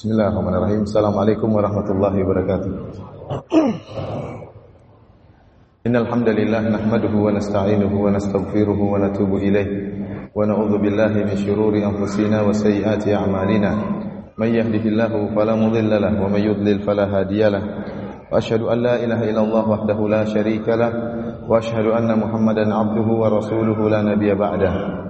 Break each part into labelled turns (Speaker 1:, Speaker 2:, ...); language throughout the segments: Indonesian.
Speaker 1: Bismillahirrahmanirrahim. Assalamualaikum warahmatullahi wabarakatuh. Innal hamdalillah nahmaduhu wa nasta'inuhu wa nastaghfiruhu wa natubu ilayh wa na'udzu billahi min shururi anfusina wa sayyiati a'malina. May yahdihillahu fala mudilla lahu wa may yudlil fala hadiya lahu. Wa ashhadu an la ilaha illallah wahdahu la syarika lah wa ashhadu anna Muhammadan 'abduhu wa rasuluhu la nabiyya ba'dahu.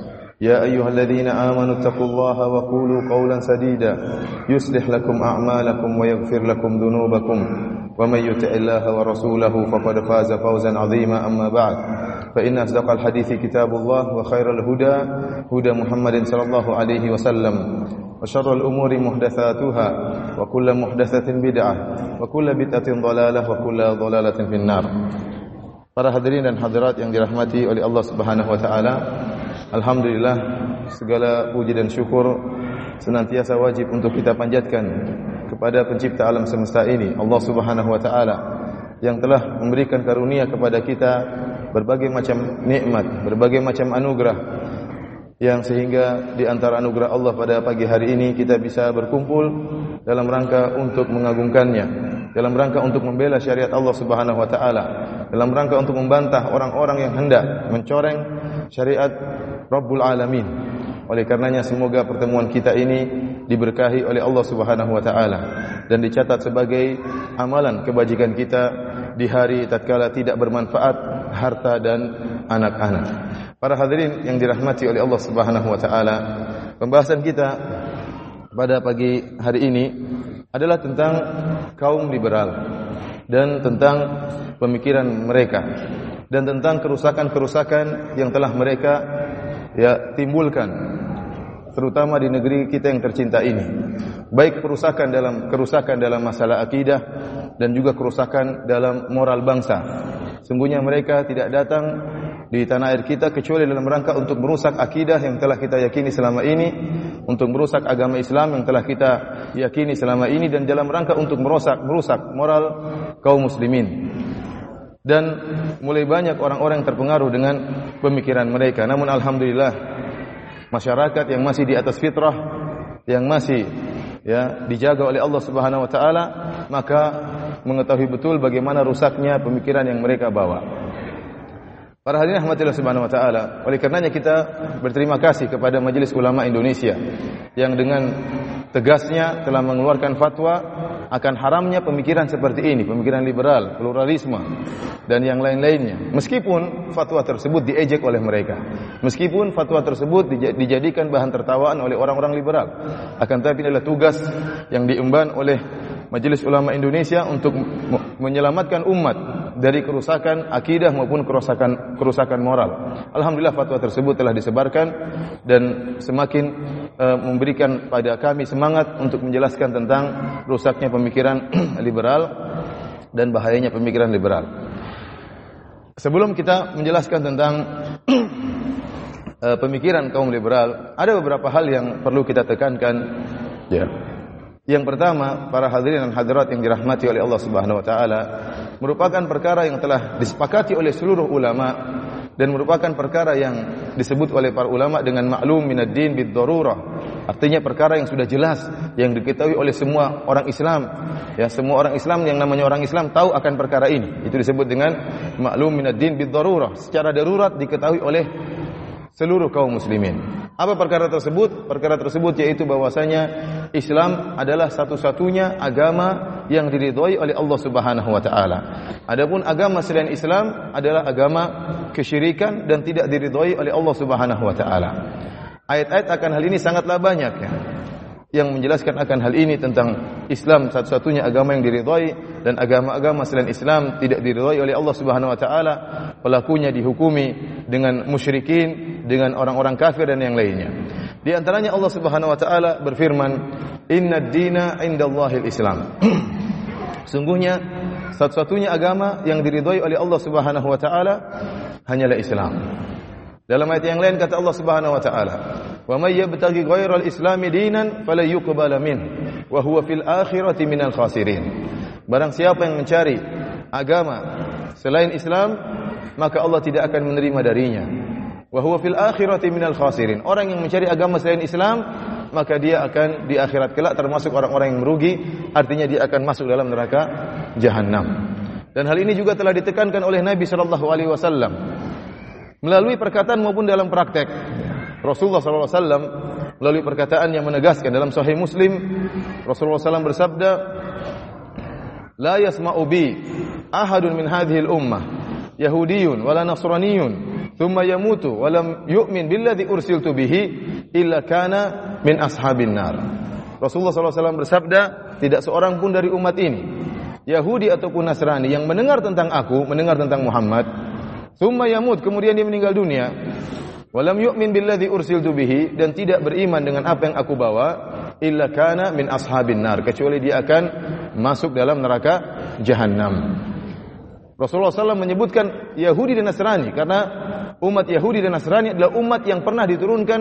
Speaker 1: يا أيها الذين آمنوا اتقوا الله وقولوا قولا سديدا. يصلح لكم أعمالكم ويغفر لكم ذنوبكم. ومن يطع الله ورسوله فقد فاز فوزا عظيما. أما بعد فإن أصدق الحديث كتاب الله وخير الهدى هدى محمد صلى الله عليه وسلم. وشر الأمور محدثاتها وكل محدثة بدعة وكل بدعة ضلالة وكل ضلالة في النار. Para hadirin dan hadirat yang dirahmati oleh Allah Subhanahu wa taala, alhamdulillah segala puji dan syukur senantiasa wajib untuk kita panjatkan kepada pencipta alam semesta ini Allah Subhanahu wa taala yang telah memberikan karunia kepada kita berbagai macam nikmat, berbagai macam anugerah yang sehingga di antara anugerah Allah pada pagi hari ini kita bisa berkumpul dalam rangka untuk mengagungkannya, dalam rangka untuk membela syariat Allah Subhanahu wa taala, dalam rangka untuk membantah orang-orang yang hendak mencoreng syariat Rabbul Alamin. Oleh karenanya semoga pertemuan kita ini diberkahi oleh Allah Subhanahu wa taala dan dicatat sebagai amalan kebajikan kita di hari tatkala tidak bermanfaat harta dan anak-anak. Para hadirin yang dirahmati oleh Allah Subhanahu wa taala, pembahasan kita pada pagi hari ini adalah tentang kaum liberal dan tentang pemikiran mereka dan tentang kerusakan-kerusakan yang telah mereka ya timbulkan terutama di negeri kita yang tercinta ini. Baik kerusakan dalam kerusakan dalam masalah akidah dan juga kerusakan dalam moral bangsa. Sungguhnya mereka tidak datang di tanah air kita kecuali dalam rangka untuk merusak akidah yang telah kita yakini selama ini, untuk merusak agama Islam yang telah kita yakini selama ini dan dalam rangka untuk merusak merusak moral kaum muslimin. Dan mulai banyak orang-orang yang terpengaruh dengan pemikiran mereka. Namun alhamdulillah masyarakat yang masih di atas fitrah, yang masih ya dijaga oleh Allah Subhanahu wa taala, maka mengetahui betul bagaimana rusaknya pemikiran yang mereka bawa. Para hadirin rahmatillah subhanahu wa taala, oleh karenanya kita berterima kasih kepada Majelis Ulama Indonesia yang dengan tegasnya telah mengeluarkan fatwa akan haramnya pemikiran seperti ini, pemikiran liberal, pluralisme dan yang lain-lainnya. Meskipun fatwa tersebut diejek oleh mereka, meskipun fatwa tersebut dijadikan bahan tertawaan oleh orang-orang liberal, akan tetapi adalah tugas yang diemban oleh Majelis Ulama Indonesia untuk menyelamatkan umat dari kerusakan akidah maupun kerusakan kerusakan moral. Alhamdulillah fatwa tersebut telah disebarkan dan semakin uh, memberikan pada kami semangat untuk menjelaskan tentang rusaknya pemikiran liberal dan bahayanya pemikiran liberal. Sebelum kita menjelaskan tentang uh, pemikiran kaum liberal, ada beberapa hal yang perlu kita tekankan. Ya. Yang pertama, para hadirin dan hadirat yang dirahmati oleh Allah Subhanahu wa taala, merupakan perkara yang telah disepakati oleh seluruh ulama dan merupakan perkara yang disebut oleh para ulama dengan maklum bid darurah. Artinya perkara yang sudah jelas yang diketahui oleh semua orang Islam. Ya, semua orang Islam yang namanya orang Islam tahu akan perkara ini. Itu disebut dengan maklum bid darurah. Secara darurat diketahui oleh seluruh kaum muslimin. Apa perkara tersebut? Perkara tersebut yaitu bahwasanya Islam adalah satu-satunya agama yang diridhoi oleh Allah Subhanahu wa taala. Adapun agama selain Islam adalah agama kesyirikan dan tidak diridhoi oleh Allah Subhanahu wa taala. Ayat-ayat akan hal ini sangatlah banyak ya. Yang menjelaskan akan hal ini tentang Islam satu-satunya agama yang diridhoi dan agama-agama selain Islam tidak diridhoi oleh Allah Subhanahu wa taala, pelakunya dihukumi dengan musyrikin, dengan orang-orang kafir dan yang lainnya. Di antaranya Allah Subhanahu wa taala berfirman, "Inna dina indallahil Islam." Sungguhnya satu-satunya agama yang diridhoi oleh Allah Subhanahu wa taala hanyalah Islam. Dalam ayat yang lain kata Allah Subhanahu wa taala, "Wa may yabtaghi ghairal islami dinan fala yuqbala min wa huwa fil akhirati minal khasirin." Barang siapa yang mencari agama selain Islam, maka Allah tidak akan menerima darinya. Wa huwa fil akhirati minal khasirin. Orang yang mencari agama selain Islam, maka dia akan di akhirat kelak termasuk orang-orang yang merugi, artinya dia akan masuk dalam neraka jahanam. Dan hal ini juga telah ditekankan oleh Nabi sallallahu alaihi wasallam melalui perkataan maupun dalam praktek. Rasulullah SAW melalui perkataan yang menegaskan dalam Sahih Muslim Rasulullah SAW bersabda La yasma'u bi ahadun min hadhihi al-ummah Yahudiyun wala Nasraniyun thumma yamutu wa lam yu'min billadhi ursiltu bihi illa kana min ashabin nar Rasulullah SAW bersabda tidak seorang pun dari umat ini Yahudi ataupun Nasrani yang mendengar tentang aku mendengar tentang Muhammad Thumma yamut, kemudian dia meninggal dunia. Walam yu'min billadhi ursiltu bihi dan tidak beriman dengan apa yang aku bawa illa kana min ashabin nar kecuali dia akan masuk dalam neraka jahanam. Rasulullah SAW menyebutkan Yahudi dan Nasrani karena umat Yahudi dan Nasrani adalah umat yang pernah diturunkan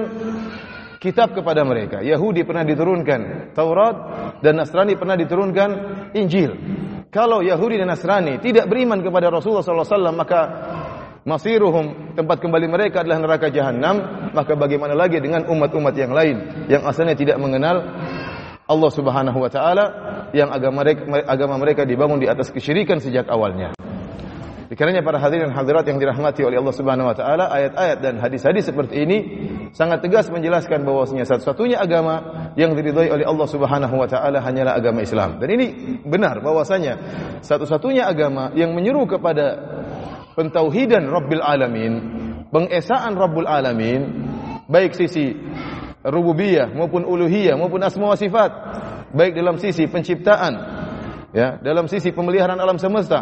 Speaker 1: kitab kepada mereka. Yahudi pernah diturunkan Taurat dan Nasrani pernah diturunkan Injil. Kalau Yahudi dan Nasrani tidak beriman kepada Rasulullah SAW maka masiruhum tempat kembali mereka adalah neraka jahanam maka bagaimana lagi dengan umat-umat yang lain yang asalnya tidak mengenal Allah Subhanahu wa taala yang agama mereka, agama mereka dibangun di atas kesyirikan sejak awalnya. Dikarenanya para hadirin hadirat yang dirahmati oleh Allah Subhanahu wa taala, ayat-ayat dan hadis-hadis seperti ini sangat tegas menjelaskan bahwasanya satu-satunya agama yang diridhai oleh Allah Subhanahu wa taala hanyalah agama Islam. Dan ini benar bahwasanya satu-satunya agama yang menyeru kepada pentauhidan Rabbil Alamin, pengesaan Rabbul Alamin, baik sisi rububiyah maupun uluhiyah maupun asma wa sifat, baik dalam sisi penciptaan, ya, dalam sisi pemeliharaan alam semesta,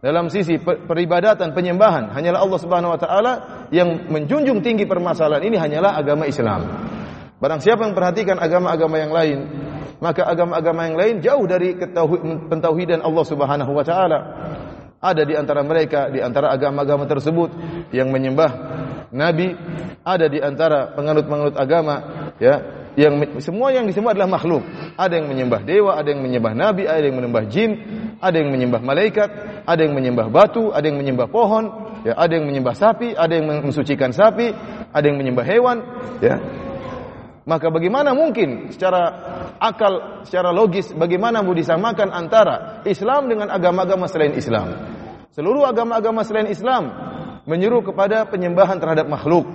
Speaker 1: dalam sisi peribadatan, penyembahan, hanyalah Allah Subhanahu wa taala yang menjunjung tinggi permasalahan ini hanyalah agama Islam. Barang siapa yang perhatikan agama-agama yang lain, maka agama-agama yang lain jauh dari pentauhidan Allah Subhanahu wa taala. Ada di antara mereka, di antara agama-agama tersebut yang menyembah nabi, ada di antara penganut-penganut agama ya, yang semua yang disembah adalah makhluk. Ada yang menyembah dewa, ada yang menyembah nabi, ada yang menyembah jin, ada yang menyembah malaikat, ada yang menyembah batu, ada yang menyembah pohon, ya, ada yang menyembah sapi, ada yang mensucikan sapi, ada yang menyembah hewan, ya. Maka bagaimana mungkin secara akal, secara logis, bagaimana mau disamakan antara Islam dengan agama-agama selain Islam? Seluruh agama-agama selain Islam menyeru kepada penyembahan terhadap makhluk.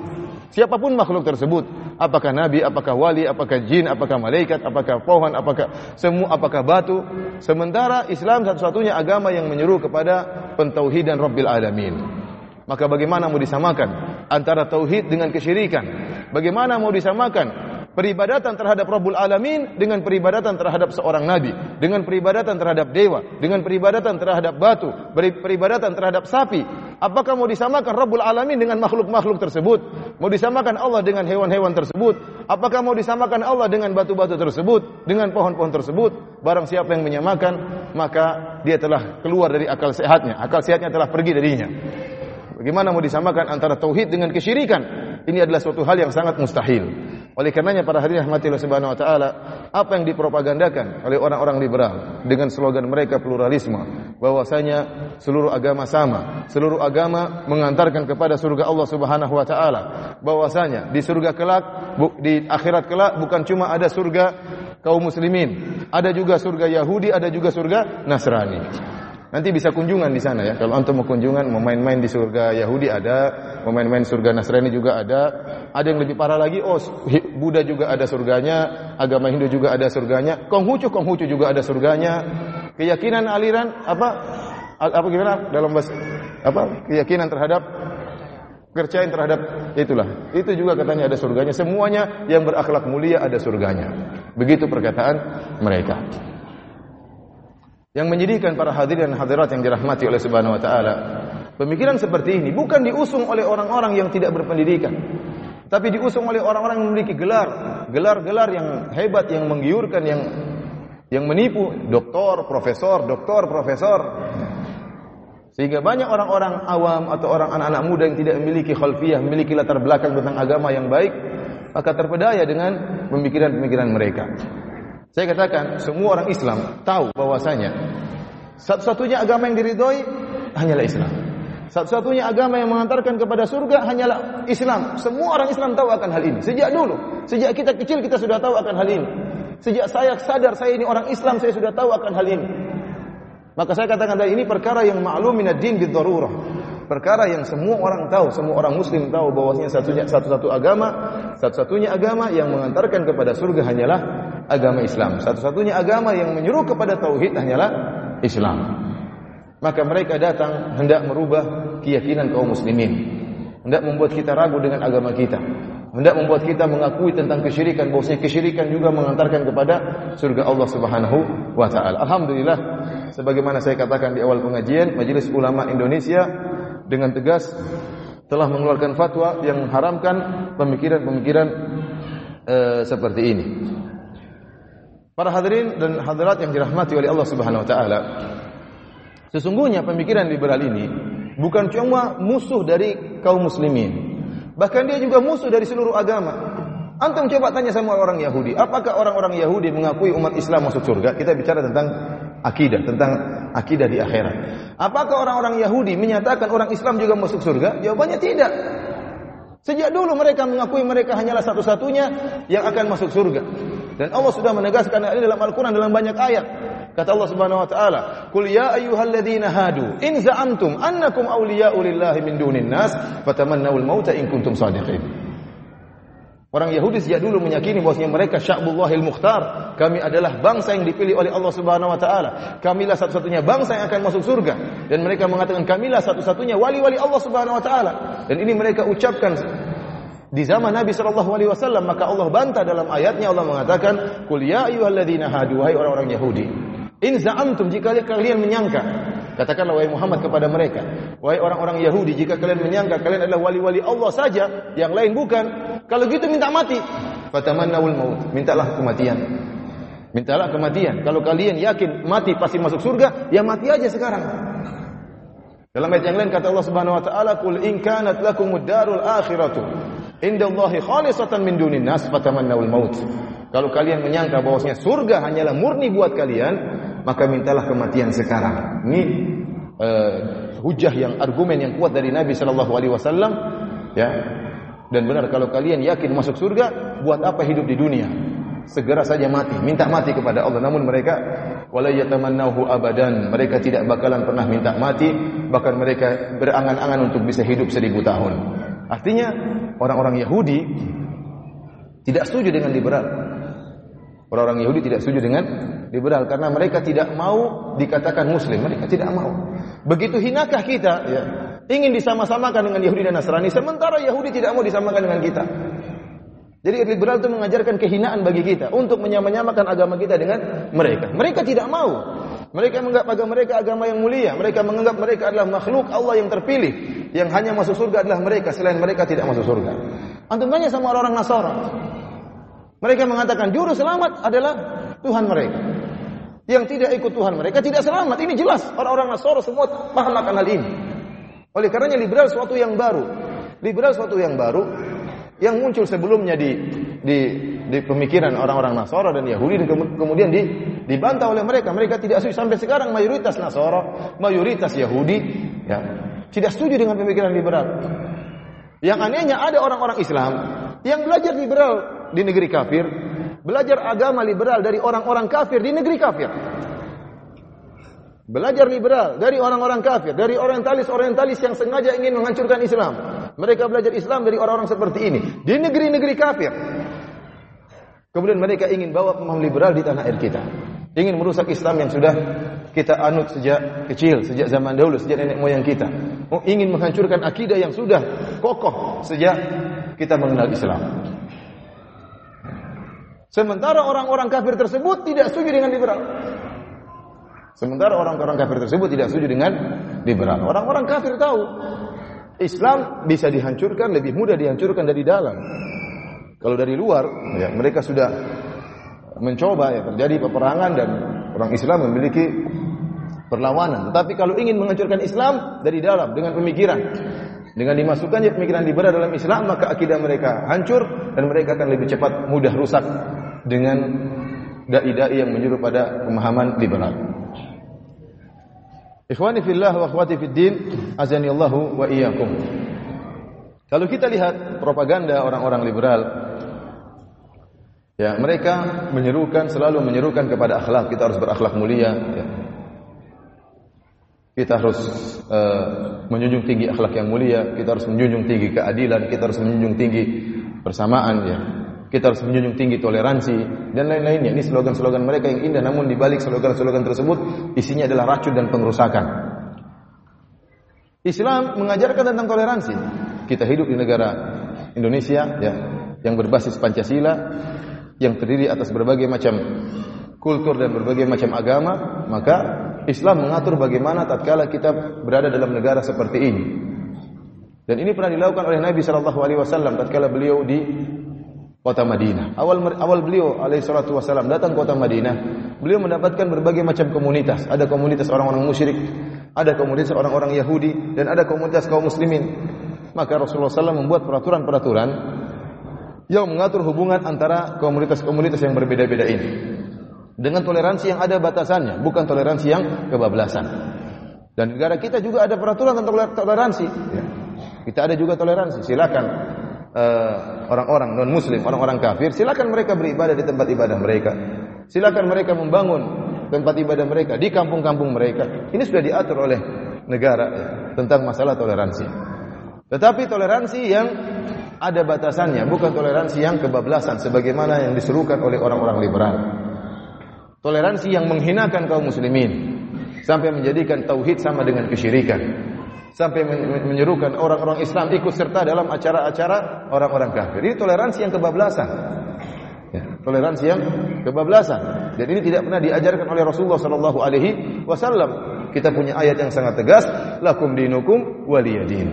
Speaker 1: Siapapun makhluk tersebut, apakah nabi, apakah wali, apakah jin, apakah malaikat, apakah pohon, apakah semua, apakah batu. Sementara Islam satu-satunya agama yang menyeru kepada pentauhidan Rabbil Alamin. Maka bagaimana mau disamakan antara tauhid dengan kesyirikan? Bagaimana mau disamakan peribadatan terhadap Rabbul Alamin dengan peribadatan terhadap seorang nabi, dengan peribadatan terhadap dewa, dengan peribadatan terhadap batu, peribadatan terhadap sapi. Apakah mau disamakan Rabbul Alamin dengan makhluk-makhluk tersebut? Mau disamakan Allah dengan hewan-hewan tersebut? Apakah mau disamakan Allah dengan batu-batu tersebut, dengan pohon-pohon tersebut? Barang siapa yang menyamakan, maka dia telah keluar dari akal sehatnya. Akal sehatnya telah pergi darinya. Bagaimana mau disamakan antara tauhid dengan kesyirikan? Ini adalah suatu hal yang sangat mustahil. Oleh karenanya para hadirin rahmatillah subhanahu wa taala, apa yang dipropagandakan oleh orang-orang liberal dengan slogan mereka pluralisme, bahwasanya seluruh agama sama, seluruh agama mengantarkan kepada surga Allah Subhanahu wa taala, bahwasanya di surga kelak di akhirat kelak bukan cuma ada surga kaum muslimin, ada juga surga Yahudi, ada juga surga Nasrani. Nanti bisa kunjungan di sana ya. Kalau antum mau kunjungan, mau main-main di surga Yahudi ada, mau main-main surga Nasrani juga ada. Ada yang lebih parah lagi, oh Buddha juga ada surganya, agama Hindu juga ada surganya, Konghucu Konghucu juga ada surganya. Keyakinan aliran apa apa gimana dalam bahasa apa keyakinan terhadap kepercayaan terhadap itulah. Itu juga katanya ada surganya. Semuanya yang berakhlak mulia ada surganya. Begitu perkataan mereka. Yang menyedihkan para hadirin dan hadirat yang dirahmati oleh Subhanahu wa taala, pemikiran seperti ini bukan diusung oleh orang-orang yang tidak berpendidikan, tapi diusung oleh orang-orang yang memiliki gelar, gelar-gelar yang hebat, yang menggiurkan, yang yang menipu, doktor, profesor, doktor, profesor. Sehingga banyak orang-orang awam atau orang anak-anak muda yang tidak memiliki khalfiyah, memiliki latar belakang tentang agama yang baik, maka terpedaya dengan pemikiran-pemikiran mereka. Saya katakan, semua orang Islam tahu bahwasanya satu-satunya agama yang diridhoi hanyalah Islam. Satu-satunya agama yang mengantarkan kepada surga hanyalah Islam. Semua orang Islam tahu akan hal ini. Sejak dulu, sejak kita kecil kita sudah tahu akan hal ini. Sejak saya sadar saya ini orang Islam, saya sudah tahu akan hal ini. Maka saya katakan tadi ini perkara yang maklum minad din bidharurah. Perkara yang semua orang tahu, semua orang muslim tahu bahwasanya satunya satu-satu agama, satu-satunya agama yang mengantarkan kepada surga hanyalah agama Islam. Satu-satunya agama yang menyuruh kepada tauhid hanyalah Islam. Maka mereka datang hendak merubah keyakinan kaum muslimin. Hendak membuat kita ragu dengan agama kita. Hendak membuat kita mengakui tentang kesyirikan, bahwasanya kesyirikan juga mengantarkan kepada surga Allah Subhanahu wa taala. Alhamdulillah sebagaimana saya katakan di awal pengajian, Majelis Ulama Indonesia dengan tegas telah mengeluarkan fatwa yang mengharamkan pemikiran-pemikiran e, seperti ini. Para hadirin dan hadirat yang dirahmati oleh Allah Subhanahu wa taala. Sesungguhnya pemikiran liberal ini bukan cuma musuh dari kaum muslimin. Bahkan dia juga musuh dari seluruh agama. Antum coba tanya sama orang Yahudi, apakah orang-orang Yahudi mengakui umat Islam masuk surga? Kita bicara tentang akidah, tentang akidah di akhirat. Apakah orang-orang Yahudi menyatakan orang Islam juga masuk surga? Jawabannya tidak. Sejak dulu mereka mengakui mereka hanyalah satu-satunya yang akan masuk surga. Dan Allah sudah menegaskan ini dalam Al-Quran dalam banyak ayat. Kata Allah Subhanahu wa taala, "Qul ya ayyuhalladzina hadu, in za'amtum annakum awliya'u lillahi min dunin nas, fatamannawul mauta in kuntum shadiqin." Orang Yahudi sejak dulu meyakini bahwasanya mereka sya'bullahil mukhtar. Kami adalah bangsa yang dipilih oleh Allah Subhanahu wa taala. Kamilah satu-satunya bangsa yang akan masuk surga. Dan mereka mengatakan kamilah satu-satunya wali-wali Allah Subhanahu wa taala. Dan ini mereka ucapkan di zaman Nabi sallallahu alaihi wasallam maka Allah bantah dalam ayatnya Allah mengatakan qul ya ayyuhalladzina hadu orang-orang Yahudi in za'amtum jika kalian menyangka Katakanlah wahai Muhammad kepada mereka, wahai orang-orang Yahudi, jika kalian menyangka kalian adalah wali-wali Allah saja, yang lain bukan, kalau gitu minta mati. Fatamannawul maut, mintalah kematian. Mintalah kematian. Kalau kalian yakin mati pasti masuk surga, ya mati aja sekarang. Dalam ayat yang lain kata Allah Subhanahu wa taala, "Qul in kanat lakumud darul akhiratu indallahi khalisatan min dunin nas fatamannawul maut." Kalau kalian menyangka bahwasanya surga hanyalah murni buat kalian, maka mintalah kematian sekarang. Ini uh, hujah yang argumen yang kuat dari Nabi sallallahu alaihi wasallam ya. Dan benar kalau kalian yakin masuk surga, buat apa hidup di dunia? Segera saja mati, minta mati kepada Allah. Namun mereka wala yatamannahu abadan. Mereka tidak bakalan pernah minta mati, bahkan mereka berangan-angan untuk bisa hidup seribu tahun. Artinya orang-orang Yahudi tidak setuju dengan liberal. Orang-orang Yahudi tidak setuju dengan liberal karena mereka tidak mau dikatakan muslim, mereka tidak mau. Begitu hinakah kita ya, ingin disama-samakan dengan Yahudi dan Nasrani sementara Yahudi tidak mau disamakan dengan kita. Jadi liberal itu mengajarkan kehinaan bagi kita untuk menyamakan agama kita dengan mereka. Mereka tidak mau. Mereka menganggap agama mereka agama yang mulia. Mereka menganggap mereka adalah makhluk Allah yang terpilih. Yang hanya masuk surga adalah mereka. Selain mereka tidak masuk surga. Antum tanya sama orang-orang Nasara. Mereka mengatakan juru selamat adalah Tuhan mereka. Yang tidak ikut Tuhan mereka tidak selamat. Ini jelas. Orang-orang Nasara semua paham akan hal ini. Oleh karenanya liberal suatu yang baru. Liberal suatu yang baru yang muncul sebelumnya di di, di pemikiran orang-orang Nasara dan Yahudi dan kemudian di, dibantah oleh mereka. Mereka tidak setuju sampai sekarang mayoritas Nasara, mayoritas Yahudi ya, tidak setuju dengan pemikiran liberal. Yang anehnya ada orang-orang Islam yang belajar liberal di negeri kafir, belajar agama liberal dari orang-orang kafir di negeri kafir. Belajar liberal dari orang-orang kafir, dari orientalis-orientalis yang sengaja ingin menghancurkan Islam. Mereka belajar Islam dari orang-orang seperti ini di negeri-negeri kafir. Kemudian mereka ingin bawa pemahaman liberal di tanah air kita. Ingin merusak Islam yang sudah kita anut sejak kecil, sejak zaman dahulu, sejak nenek moyang kita. Oh, ingin menghancurkan akidah yang sudah kokoh sejak kita mengenal Islam. Sementara orang-orang kafir tersebut tidak setuju dengan liberal. Sementara orang-orang kafir tersebut tidak setuju dengan liberal. Orang-orang kafir tahu Islam bisa dihancurkan lebih mudah dihancurkan dari dalam. Kalau dari luar, ya, mereka sudah mencoba ya terjadi peperangan dan orang Islam memiliki perlawanan. Tetapi kalau ingin menghancurkan Islam dari dalam dengan pemikiran, dengan dimasukkannya pemikiran liberal dalam Islam, maka akidah mereka hancur dan mereka akan lebih cepat mudah rusak dengan dai-dai yang menyuruh pada pemahaman liberal. Ikhwani fillah wa akhwati azani Allahu wa iyyakum. Kalau kita lihat propaganda orang-orang liberal, ya mereka menyerukan selalu menyerukan kepada akhlak, kita harus berakhlak mulia, ya. Kita harus uh, menjunjung tinggi akhlak yang mulia, kita harus menjunjung tinggi keadilan, kita harus menjunjung tinggi persamaan ya. Kita harus menjunjung tinggi toleransi dan lain-lainnya. Ini slogan-slogan mereka yang indah namun di balik slogan-slogan tersebut isinya adalah racun dan pengrusakan. Islam mengajarkan tentang toleransi. Kita hidup di negara Indonesia ya yang berbasis Pancasila yang terdiri atas berbagai macam kultur dan berbagai macam agama, maka Islam mengatur bagaimana tatkala kita berada dalam negara seperti ini. Dan ini pernah dilakukan oleh Nabi Shallallahu Alaihi Wasallam tatkala beliau di kota Madinah. Awal awal beliau alaihi salatu wasallam datang kota Madinah, beliau mendapatkan berbagai macam komunitas. Ada komunitas orang-orang musyrik, ada komunitas orang-orang Yahudi, dan ada komunitas kaum muslimin. Maka Rasulullah SAW membuat peraturan-peraturan yang mengatur hubungan antara komunitas-komunitas yang berbeda-beda ini. Dengan toleransi yang ada batasannya, bukan toleransi yang kebablasan. Dan negara kita juga ada peraturan tentang toleransi. Ya. Kita ada juga toleransi. Silakan orang-orang non muslim, orang-orang kafir, silakan mereka beribadah di tempat ibadah mereka. Silakan mereka membangun tempat ibadah mereka di kampung-kampung mereka. Ini sudah diatur oleh negara ya, tentang masalah toleransi. Tetapi toleransi yang ada batasannya, bukan toleransi yang kebablasan sebagaimana yang diserukan oleh orang-orang liberal. Toleransi yang menghinakan kaum muslimin sampai menjadikan tauhid sama dengan kesyirikan sampai menyerukan orang-orang Islam ikut serta dalam acara-acara orang-orang kafir. Ini toleransi yang kebablasan. Ya, toleransi yang kebablasan. Dan ini tidak pernah diajarkan oleh Rasulullah sallallahu alaihi wasallam. Kita punya ayat yang sangat tegas, lakum dinukum waliyadin.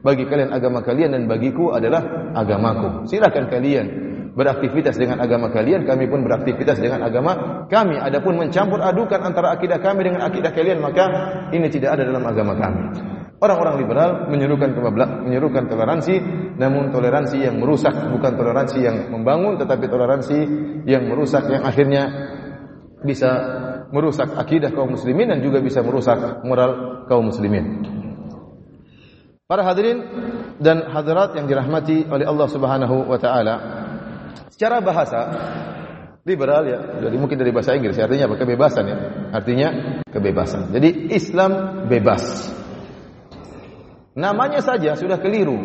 Speaker 1: Bagi kalian agama kalian dan bagiku adalah agamaku. Silakan kalian beraktivitas dengan agama kalian, kami pun beraktivitas dengan agama kami. Adapun mencampur adukan antara akidah kami dengan akidah kalian, maka ini tidak ada dalam agama kami. Orang-orang liberal menyerukan menyerukan toleransi, namun toleransi yang merusak bukan toleransi yang membangun, tetapi toleransi yang merusak yang akhirnya bisa merusak akidah kaum muslimin dan juga bisa merusak moral kaum muslimin. Para hadirin dan hadirat yang dirahmati oleh Allah Subhanahu wa taala. Secara bahasa liberal ya, jadi mungkin dari bahasa Inggris artinya apa? Kebebasan ya. Artinya kebebasan. Jadi Islam bebas. Namanya saja sudah keliru.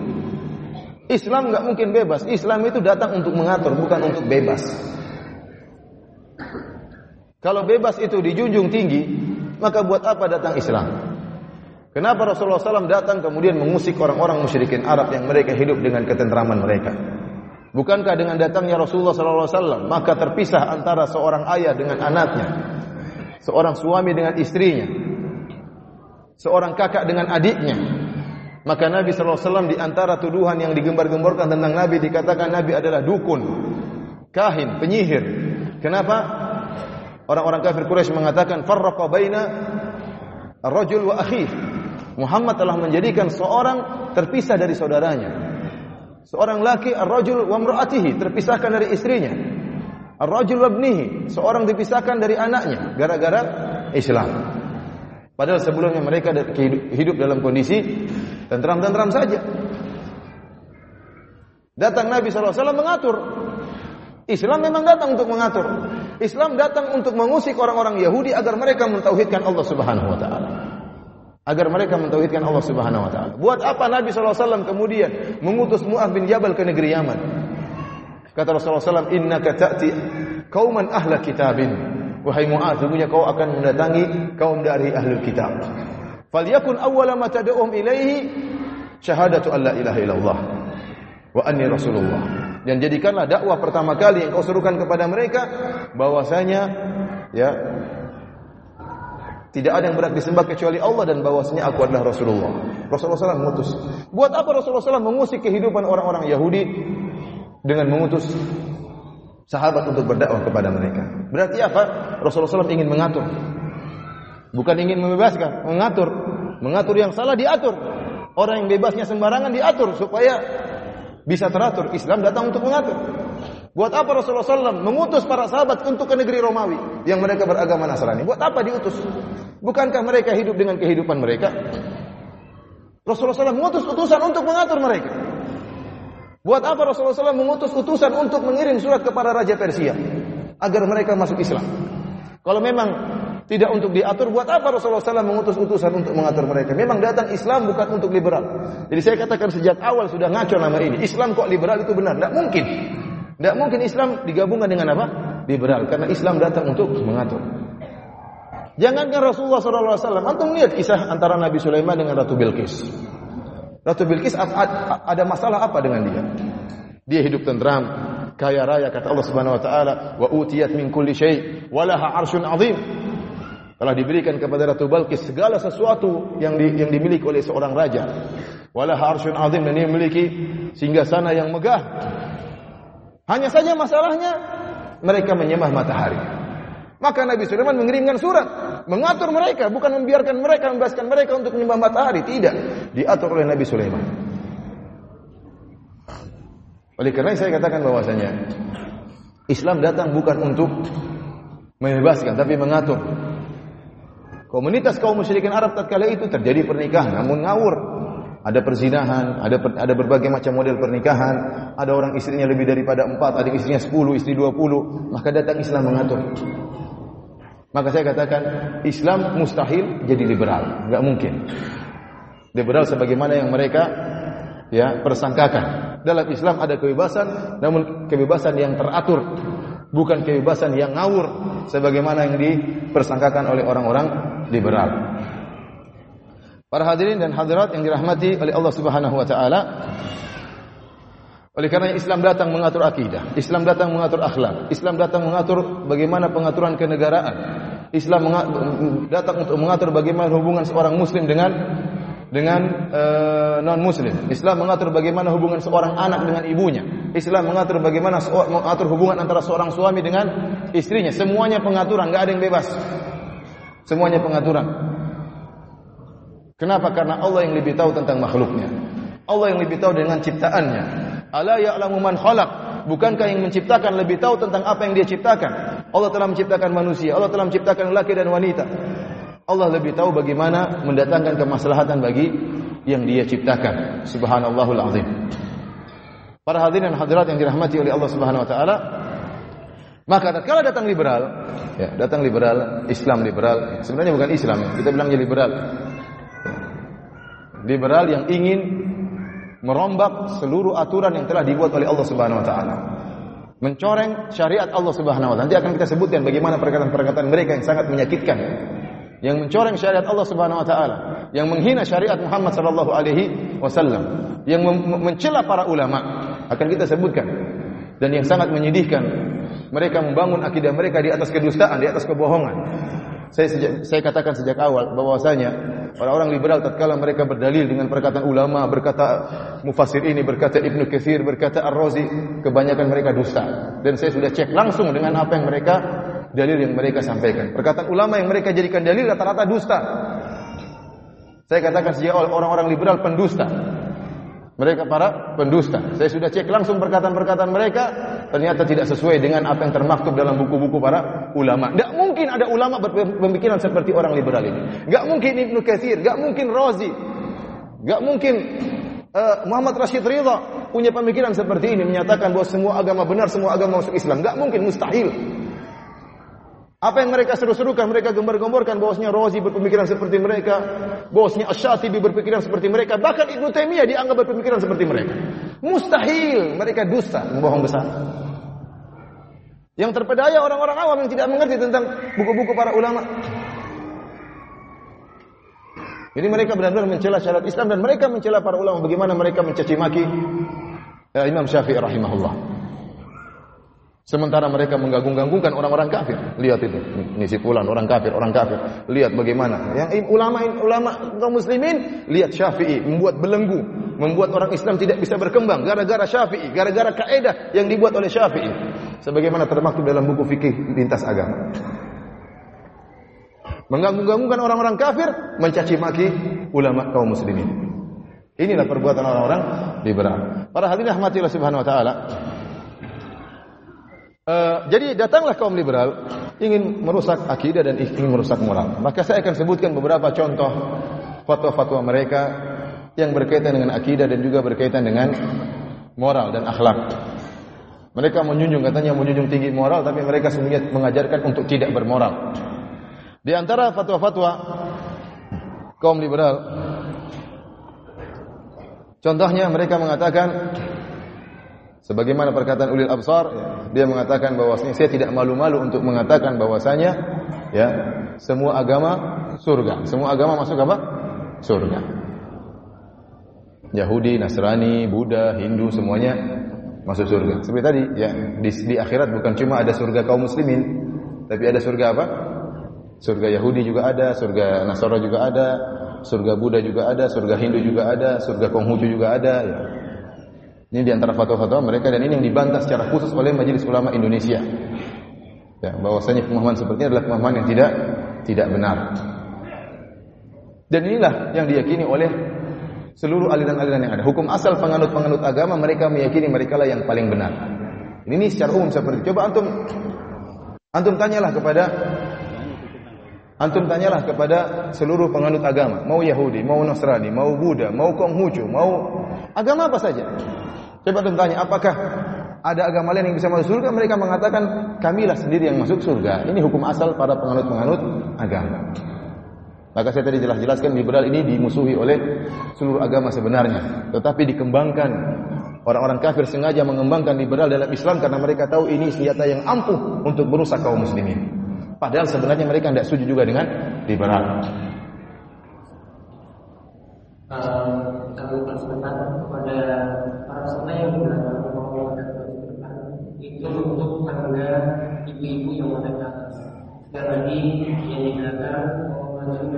Speaker 1: Islam nggak mungkin bebas. Islam itu datang untuk mengatur, bukan untuk bebas. Kalau bebas itu dijunjung tinggi, maka buat apa datang Islam? Kenapa Rasulullah SAW datang kemudian mengusik orang-orang musyrikin Arab yang mereka hidup dengan ketentraman mereka? Bukankah dengan datangnya Rasulullah SAW maka terpisah antara seorang ayah dengan anaknya, seorang suami dengan istrinya, seorang kakak dengan adiknya, maka Nabi SAW di antara tuduhan yang digembar-gemborkan tentang Nabi dikatakan Nabi adalah dukun, kahin, penyihir. Kenapa? Orang-orang kafir Quraisy mengatakan farraqa baina ar-rajul wa akhih. Muhammad telah menjadikan seorang terpisah dari saudaranya. Seorang laki ar-rajul wa imra'atihi terpisahkan dari istrinya. Ar-rajul wa ibnihi, seorang dipisahkan dari anaknya gara-gara Islam. Padahal sebelumnya mereka hidup dalam kondisi tentram-tentram saja. Datang Nabi SAW mengatur. Islam memang datang untuk mengatur. Islam datang untuk mengusik orang-orang Yahudi agar mereka mentauhidkan Allah Subhanahu wa taala. Agar mereka mentauhidkan Allah Subhanahu wa taala. Buat apa Nabi SAW kemudian mengutus Mu'ad bin Jabal ke negeri Yaman? Kata Rasulullah SAW, Innaka ta'ti kauman ahla kitabin. Wahai Mu'adz, sungguhnya kau akan mendatangi kaum dari ahli kitab. Falyakun awwala ma tad'uhum ilaihi syahadatu alla ilaha illallah wa anni rasulullah. Dan jadikanlah dakwah pertama kali yang kau serukan kepada mereka bahwasanya ya tidak ada yang berhak disembah kecuali Allah dan bahwasanya aku adalah Rasulullah. Rasulullah SAW mengutus. Buat apa Rasulullah SAW mengusik kehidupan orang-orang Yahudi dengan mengutus sahabat untuk berdakwah kepada mereka. Berarti apa? Rasulullah SAW ingin mengatur. Bukan ingin membebaskan, mengatur. Mengatur yang salah diatur. Orang yang bebasnya sembarangan diatur supaya bisa teratur. Islam datang untuk mengatur. Buat apa Rasulullah SAW mengutus para sahabat untuk ke negeri Romawi yang mereka beragama Nasrani? Buat apa diutus? Bukankah mereka hidup dengan kehidupan mereka? Rasulullah SAW mengutus utusan untuk mengatur mereka. Buat apa Rasulullah SAW mengutus utusan untuk mengirim surat kepada Raja Persia agar mereka masuk Islam? Kalau memang tidak untuk diatur, buat apa Rasulullah SAW mengutus utusan untuk mengatur mereka? Memang datang Islam bukan untuk liberal. Jadi saya katakan sejak awal sudah ngaco nama ini. Islam kok liberal itu benar? Tidak mungkin. Tidak mungkin Islam digabungkan dengan apa? Liberal. Karena Islam datang untuk mengatur. Jangankan Rasulullah SAW. Antum lihat kisah antara Nabi Sulaiman dengan Ratu Bilqis. Ratu Bilqis ada masalah apa dengan dia? Dia hidup tentram, kaya raya kata Allah Subhanahu wa taala, wa utiyat min kulli syai' wa laha 'arsyun. Telah diberikan kepada Ratu Bilqis segala sesuatu yang di, yang dimiliki oleh seorang raja. Walaha 'arsyun 'azim dan dia memiliki singgasana yang megah. Hanya saja masalahnya mereka menyembah matahari. Maka Nabi Sulaiman mengirimkan surat mengatur mereka, bukan membiarkan mereka membebaskan mereka untuk menyembah matahari, tidak. Diatur oleh Nabi Sulaiman. Oleh karena saya katakan bahwasanya Islam datang bukan untuk membebaskan tapi mengatur. Komunitas kaum musyrikin Arab tatkala itu terjadi pernikahan namun ngawur ada perzinahan, ada ada berbagai macam model pernikahan, ada orang istrinya lebih daripada empat, ada istrinya sepuluh, istri dua puluh, maka datang Islam mengatur. Maka saya katakan Islam mustahil jadi liberal, nggak mungkin. Liberal sebagaimana yang mereka ya persangkakan. Dalam Islam ada kebebasan, namun kebebasan yang teratur, bukan kebebasan yang ngawur sebagaimana yang dipersangkakan oleh orang-orang liberal. Para hadirin dan hadirat yang dirahmati oleh Allah Subhanahu wa taala. Oleh karena Islam datang mengatur akidah, Islam datang mengatur akhlak, Islam datang mengatur bagaimana pengaturan kenegaraan. Islam datang untuk mengatur bagaimana hubungan seorang muslim dengan dengan uh, non muslim. Islam mengatur bagaimana hubungan seorang anak dengan ibunya. Islam mengatur bagaimana mengatur hubungan antara seorang suami dengan istrinya. Semuanya pengaturan, nggak ada yang bebas. Semuanya pengaturan. Kenapa? Karena Allah yang lebih tahu tentang makhluknya. Allah yang lebih tahu dengan ciptaannya. Ala ya'lamu man khalaq. Bukankah yang menciptakan lebih tahu tentang apa yang dia ciptakan? Allah telah menciptakan manusia, Allah telah menciptakan laki dan wanita. Allah lebih tahu bagaimana mendatangkan kemaslahatan bagi yang dia ciptakan. Subhanallahul azim. Para hadirin dan hadirat yang dirahmati oleh Allah Subhanahu wa taala, maka kalau datang liberal, ya, datang liberal, Islam liberal, sebenarnya bukan Islam, kita bilangnya liberal liberal yang ingin merombak seluruh aturan yang telah dibuat oleh Allah Subhanahu wa taala. Mencoreng syariat Allah Subhanahu wa taala. Nanti akan kita sebutkan bagaimana perkataan-perkataan mereka yang sangat menyakitkan. Yang mencoreng syariat Allah Subhanahu wa taala, yang menghina syariat Muhammad sallallahu alaihi wasallam, yang mencela para ulama akan kita sebutkan. Dan yang sangat menyedihkan, mereka membangun akidah mereka di atas kedustaan, di atas kebohongan. Saya sejak, saya katakan sejak awal bahwasanya orang-orang liberal tatkala mereka berdalil dengan perkataan ulama, berkata mufasir ini, berkata Ibnu Katsir, berkata Ar-Razi, kebanyakan mereka dusta. Dan saya sudah cek langsung dengan apa yang mereka dalil yang mereka sampaikan. Perkataan ulama yang mereka jadikan dalil rata-rata dusta. Saya katakan sejak awal orang-orang liberal pendusta. Mereka para pendusta. Saya sudah cek langsung perkataan-perkataan mereka, ternyata tidak sesuai dengan apa yang termaktub dalam buku-buku para ulama. Tidak mungkin ada ulama berpemikiran seperti orang liberal ini. Tidak mungkin Ibnu Katsir, tidak mungkin Razi, tidak mungkin uh, Muhammad Rashid Ridha punya pemikiran seperti ini menyatakan bahwa semua agama benar, semua agama masuk Islam. Tidak mungkin, mustahil. Apa yang mereka seru-serukan, mereka gembar-gemborkan bahwasanya Razi berpemikiran seperti mereka, bahwasanya Asy-Syatibi berpikiran seperti mereka, bahkan Ibnu Taimiyah dianggap berpemikiran seperti mereka. Mustahil, mereka dusta, membohong besar. Yang terpedaya orang-orang awam yang tidak mengerti tentang buku-buku para ulama. Jadi mereka benar-benar mencela syariat Islam dan mereka mencela para ulama bagaimana mereka mencaci maki ya, Imam Syafi'i rahimahullah. Sementara mereka menggagung-gagungkan orang-orang kafir. Lihat itu, ini si fulan orang kafir, orang kafir. Lihat bagaimana. Yang ulama ulama kaum muslimin lihat Syafi'i membuat belenggu, membuat orang Islam tidak bisa berkembang gara-gara Syafi'i, gara-gara kaidah yang dibuat oleh Syafi'i. Sebagaimana termaktub dalam buku fikih lintas agama. Mengganggu-ganggukan orang-orang kafir, mencaci maki ulama kaum muslimin. Inilah perbuatan orang-orang liberal. Para hadirin rahmatillah subhanahu wa taala. Uh, jadi datanglah kaum liberal ingin merusak akidah dan ingin merusak moral. Maka saya akan sebutkan beberapa contoh fatwa-fatwa mereka yang berkaitan dengan akidah dan juga berkaitan dengan moral dan akhlak. Mereka menjunjung katanya menjunjung tinggi moral tapi mereka sebenarnya mengajarkan untuk tidak bermoral. Di antara fatwa-fatwa kaum liberal contohnya mereka mengatakan Sebagaimana perkataan ulil absar, dia mengatakan bahwasanya saya tidak malu-malu untuk mengatakan bahwasanya ya, semua agama surga. Semua agama masuk apa? Surga. Yahudi, Nasrani, Buddha, Hindu semuanya masuk surga. Seperti tadi ya, di, di akhirat bukan cuma ada surga kaum muslimin, tapi ada surga apa? Surga Yahudi juga ada, surga Nasara juga ada, surga Buddha juga ada, surga Hindu juga ada, surga Konghucu juga ada ya. Ini di antara fatwa-fatwa mereka dan ini yang dibantah secara khusus oleh Majelis Ulama Indonesia. Ya, bahwasanya pemahaman seperti ini adalah pemahaman yang tidak tidak benar. Dan inilah yang diyakini oleh seluruh aliran-aliran yang ada. Hukum asal penganut-penganut agama mereka meyakini mereka lah yang paling benar. Ini secara umum seperti itu. Coba antum antum tanyalah kepada antum tanyalah kepada seluruh penganut agama, mau Yahudi, mau Nasrani, mau Buddha, mau Konghucu, mau agama apa saja. Coba antum tanya, apakah ada agama lain yang bisa masuk surga? Mereka mengatakan, kamilah sendiri yang masuk surga. Ini hukum asal para penganut-penganut agama. Maka saya tadi jelas jelaskan liberal ini dimusuhi oleh seluruh agama sebenarnya. Tetapi dikembangkan. Orang-orang kafir sengaja mengembangkan liberal dalam Islam karena mereka tahu ini senjata yang ampuh untuk merusak kaum muslimin. Padahal sebenarnya mereka tidak setuju juga dengan liberal.
Speaker 2: Uh, kepada peserta yang menggunakan mau itu untuk tangga ibu-ibu yang atas. Dan tadi yang digunakan mau maju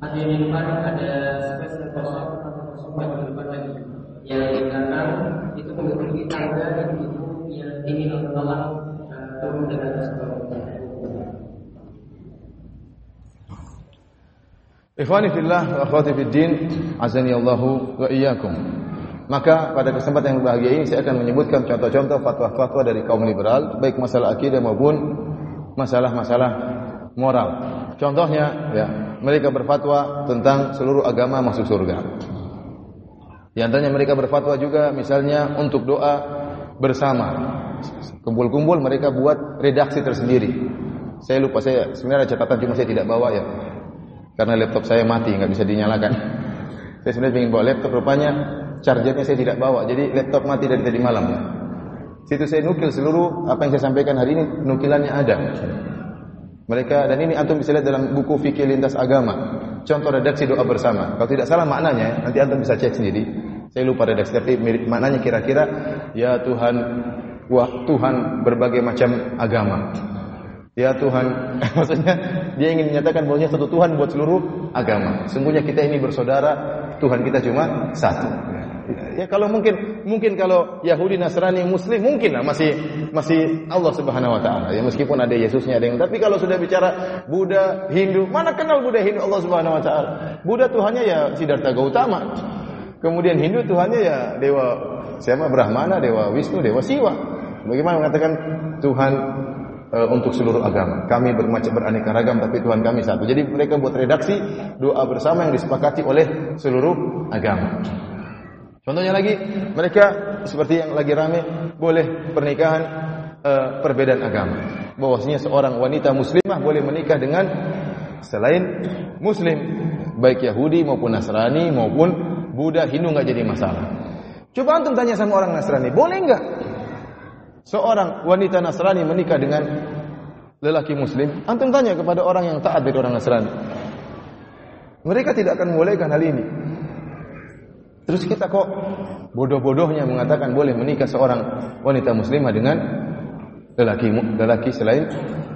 Speaker 2: Ada yang di depan ada space kosong atau kosong yang di depan lagi. Yang di belakang itu mengikuti tangga ibu-ibu yang ingin Allah turun dari atas
Speaker 1: Ikhwani fillah wa akhwati fid din, azani Allahu wa iyyakum. Maka pada kesempatan yang bahagia ini saya akan menyebutkan contoh-contoh fatwa-fatwa dari kaum liberal baik masalah akidah maupun masalah-masalah moral. Contohnya ya, mereka berfatwa tentang seluruh agama masuk surga. Di antaranya mereka berfatwa juga misalnya untuk doa bersama. Kumpul-kumpul mereka buat redaksi tersendiri. Saya lupa saya sebenarnya catatan cuma saya tidak bawa ya. Karena laptop saya mati nggak bisa dinyalakan. Saya sebenarnya ingin bawa laptop rupanya chargernya saya tidak bawa, jadi laptop mati dari tadi malam. Situ saya nukil seluruh apa yang saya sampaikan hari ini nukilannya ada. Mereka dan ini antum bisa lihat dalam buku fikih lintas agama. Contoh redaksi doa bersama. Kalau tidak salah maknanya, nanti antum bisa cek sendiri. Saya lupa redaksi tapi maknanya kira-kira ya Tuhan wah Tuhan berbagai macam agama. Ya Tuhan, maksudnya dia ingin menyatakan bahwa satu Tuhan buat seluruh agama. Sungguhnya kita ini bersaudara, Tuhan kita cuma satu. Ya kalau mungkin mungkin kalau Yahudi, Nasrani, Muslim mungkin lah masih masih Allah Subhanahu wa taala. Ya meskipun ada Yesusnya ada yang tapi kalau sudah bicara Buddha, Hindu, mana kenal Buddha, Hindu Allah Subhanahu wa taala. Buddha Tuhannya ya Siddhartha Gautama. Kemudian Hindu Tuhannya ya dewa siapa Brahmana, dewa Wisnu, dewa Siwa. Bagaimana mengatakan Tuhan uh, untuk seluruh agama. Kami bermacam beraneka ragam tapi Tuhan kami satu. Jadi mereka buat redaksi doa bersama yang disepakati oleh seluruh agama. Contohnya lagi, mereka seperti yang lagi rame boleh pernikahan uh, perbedaan agama. Bahwasanya seorang wanita muslimah boleh menikah dengan selain muslim, baik Yahudi maupun Nasrani maupun Buddha, Hindu nggak jadi masalah. Coba antum tanya sama orang Nasrani, boleh nggak seorang wanita Nasrani menikah dengan lelaki muslim? Antum tanya kepada orang yang taat dari orang Nasrani. Mereka tidak akan membolehkan hal ini. Terus kita kok bodoh-bodohnya mengatakan boleh menikah seorang wanita muslimah dengan lelaki lelaki selain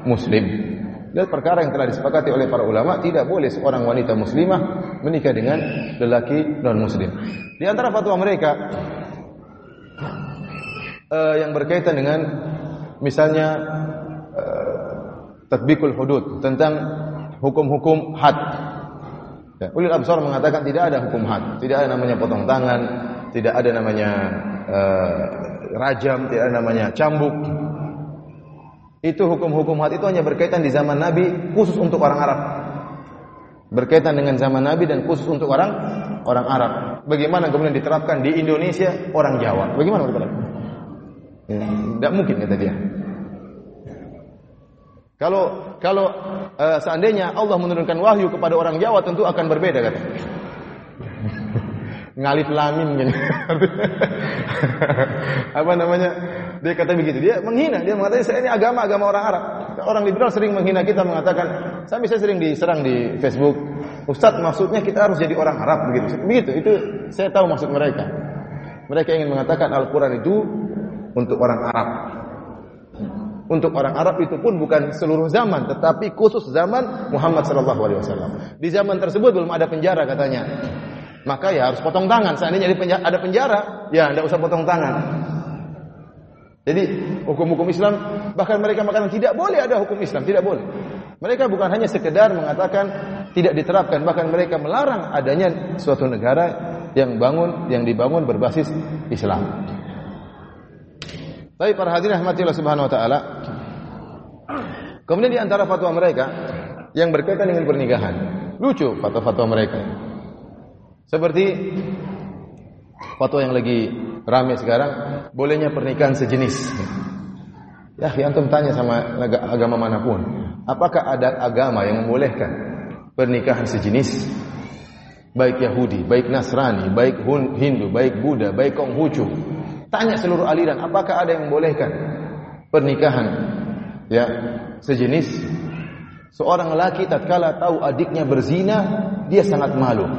Speaker 1: muslim. Dan perkara yang telah disepakati oleh para ulama tidak boleh seorang wanita muslimah menikah dengan lelaki non muslim. Di antara fatwa mereka uh, yang berkaitan dengan misalnya tatbikul hudud tentang hukum-hukum had. Ya, ulil absar mengatakan tidak ada hukum had, tidak ada namanya potong tangan, tidak ada namanya uh, rajam, tidak ada namanya cambuk. Itu hukum-hukum had itu hanya berkaitan di zaman Nabi khusus untuk orang Arab. Berkaitan dengan zaman Nabi dan khusus untuk orang orang Arab. Bagaimana kemudian diterapkan di Indonesia orang Jawa? Bagaimana mereka Ya, tidak mungkin kata dia. Kalau kalau uh, seandainya Allah menurunkan wahyu kepada orang Jawa tentu akan berbeda kata. Ngalif lamin gitu. Apa namanya? Dia kata begitu. Dia menghina, dia mengatakan saya ini agama agama orang Arab. Orang liberal sering menghina kita mengatakan, saya bisa sering diserang di Facebook. Ustadz maksudnya kita harus jadi orang Arab begitu. Begitu, itu saya tahu maksud mereka. Mereka ingin mengatakan Al-Quran itu untuk orang Arab. Untuk orang Arab itu pun bukan seluruh zaman, tetapi khusus zaman Muhammad Sallallahu Alaihi Wasallam. Di zaman tersebut belum ada penjara katanya maka ya harus potong tangan. Seandainya ada penjara, ya tidak usah potong tangan. Jadi hukum-hukum Islam bahkan mereka mengatakan tidak boleh ada hukum Islam, tidak boleh. Mereka bukan hanya sekedar mengatakan tidak diterapkan, bahkan mereka melarang adanya suatu negara yang bangun yang dibangun berbasis Islam. Tapi para hadirin rahmatillah subhanahu wa taala. Kemudian di antara fatwa mereka yang berkaitan dengan pernikahan. Lucu fatwa-fatwa mereka. Seperti fatwa yang lagi ramai sekarang, bolehnya pernikahan sejenis. Ya, antum tanya sama agama mana pun, apakah ada agama yang membolehkan pernikahan sejenis? Baik Yahudi, baik Nasrani, baik Hindu, baik Buddha, baik Konghucu. Tanya seluruh aliran, apakah ada yang membolehkan pernikahan ya sejenis? Seorang lelaki tatkala tahu adiknya berzina, dia sangat malu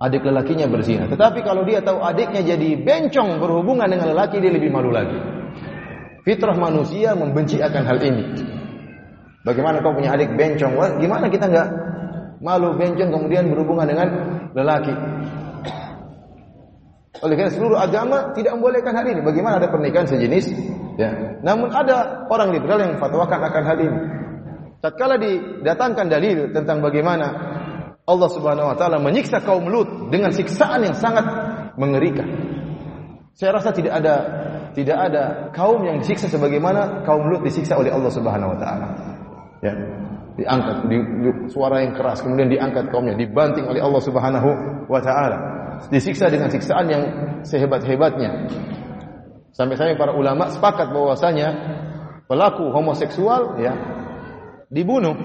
Speaker 1: adik lelakinya berzina. Tetapi kalau dia tahu adiknya jadi bencong berhubungan dengan lelaki, dia lebih malu lagi. Fitrah manusia membenci akan hal ini. Bagaimana kau punya adik bencong? Wah, gimana kita nggak malu bencong kemudian berhubungan dengan lelaki? Oleh karena seluruh agama tidak membolehkan hal ini. Bagaimana ada pernikahan sejenis? Ya. Namun ada orang liberal yang fatwakan akan hal ini. Tatkala didatangkan dalil tentang bagaimana Allah Subhanahu wa taala menyiksa kaum Lut dengan siksaan yang sangat mengerikan. Saya rasa tidak ada tidak ada kaum yang disiksa sebagaimana kaum Lut disiksa oleh Allah Subhanahu wa taala. Ya. Diangkat di, di, suara yang keras kemudian diangkat kaumnya dibanting oleh Allah Subhanahu wa taala. Disiksa dengan siksaan yang sehebat-hebatnya. Sampai-sampai para ulama sepakat bahwasanya pelaku homoseksual ya dibunuh.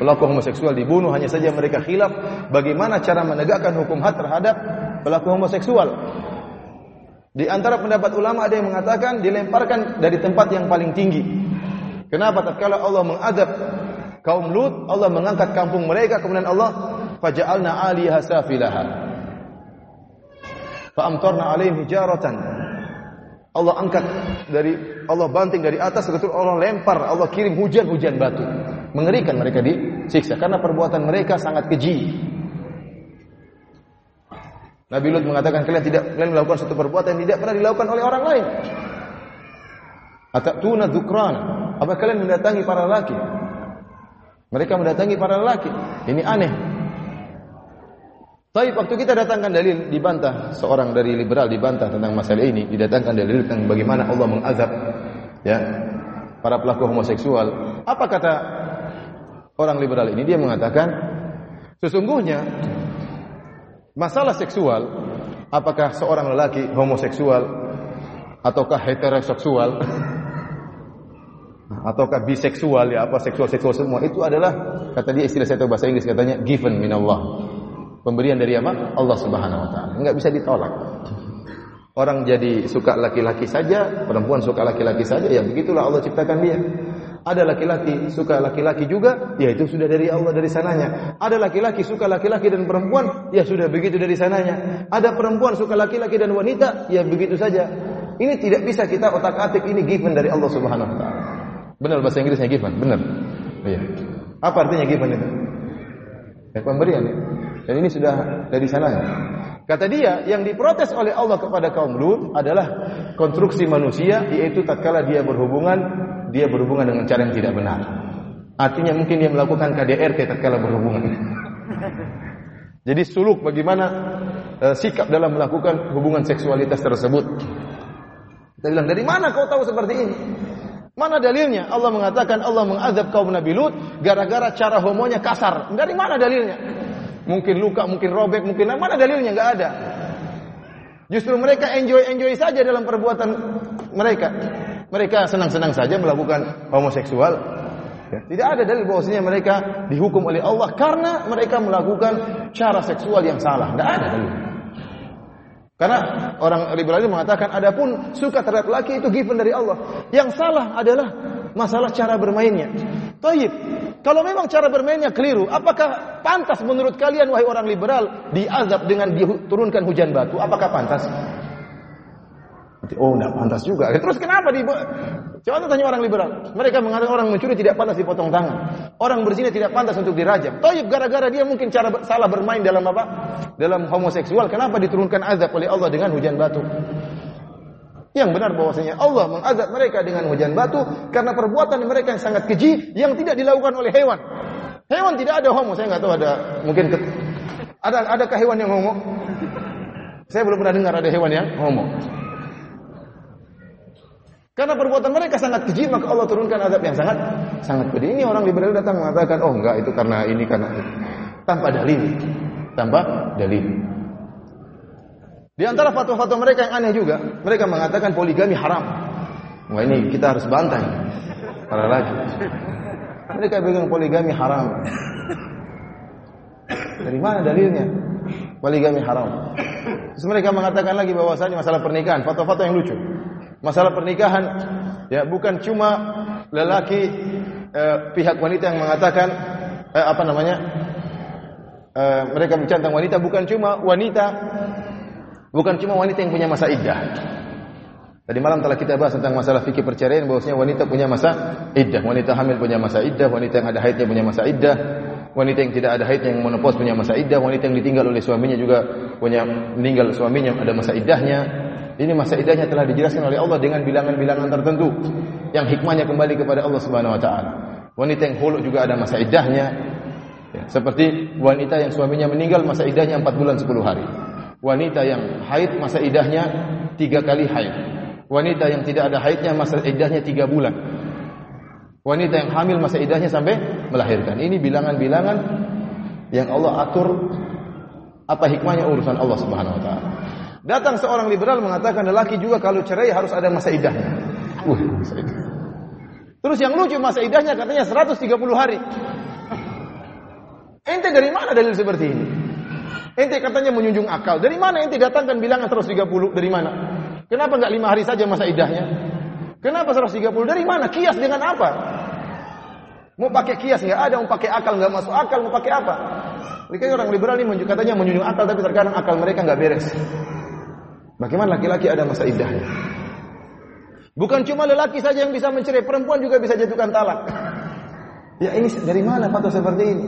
Speaker 1: Pelaku homoseksual dibunuh hanya saja mereka khilaf bagaimana cara menegakkan hukum had terhadap pelaku homoseksual. Di antara pendapat ulama ada yang mengatakan dilemparkan dari tempat yang paling tinggi. Kenapa? Tatkala Allah mengadab kaum Lut, Allah mengangkat kampung mereka kemudian Allah faja'alna 'aliyaha safilaha. Fa amtarna 'alaihim hijaratan. Allah angkat dari Allah banting dari atas betul Allah lempar Allah kirim hujan-hujan batu. Mengerikan mereka disiksa karena perbuatan mereka sangat keji. Nabi Lut mengatakan kalian tidak kalian melakukan satu perbuatan yang tidak pernah dilakukan oleh orang lain. Atatuna dzukran? Apa kalian mendatangi para lelaki? Mereka mendatangi para lelaki. Ini aneh tapi waktu kita datangkan dalil dibantah seorang dari liberal dibantah tentang masalah ini, didatangkan dalil tentang bagaimana Allah mengazab ya para pelaku homoseksual. Apa kata orang liberal ini? Dia mengatakan sesungguhnya masalah seksual apakah seorang lelaki homoseksual ataukah heteroseksual ataukah biseksual ya apa seksual seksual semua itu adalah kata dia istilah saya tahu bahasa Inggris katanya given min Allah Pemberian dari apa? Allah Subhanahu wa taala. Enggak bisa ditolak. Orang jadi suka laki-laki saja, perempuan suka laki-laki saja, ya begitulah Allah ciptakan dia. Ada laki-laki suka laki-laki juga, ya itu sudah dari Allah dari sananya. Ada laki-laki suka laki-laki dan perempuan, ya sudah begitu dari sananya. Ada perempuan suka laki-laki dan wanita, ya begitu saja. Ini tidak bisa kita otak-atik ini given dari Allah Subhanahu wa taala. Benar bahasa Inggrisnya given, benar. Iya. Apa artinya given itu? Ya, pemberian ya. Dan ini sudah dari sana. Kata dia, yang diprotes oleh Allah kepada kaum Lut adalah konstruksi manusia, yaitu tatkala dia berhubungan, dia berhubungan dengan cara yang tidak benar. Artinya mungkin dia melakukan KDRT tatkala berhubungan. Jadi suluk bagaimana uh, sikap dalam melakukan hubungan seksualitas tersebut. Kita bilang, dari mana kau tahu seperti ini? Mana dalilnya? Allah mengatakan Allah mengazab kaum Nabi Lut gara-gara cara homonya kasar. Dari mana dalilnya? Mungkin luka, mungkin robek, mungkin mana dalilnya? Enggak ada. Justru mereka enjoy-enjoy saja dalam perbuatan mereka. Mereka senang-senang saja melakukan homoseksual. Ya, tidak ada dalil bahwasanya mereka dihukum oleh Allah karena mereka melakukan cara seksual yang salah. Tidak ada dalil. Karena orang liberal mengatakan adapun suka terhadap laki itu given dari Allah. Yang salah adalah masalah cara bermainnya. Taib. Kalau memang cara bermainnya keliru, apakah pantas menurut kalian wahai orang liberal diazab dengan diturunkan hujan batu? Apakah pantas? Oh, tidak pantas juga. Terus kenapa di Coba tanya orang liberal. Mereka mengatakan orang mencuri tidak pantas dipotong tangan. Orang berzina tidak pantas untuk dirajam. Toyib gara-gara dia mungkin cara salah bermain dalam apa? Dalam homoseksual. Kenapa diturunkan azab oleh Allah dengan hujan batu? Yang benar bahwasanya Allah mengazab mereka dengan hujan batu karena perbuatan mereka yang sangat keji yang tidak dilakukan oleh hewan. Hewan tidak ada homo. Saya nggak tahu ada mungkin ada adakah hewan yang homo? Saya belum pernah dengar ada hewan yang homo. Karena perbuatan mereka sangat keji, maka Allah turunkan azab yang sangat sangat pedih. Ini orang liberal datang mengatakan, oh enggak itu karena ini karena itu. Tanpa dalil. Tanpa dalil. Di antara fatwa-fatwa mereka yang aneh juga, mereka mengatakan poligami haram. Wah ini kita harus bantai. Para lagi. Mereka bilang poligami haram. Dari mana dalilnya? Poligami haram. Terus mereka mengatakan lagi bahwasanya masalah pernikahan, fatwa-fatwa yang lucu. Masalah pernikahan ya bukan cuma lelaki eh, pihak wanita yang mengatakan eh, apa namanya? Eh, mereka bicara tentang wanita bukan cuma wanita bukan cuma wanita yang punya masa iddah. Tadi malam telah kita bahas tentang masalah fikih perceraian bahwasanya wanita punya masa iddah, wanita hamil punya masa iddah, wanita yang ada haidnya punya masa iddah, wanita yang tidak ada haidnya yang menopause punya masa iddah, wanita yang ditinggal oleh suaminya juga punya meninggal suaminya ada masa iddahnya. Ini masa idahnya telah dijelaskan oleh Allah dengan bilangan-bilangan tertentu yang hikmahnya kembali kepada Allah Subhanahu wa taala. Wanita yang huluk juga ada masa idahnya. Ya, seperti wanita yang suaminya meninggal masa idahnya 4 bulan 10 hari. Wanita yang haid masa idahnya 3 kali haid. Wanita yang tidak ada haidnya masa idahnya 3 bulan. Wanita yang hamil masa idahnya sampai melahirkan. Ini bilangan-bilangan yang Allah atur apa hikmahnya urusan Allah Subhanahu wa taala. Datang seorang liberal mengatakan lelaki juga kalau cerai harus ada masa idahnya. Uh, masa idah. Terus yang lucu masa idahnya katanya 130 hari. Ente dari mana dalil seperti ini? Ente katanya menjunjung akal. Dari mana ente datangkan bilangan 130? Dari mana? Kenapa enggak lima hari saja masa idahnya? Kenapa 130? Dari mana? Kias dengan apa? Mau pakai kias nggak ada, mau pakai akal nggak masuk akal, mau pakai apa? Mereka orang liberal ini katanya menjunjung akal, tapi terkadang akal mereka nggak beres. Bagaimana laki-laki ada masa idahnya? Bukan cuma lelaki saja yang bisa mencerai, perempuan juga bisa jatuhkan talak. Ya ini dari mana fatwa seperti ini?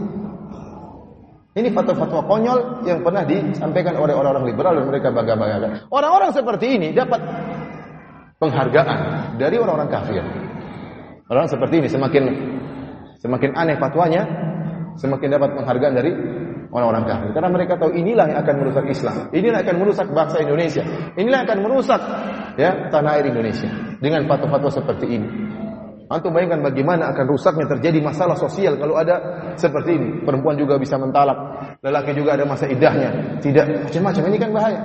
Speaker 1: Ini fatwa-fatwa konyol yang pernah disampaikan oleh orang-orang liberal dan mereka bangga-banggakan. Orang-orang seperti ini dapat penghargaan dari orang-orang kafir. Orang seperti ini semakin semakin aneh fatwanya, semakin dapat penghargaan dari orang-orang kafir. Karena mereka tahu inilah yang akan merusak Islam. Inilah yang akan merusak bangsa Indonesia. Inilah yang akan merusak ya tanah air Indonesia dengan fatwa-fatwa seperti ini. Antum bayangkan bagaimana akan rusaknya terjadi masalah sosial kalau ada seperti ini. Perempuan juga bisa mentalak, lelaki juga ada masa idahnya. Tidak macam-macam ini kan bahaya.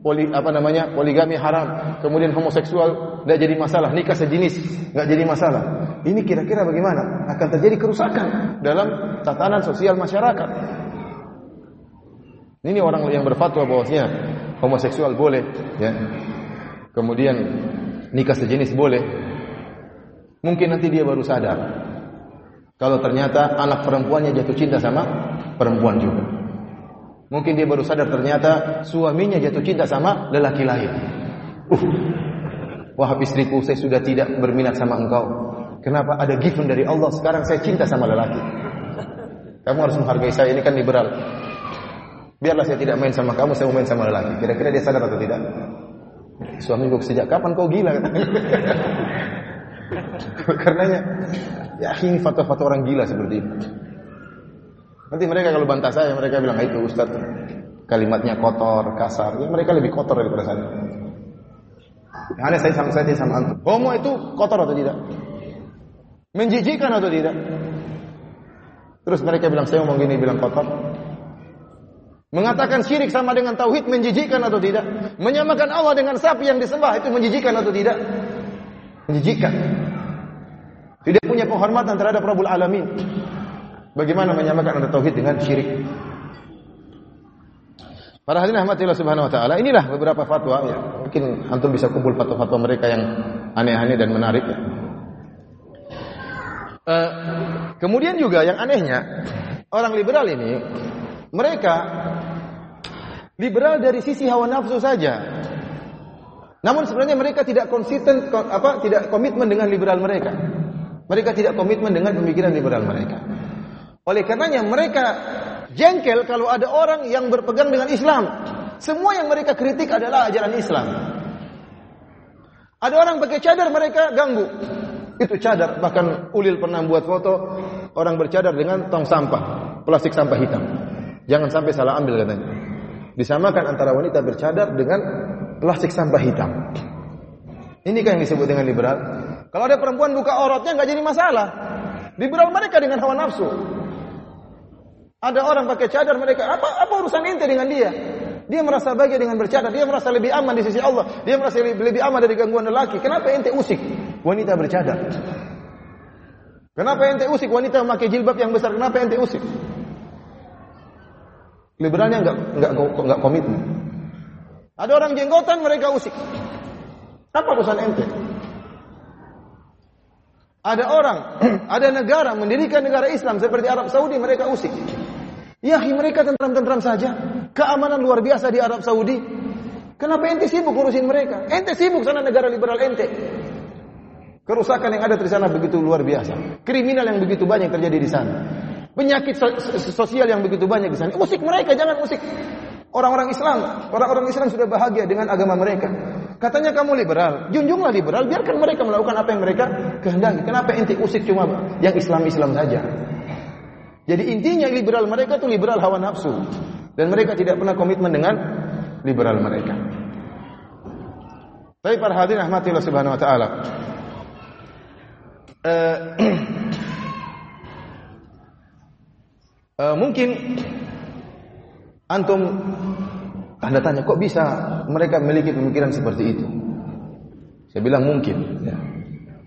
Speaker 1: Poli, apa namanya poligami haram, kemudian homoseksual tidak jadi masalah, nikah sejenis nggak jadi masalah. Ini kira-kira bagaimana akan terjadi kerusakan dalam tatanan sosial masyarakat. Ini orang yang berfatwa bahwasanya homoseksual boleh, ya. Kemudian nikah sejenis boleh. Mungkin nanti dia baru sadar. Kalau ternyata anak perempuannya jatuh cinta sama perempuan juga. Mungkin dia baru sadar ternyata suaminya jatuh cinta sama lelaki lain. Uh, wah istriku saya sudah tidak berminat sama engkau. Kenapa ada given dari Allah sekarang saya cinta sama lelaki. Kamu harus menghargai saya ini kan liberal. Biarlah saya tidak main sama kamu, saya mau main sama lelaki. Kira-kira dia sadar atau tidak? Suami gue sejak kapan kau gila? Karenanya Ya, ini fatwa-fatwa orang gila seperti itu. Nanti mereka kalau bantah saya, mereka bilang, itu Ustaz, kalimatnya kotor, kasar. Ya, mereka lebih kotor daripada saya. Hanya saya sama saya sama antum. Homo itu kotor atau tidak? Menjijikan atau tidak? Terus mereka bilang, saya ngomong gini, bilang kotor. Mengatakan syirik sama dengan tauhid menjijikan atau tidak? Menyamakan Allah dengan sapi yang disembah itu menjijikan atau tidak? Menjijikan. Tidak punya penghormatan terhadap Rabbul Alamin. Bagaimana menyamakan antara tauhid dengan syirik? Para hadirin rahmatillah subhanahu wa taala, inilah beberapa fatwa ya. Mungkin antum bisa kumpul fatwa-fatwa mereka yang aneh-aneh dan menarik ya. Uh, kemudian juga yang anehnya, orang liberal ini mereka liberal dari sisi hawa nafsu saja. Namun sebenarnya mereka tidak konsisten apa tidak komitmen dengan liberal mereka. Mereka tidak komitmen dengan pemikiran liberal mereka. Oleh karenanya mereka jengkel kalau ada orang yang berpegang dengan Islam. Semua yang mereka kritik adalah ajaran Islam. Ada orang pakai cadar mereka ganggu. Itu cadar, bahkan Ulil pernah buat foto orang bercadar dengan tong sampah, plastik sampah hitam. Jangan sampai salah ambil katanya disamakan antara wanita bercadar dengan plastik sampah hitam. Ini kan yang disebut dengan liberal. Kalau ada perempuan buka auratnya nggak jadi masalah. Liberal mereka dengan hawa nafsu. Ada orang pakai cadar mereka apa apa urusan ente dengan dia? Dia merasa bahagia dengan bercadar, dia merasa lebih aman di sisi Allah, dia merasa lebih, lebih aman dari gangguan lelaki. Kenapa ente usik wanita bercadar? Kenapa ente usik wanita memakai jilbab yang besar? Kenapa ente usik? Liberalnya enggak enggak enggak komitmen. Ada orang jenggotan mereka usik. Apa urusan ente? Ada orang, ada negara mendirikan negara Islam seperti Arab Saudi mereka usik. Ya, mereka tentram-tentram saja. Keamanan luar biasa di Arab Saudi. Kenapa ente sibuk urusin mereka? Ente sibuk sana negara liberal ente. Kerusakan yang ada di sana begitu luar biasa. Kriminal yang begitu banyak terjadi di sana. Penyakit sosial yang begitu banyak di sana. Musik mereka, jangan musik. Orang-orang Islam, orang-orang Islam sudah bahagia dengan agama mereka. Katanya kamu liberal, junjunglah liberal, biarkan mereka melakukan apa yang mereka kehendaki. Kenapa inti usik cuma yang Islam-Islam saja? Jadi intinya liberal mereka itu liberal hawa nafsu dan mereka tidak pernah komitmen dengan liberal mereka. Tapi para hadirin rahmatillah subhanahu wa taala. Uh, uh, mungkin antum anda tanya kok bisa mereka memiliki pemikiran seperti itu? Saya bilang mungkin. Ya.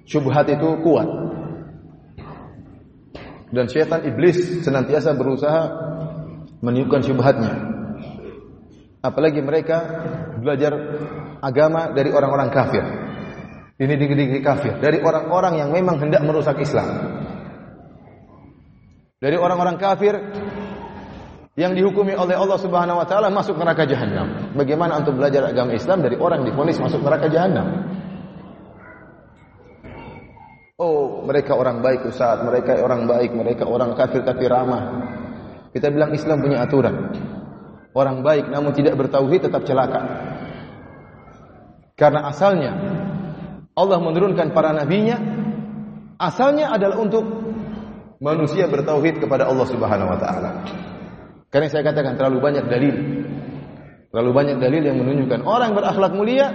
Speaker 1: Syubhat itu kuat. Dan syaitan iblis senantiasa berusaha meniupkan syubhatnya. Apalagi mereka belajar agama dari orang-orang kafir. Ini digeri kafir. Dari orang-orang yang memang hendak merusak Islam. Dari orang-orang kafir yang dihukumi oleh Allah Subhanahu wa taala masuk neraka jahanam. Bagaimana untuk belajar agama Islam dari orang yang difonis masuk neraka jahanam? Oh, mereka orang baik Ustaz, mereka orang baik, mereka orang kafir tapi ramah. Kita bilang Islam punya aturan. Orang baik namun tidak bertauhid tetap celaka. Karena asalnya Allah menurunkan para nabinya asalnya adalah untuk manusia bertauhid kepada Allah Subhanahu wa taala. Karena saya katakan terlalu banyak dalil. Terlalu banyak dalil yang menunjukkan orang berakhlak mulia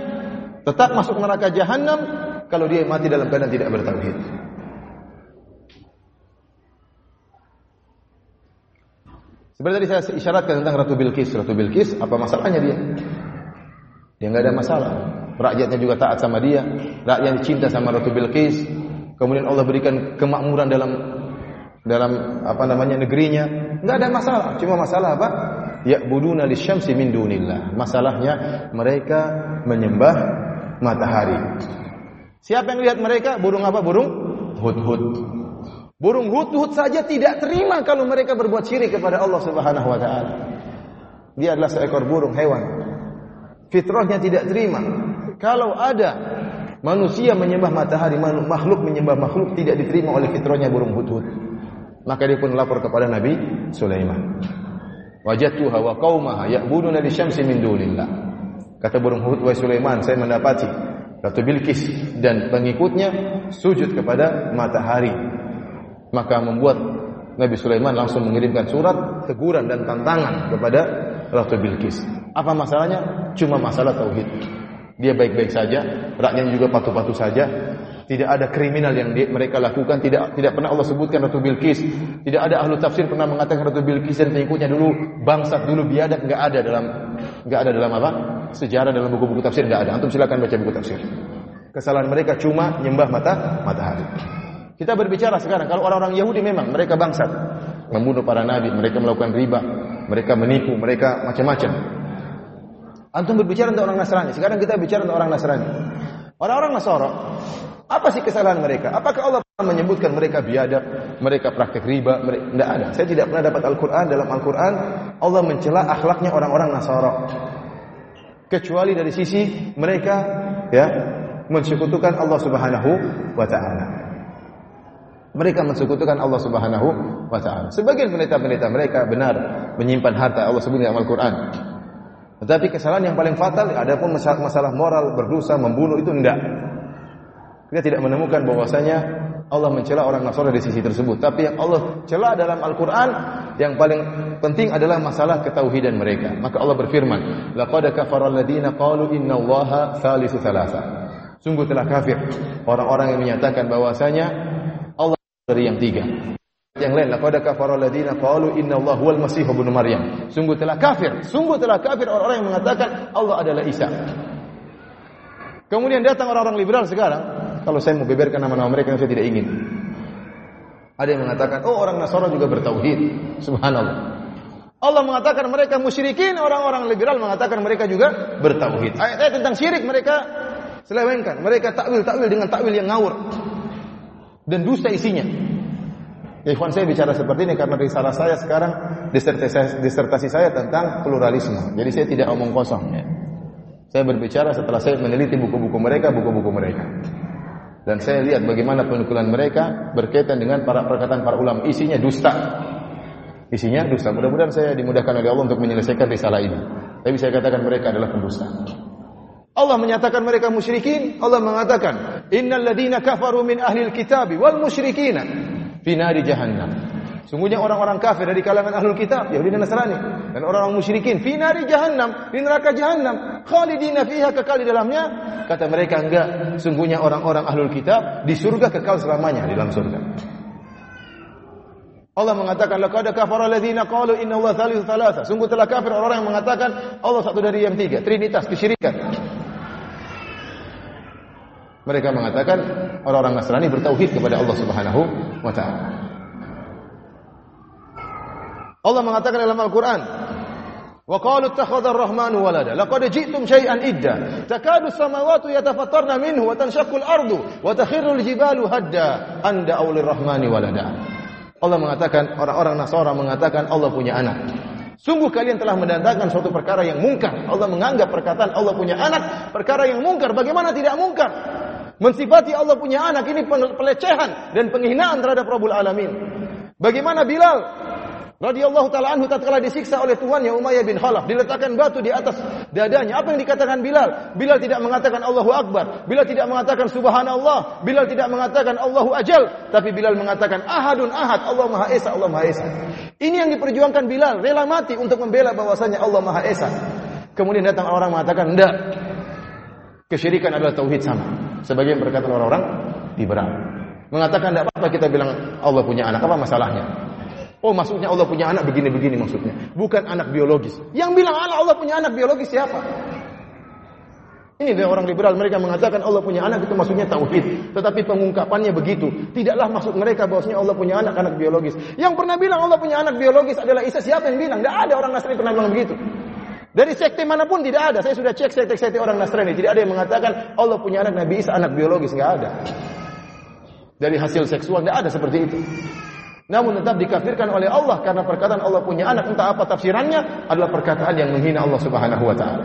Speaker 1: tetap masuk neraka jahanam kalau dia mati dalam keadaan tidak bertauhid. Seperti tadi saya isyaratkan tentang Ratu Bilqis. Ratu Bilqis, apa masalahnya dia? Dia nggak ada masalah. Rakyatnya juga taat sama dia. Rakyat cinta sama Ratu Bilqis. Kemudian Allah berikan kemakmuran dalam dalam apa namanya negerinya, nggak ada masalah. Cuma masalah apa? Ya buduna lisyamsi min dunillah. Masalahnya mereka menyembah matahari. Siapa yang lihat mereka? Burung apa? Burung hudhud. Burung hudhud saja tidak terima kalau mereka berbuat syirik kepada Allah Subhanahu wa taala. Dia adalah seekor burung hewan. Fitrahnya tidak terima. Kalau ada manusia menyembah matahari, makhluk menyembah makhluk tidak diterima oleh fitrahnya burung hudhud. Maka dia pun lapor kepada Nabi Sulaiman. Wajadtuha wa qaumaha ya'buduna lisyamsi min dunillah. Kata burung Hud wa Sulaiman, saya mendapati Ratu Bilqis dan pengikutnya sujud kepada matahari. Maka membuat Nabi Sulaiman langsung mengirimkan surat teguran dan tantangan kepada Ratu Bilqis. Apa masalahnya? Cuma masalah tauhid. Dia baik-baik saja, rakyatnya juga patuh-patuh saja. Tidak ada kriminal yang dia, mereka lakukan, tidak tidak pernah Allah sebutkan Ratu Bilqis. Tidak ada ahlu tafsir pernah mengatakan Ratu Bilqis dan pengikutnya dulu bangsat dulu biadab enggak ada dalam enggak ada dalam apa? Sejarah dalam buku-buku tafsir enggak ada. Antum silakan baca buku tafsir. Kesalahan mereka cuma nyembah mata matahari. Kita berbicara sekarang kalau orang-orang Yahudi memang mereka bangsat, membunuh para nabi, mereka melakukan riba, mereka menipu, mereka macam-macam. Antum berbicara tentang orang Nasrani. Sekarang kita bicara tentang orang Nasrani. Orang-orang Nasara, apa sih kesalahan mereka? Apakah Allah pernah menyebutkan mereka biadab, mereka praktek riba? Mereka... Tidak ada. Saya tidak pernah dapat Al-Quran. Dalam Al-Quran, Allah mencela akhlaknya orang-orang Nasara. Kecuali dari sisi mereka ya mensekutukan Allah Subhanahu wa taala. Mereka mensekutukan Allah Subhanahu wa taala. Sebagian pendeta-pendeta mereka benar menyimpan harta Allah sebut dalam Al-Qur'an. Tetapi kesalahan yang paling fatal adapun masalah, masalah moral berdosa membunuh itu enggak. Kita tidak menemukan bahwasanya Allah mencela orang Nasrani di sisi tersebut. Tapi yang Allah cela dalam Al-Quran yang paling penting adalah masalah ketauhidan mereka. Maka Allah berfirman, "Laqad kafara alladziina qalu inna Allaha thalithu thalatha." Sungguh telah kafir orang-orang yang menyatakan bahwasanya dari yang tiga. Yang lain, laqad kafara alladziina qalu inna Allah huwal masih ibnu Maryam. Sungguh telah kafir, sungguh telah kafir orang-orang yang mengatakan Allah adalah Isa. Kemudian datang orang-orang liberal sekarang, kalau saya mau beberkan nama-nama mereka yang saya tidak ingin. Ada yang mengatakan, oh orang Nasara juga bertauhid. Subhanallah. Allah mengatakan mereka musyrikin, orang-orang liberal mengatakan mereka juga bertauhid. Ayat-ayat tentang syirik mereka selewengkan. Mereka takwil-takwil dengan takwil yang ngawur dan dusta isinya. Ya, ikhwan saya bicara seperti ini karena risalah saya sekarang disertasi, disertasi saya tentang pluralisme. Jadi saya tidak omong kosong. Ya. Saya berbicara setelah saya meneliti buku-buku mereka, buku-buku mereka. Dan saya lihat bagaimana penukulan mereka berkaitan dengan para perkataan para ulama. Isinya dusta. Isinya dusta. Mudah-mudahan saya dimudahkan oleh Allah untuk menyelesaikan risalah ini. Tapi saya katakan mereka adalah pendusta. Allah menyatakan mereka musyrikin, Allah mengatakan, "Innal ladina kafaru min ahlil kitabi wal musyrikina fi nari jahannam." Sungguhnya orang-orang kafir dari kalangan ahlul kitab, Yahudi dan Nasrani, dan orang-orang musyrikin fi nari jahannam, di neraka jahannam, khalidina fiha kekal di dalamnya. Kata mereka enggak, sungguhnya orang-orang ahlul kitab di surga kekal selamanya di dalam surga. Allah mengatakan laqad kafara alladziina qalu inna Allah thalithu thalatha. Sungguh telah kafir orang-orang yang mengatakan Allah satu dari yang tiga, trinitas, kesyirikan. Mereka mengatakan orang-orang Nasrani bertauhid kepada Allah Subhanahu wa taala. Allah mengatakan dalam Al-Qur'an, "Wa qalu ittakhadha ar-rahmanu walada, laqad ji'tum syai'an idda, takadu as-samawati yatafattarna minhu wa tanshaqqu al-ardu wa takhirru al-jibalu hadda, anda aulir rahmani walada." Allah mengatakan orang-orang Nasara mengatakan Allah punya anak. Sungguh kalian telah mendatangkan suatu perkara yang mungkar. Allah menganggap perkataan Allah punya anak perkara yang mungkar. Bagaimana tidak mungkar? Mensifati Allah punya anak ini pelecehan dan penghinaan terhadap Rabbul Alamin. Bagaimana Bilal radhiyallahu taala anhu tatkala disiksa oleh tuannya Umayyah bin Khalaf, diletakkan batu di atas dadanya. Apa yang dikatakan Bilal? Bilal tidak mengatakan Allahu Akbar, Bilal tidak mengatakan subhanallah, Bilal tidak mengatakan Allahu ajal, tapi Bilal mengatakan ahadun ahad, Allah Maha Esa, Allah Maha Esa. Ini yang diperjuangkan Bilal, rela mati untuk membela bahwasanya Allah Maha Esa. Kemudian datang orang mengatakan, "Enggak. Kesyirikan adalah tauhid sama." Sebagian berkata orang-orang liberal. Mengatakan tidak apa-apa kita bilang Allah punya anak, apa masalahnya? Oh maksudnya Allah punya anak begini-begini maksudnya. Bukan anak biologis. Yang bilang anak Allah punya anak biologis siapa? Ini dia orang liberal mereka mengatakan Allah punya anak itu maksudnya tauhid, tetapi pengungkapannya begitu. Tidaklah maksud mereka bahwasanya Allah punya anak anak biologis. Yang pernah bilang Allah punya anak biologis adalah Isa. Siapa yang bilang? Tidak ada orang Nasrani pernah bilang begitu. Dari sekte mana pun tidak ada. Saya sudah cek sekte-sekte orang Nasrani. Tidak ada yang mengatakan Allah punya anak Nabi Isa anak biologis. Tidak ada. Dari hasil seksual tidak ada seperti itu. Namun tetap dikafirkan oleh Allah karena perkataan Allah punya anak entah apa tafsirannya adalah perkataan yang menghina Allah Subhanahu wa taala.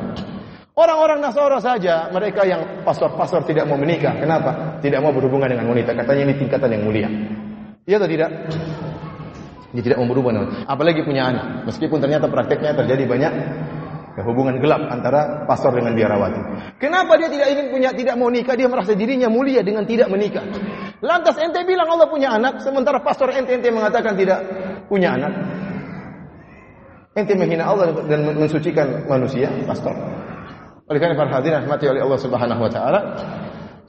Speaker 1: Orang-orang Nasara saja mereka yang pastor-pastor tidak mau menikah. Kenapa? Tidak mau berhubungan dengan wanita. Katanya ini tingkatan yang mulia. Iya atau tidak? Dia tidak mau berhubungan. Apalagi punya anak. Meskipun ternyata prakteknya terjadi banyak hubungan gelap antara pastor dengan biarawati. Kenapa dia tidak ingin punya, tidak mau nikah? Dia merasa dirinya mulia dengan tidak menikah. Lantas ente bilang Allah punya anak, sementara pastor ente ente mengatakan tidak punya anak. Ente menghina Allah dan mensucikan manusia, pastor. Oleh karena para hadirin mati oleh Allah Subhanahu wa taala,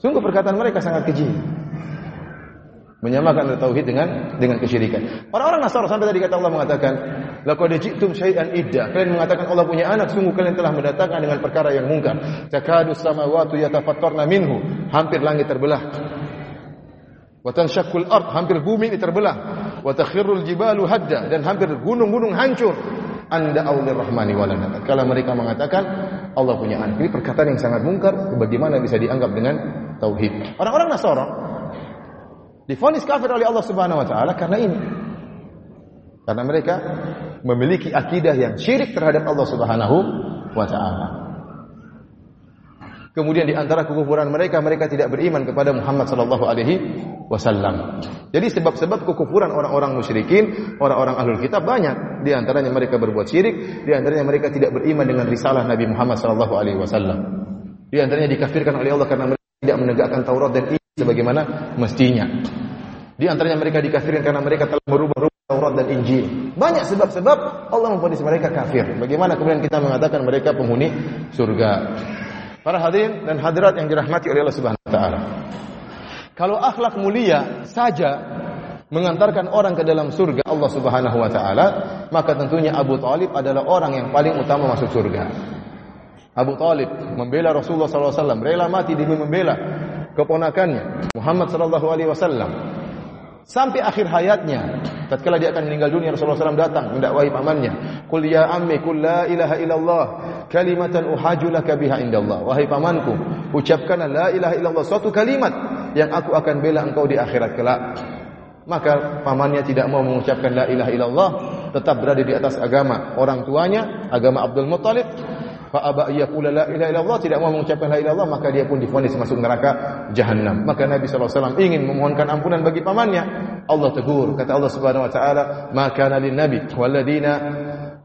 Speaker 1: sungguh perkataan mereka sangat keji. Menyamakan tauhid dengan dengan kesyirikan. Orang-orang Nasara sampai tadi kata Allah mengatakan, Laqad ji'tum syai'an idda. Kalian mengatakan Allah punya anak, sungguh kalian telah mendatangkan dengan perkara yang mungkar. Takadu samawati yatafattarna minhu. Hampir langit terbelah. Wa tanshaqqul ard, hampir bumi ini terbelah. Wa takhirrul jibalu hadda dan hampir gunung-gunung hancur. Anda aulir rahmani walana. Kalau mereka mengatakan Allah punya anak, ini perkataan yang sangat mungkar, bagaimana bisa dianggap dengan tauhid? Orang-orang Nasara difonis kafir oleh Allah Subhanahu wa taala karena ini. Karena mereka memiliki akidah yang syirik terhadap Allah Subhanahu wa taala. Kemudian di antara kekufuran mereka mereka tidak beriman kepada Muhammad sallallahu alaihi wasallam. Jadi sebab-sebab kekufuran orang-orang musyrikin, orang-orang ahlul kitab banyak. Di antaranya mereka berbuat syirik, di antaranya mereka tidak beriman dengan risalah Nabi Muhammad sallallahu alaihi wasallam. Di antaranya dikafirkan oleh Allah karena mereka tidak menegakkan Taurat dan sebagaimana mestinya. Di antaranya mereka dikafirkan karena mereka telah merubah Taurat dan Injil. Banyak sebab-sebab Allah memfonis mereka kafir. Bagaimana kemudian kita mengatakan mereka penghuni surga? Para hadirin dan hadirat yang dirahmati oleh Allah Subhanahu wa taala. Kalau akhlak mulia saja mengantarkan orang ke dalam surga Allah Subhanahu wa taala, maka tentunya Abu Talib adalah orang yang paling utama masuk surga. Abu Talib membela Rasulullah SAW, rela mati demi membela keponakannya Muhammad sallallahu alaihi wasallam. Sampai akhir hayatnya tatkala dia akan meninggal dunia Rasulullah SAW datang mendakwahi pamannya qul ya ammi qul la ilaha illallah kalimatan uhaju laka biha indallah. Wahai pamanku ucapkanlah la ilaha illallah suatu kalimat yang aku akan bela engkau di akhirat kelak. Maka pamannya tidak mau mengucapkan la ilaha illallah tetap berada di atas agama orang tuanya agama Abdul Muttalib fa aba yaqula la ilaha illallah tidak mau mengucapkan la ilaha illallah maka dia pun difonis masuk neraka jahanam maka Nabi SAW ingin memohonkan ampunan bagi pamannya. Allah tegur kata Allah Subhanahu wa taala ma kana lin nabi walladzina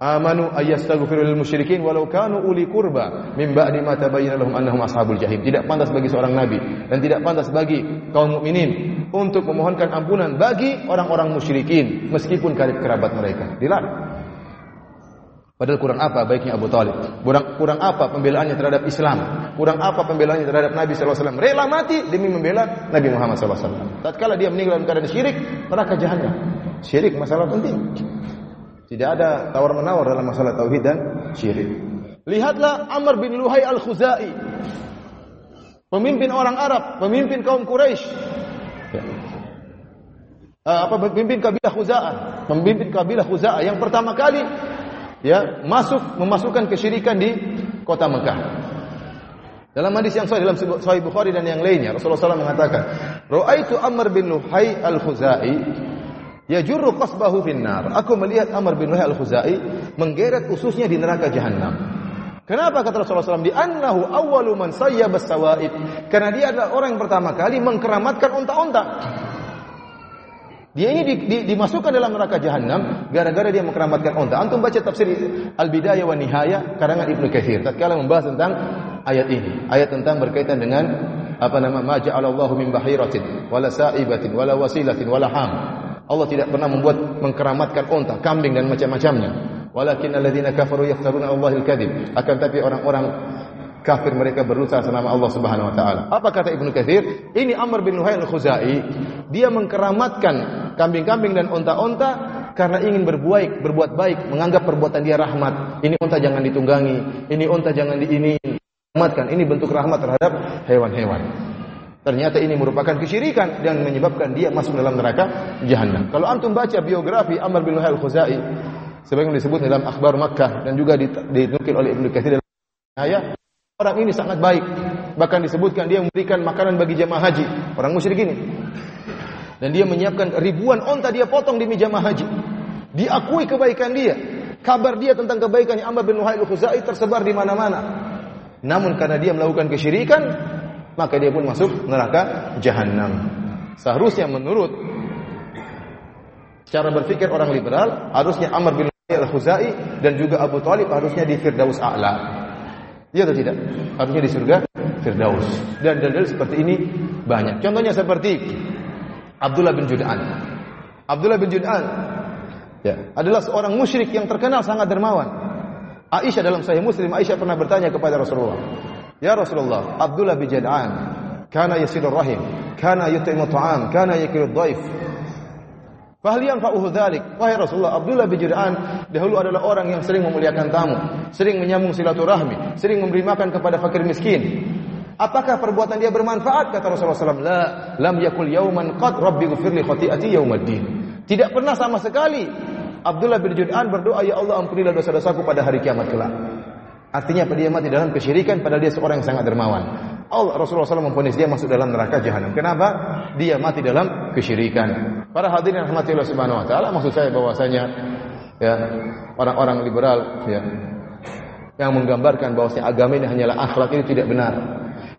Speaker 1: amanu ayastaghfiru lil musyrikin walau kanu uli kurba min ba'di ma tabayyana lahum annahum ashabul jahim. Tidak pantas bagi seorang nabi dan tidak pantas bagi kaum mukminin untuk memohonkan ampunan bagi orang-orang musyrikin meskipun karib kerabat mereka dilarang Padahal kurang apa baiknya Abu Talib? Kurang, kurang apa pembelaannya terhadap Islam? Kurang apa pembelaannya terhadap Nabi SAW? Rela mati demi membela Nabi Muhammad SAW. Tatkala dia meninggal dalam keadaan syirik, neraka jahanam. Syirik masalah penting. Tidak ada tawar-menawar dalam masalah tauhid dan syirik. Lihatlah Amr bin Luhai al-Khuzai. Pemimpin orang Arab, pemimpin kaum Quraisy. Ya. Uh, apa pemimpin kabilah Khuza'ah, pemimpin kabilah Khuza'ah yang pertama kali ya masuk memasukkan kesyirikan di kota Mekah. Dalam hadis yang sahih dalam Sahih Bukhari dan yang lainnya Rasulullah SAW mengatakan, "Ra'aitu Amr bin Luhai al-Khuzai yajurru qasbahu finnar." Aku melihat Amr bin Luhai al-Khuzai menggeret ususnya di neraka jahanam. Kenapa kata Rasulullah SAW? Di annahu awwalu man sayyaba sawaid. Karena dia adalah orang yang pertama kali mengkeramatkan unta-unta. Dia ini di, di, dimasukkan dalam neraka jahanam gara-gara dia mengkeramatkan unta. Antum baca tafsir Al-Bidayah wa Nihaya karangan Ibnu Katsir tatkala membahas tentang ayat ini. Ayat tentang berkaitan dengan apa nama ma ja'alallahu min bahiratin wala sa'ibatin wala wasilatin wala ham. Allah tidak pernah membuat mengkeramatkan unta, kambing dan macam-macamnya. Walakin alladzina kafaru yaftaruna Allahil kadzib. Akan tapi orang-orang kafir mereka berusaha selama Allah Subhanahu wa taala. Apa kata Ibnu Katsir? Ini Amr bin Luhai al-Khuzai, dia mengkeramatkan kambing-kambing dan unta-unta karena ingin berbuat berbuat baik, menganggap perbuatan dia rahmat. Ini unta jangan ditunggangi, ini unta jangan diini. Rahmatkan, ini bentuk rahmat terhadap hewan-hewan. Ternyata ini merupakan kesyirikan dan menyebabkan dia masuk dalam neraka jahanam. Kalau antum baca biografi Amr bin Luhai al-Khuzai, sebagaimana disebut dalam Akhbar Makkah dan juga dinukil oleh Ibnu Katsir dalam ayat Orang ini sangat baik. Bahkan disebutkan dia memberikan makanan bagi jemaah haji. Orang musyrik ini. Dan dia menyiapkan ribuan onta dia potong demi jemaah haji. Diakui kebaikan dia. Kabar dia tentang kebaikan Amr bin Luhai al-Khuzai tersebar di mana-mana. Namun karena dia melakukan kesyirikan, maka dia pun masuk neraka jahanam. Seharusnya menurut cara berpikir orang liberal, harusnya Amr bin Luhai al-Khuzai dan juga Abu Talib harusnya di Firdaus A'la. Iya atau tidak? Harusnya di surga Firdaus. Dan dalil seperti ini banyak. Contohnya seperti Abdullah bin Jud'an. Abdullah bin Jud'an ya, adalah seorang musyrik yang terkenal sangat dermawan. Aisyah dalam Sahih Muslim, Aisyah pernah bertanya kepada Rasulullah, "Ya Rasulullah, Abdullah bin Jud'an kana yasidur rahim, kana yut'imu ta'am, kana yakiru dhaif." Fahal yanfa'uhu dzalik? Wahai Rasulullah, Abdullah bin Jud'an dahulu adalah orang yang sering memuliakan tamu, sering menyambung silaturahmi, sering memberi makan kepada fakir miskin. Apakah perbuatan dia bermanfaat? Kata Rasulullah SAW, La, lam yakul yauman qad rabbi gufirli khati'ati yaumaddin. Tidak pernah sama sekali Abdullah bin Jud'an berdoa, Ya Allah ampunilah dosa-dosaku pada hari kiamat kelak. Artinya apa dia mati dalam kesyirikan padahal dia seorang yang sangat dermawan. Allah Rasulullah SAW memfonis dia masuk dalam neraka jahanam. Kenapa? Dia mati dalam kesyirikan. Para hadirin rahmati Allah Subhanahu wa taala, maksud saya bahwasanya ya orang-orang liberal ya yang menggambarkan bahwasanya agama ini hanyalah akhlak ini tidak benar.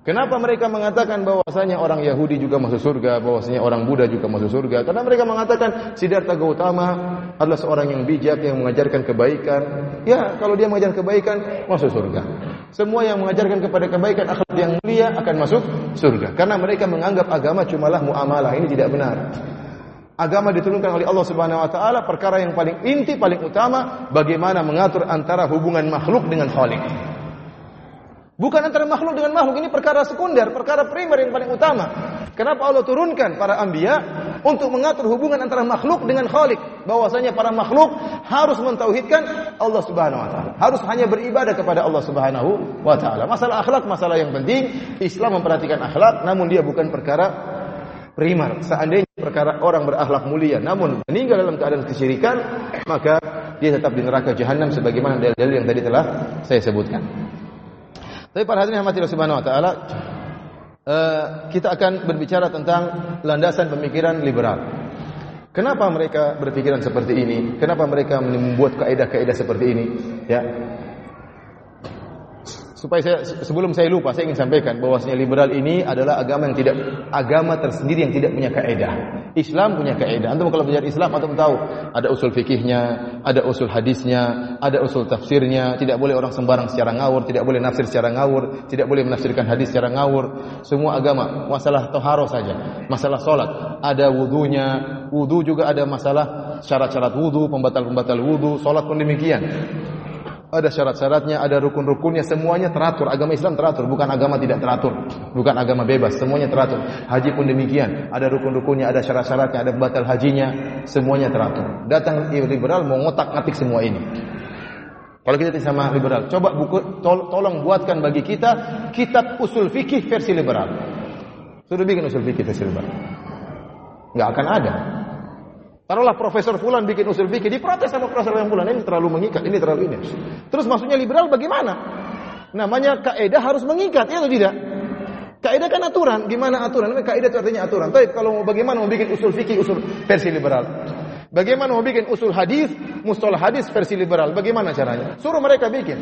Speaker 1: Kenapa mereka mengatakan bahwasanya orang Yahudi juga masuk surga, bahwasanya orang Buddha juga masuk surga? Karena mereka mengatakan Siddhartha Gautama adalah seorang yang bijak yang mengajarkan kebaikan. Ya, kalau dia mengajarkan kebaikan masuk surga. Semua yang mengajarkan kepada kebaikan akhlak yang mulia akan masuk surga. Karena mereka menganggap agama cumalah muamalah. Ini tidak benar. Agama diturunkan oleh Allah Subhanahu wa taala perkara yang paling inti, paling utama bagaimana mengatur antara hubungan makhluk dengan Khalik. Bukan antara makhluk dengan makhluk ini perkara sekunder, perkara primer yang paling utama. Kenapa Allah turunkan para anbiya untuk mengatur hubungan antara makhluk dengan Khalik? Bahwasanya para makhluk harus mentauhidkan Allah Subhanahu wa taala. Harus hanya beribadah kepada Allah Subhanahu wa taala. Masalah akhlak masalah yang penting. Islam memperhatikan akhlak namun dia bukan perkara primer. Seandainya perkara orang berakhlak mulia namun meninggal dalam keadaan kesyirikan, maka dia tetap di neraka jahanam sebagaimana dalil-dalil yang tadi telah saya sebutkan. Tapi para hadirin yang Subhanahu wa taala, uh, kita akan berbicara tentang landasan pemikiran liberal. Kenapa mereka berpikiran seperti ini? Kenapa mereka membuat kaidah-kaidah seperti ini? Ya supaya saya sebelum saya lupa saya ingin sampaikan bahwasanya liberal ini adalah agama yang tidak agama tersendiri yang tidak punya kaidah. Islam punya kaidah. Antum kalau belajar Islam antum tahu ada usul fikihnya, ada usul hadisnya, ada usul tafsirnya. Tidak boleh orang sembarang secara ngawur, tidak boleh nafsir secara ngawur, tidak boleh menafsirkan hadis secara ngawur. Semua agama masalah toharo saja, masalah solat ada wudunya, wudu juga ada masalah syarat-syarat wudu, pembatal-pembatal wudu, solat pun demikian ada syarat-syaratnya, ada rukun-rukunnya, semuanya teratur. Agama Islam teratur, bukan agama tidak teratur, bukan agama bebas, semuanya teratur. Haji pun demikian, ada rukun-rukunnya, ada syarat-syaratnya, ada batal hajinya, semuanya teratur. Datang liberal mau ngotak-ngatik semua ini. Kalau kita sama liberal, coba buku tol, tolong buatkan bagi kita kitab usul fikih versi liberal. Sudah bikin usul fikih versi liberal. Enggak akan ada. Taruhlah Profesor Fulan bikin usul fikih, diprotes sama Profesor yang Fulan, ini terlalu mengikat, ini terlalu ini. Terus maksudnya liberal bagaimana? Namanya kaidah harus mengikat, ya atau tidak? Kaidah kan aturan, gimana aturan? Kaidah itu artinya aturan. Tapi kalau mau bagaimana mau bikin usul fikih, usul versi liberal. Bagaimana mau bikin usul hadis, mustalah hadis versi liberal? Bagaimana caranya? Suruh mereka bikin.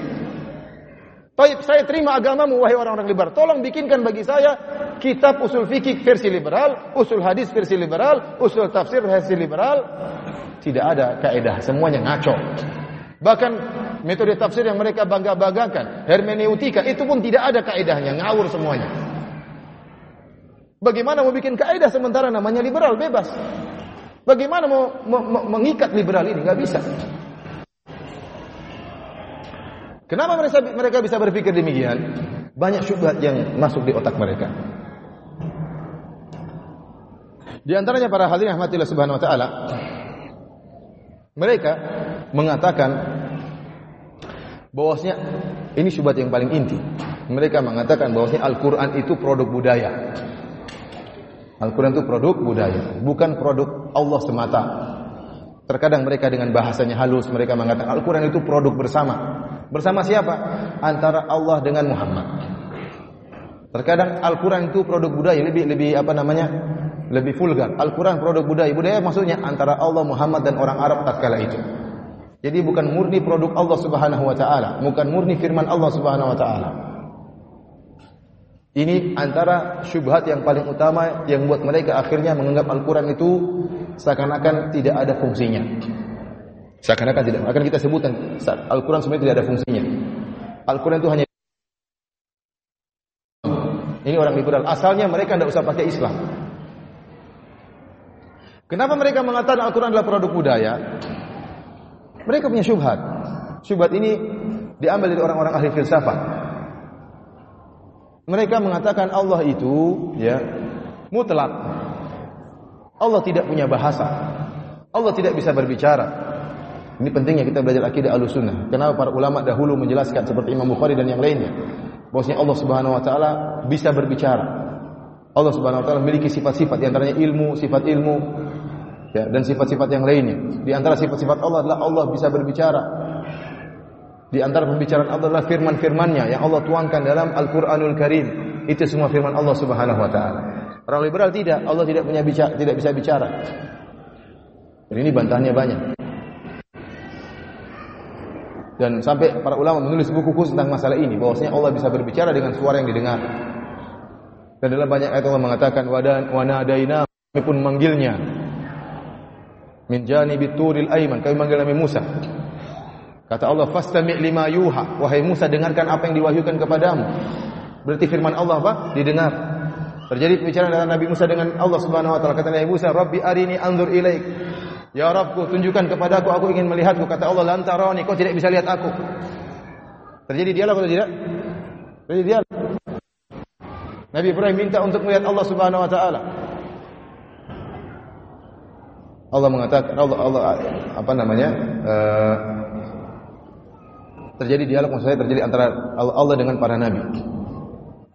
Speaker 1: Baik, saya terima agamamu wahai orang-orang liberal. Tolong bikinkan bagi saya kitab usul fikih versi liberal, usul hadis versi liberal, usul tafsir versi liberal. Tidak ada kaidah, semuanya ngaco. Bahkan metode tafsir yang mereka bangga-banggakan, hermeneutika itu pun tidak ada kaidahnya, ngawur semuanya. Bagaimana mau bikin kaidah sementara namanya liberal bebas? Bagaimana mau, mau mengikat liberal ini? Gak bisa. Kenapa mereka mereka bisa berpikir demikian? Banyak syubhat yang masuk di otak mereka. Di antaranya para hadirin rahmatillah subhanahu wa taala mereka mengatakan bahwasanya ini syubhat yang paling inti. Mereka mengatakan bahwasanya Al-Qur'an itu produk budaya. Al-Quran itu produk budaya, bukan produk Allah semata. Terkadang mereka dengan bahasanya halus, mereka mengatakan Al-Quran itu produk bersama. Bersama siapa? Antara Allah dengan Muhammad. Terkadang Al-Quran itu produk budaya lebih lebih apa namanya? Lebih vulgar. Al-Quran produk budaya. Budaya maksudnya antara Allah Muhammad dan orang Arab tatkala itu. Jadi bukan murni produk Allah Subhanahu wa taala, bukan murni firman Allah Subhanahu wa taala. Ini antara syubhat yang paling utama yang buat mereka akhirnya menganggap Al-Quran itu seakan-akan tidak ada fungsinya. Seakan-akan tidak. Akan kita sebutkan Al-Quran sebenarnya tidak ada fungsinya. Al-Quran itu hanya ini orang liberal. Asalnya mereka tidak usah pakai Islam. Kenapa mereka mengatakan Al-Quran adalah produk budaya? Mereka punya syubhat. Syubhat ini diambil dari orang-orang ahli filsafat. Mereka mengatakan Allah itu ya mutlak. Allah tidak punya bahasa. Allah tidak bisa berbicara. Ini pentingnya kita belajar akidah Ahlussunnah. Kenapa para ulama dahulu menjelaskan seperti Imam Bukhari dan yang lainnya, bahwasanya Allah Subhanahu wa taala bisa berbicara. Allah Subhanahu wa taala memiliki sifat-sifat di antaranya ilmu, sifat ilmu ya, dan sifat-sifat yang lainnya. Di antara sifat-sifat Allah adalah Allah bisa berbicara. Di antara pembicaraan Allah adalah firman-firmannya yang Allah tuangkan dalam Al-Qur'anul Karim. Itu semua firman Allah Subhanahu wa taala. Orang liberal tidak, Allah tidak punya bicara, tidak bisa bicara. Dan ini bantahannya banyak. Dan sampai para ulama menulis buku khusus tentang masalah ini, bahwasanya Allah bisa berbicara dengan suara yang didengar. Dan dalam banyak ayat Allah mengatakan wadan wanadaina kami pun manggilnya min janibi turil aiman kami manggil Nabi Musa. Kata Allah fastami' lima yuha wahai Musa dengarkan apa yang diwahyukan kepadamu. Berarti firman Allah apa? Didengar. Terjadi pembicaraan antara Nabi Musa dengan Allah Subhanahu wa taala. Kata Nabi Musa, "Rabbi arini anzur ilaik." Ya Rabbku, tunjukkan kepadaku, aku ingin melihatmu. Kata Allah, lantaroni, kau tidak bisa lihat aku. Terjadi dialog atau tidak? Terjadi dialog. Nabi Ibrahim minta untuk melihat Allah Subhanahu wa taala. Allah mengatakan Allah Allah apa namanya? Uh, terjadi dialog maksudnya terjadi antara Allah dengan para nabi.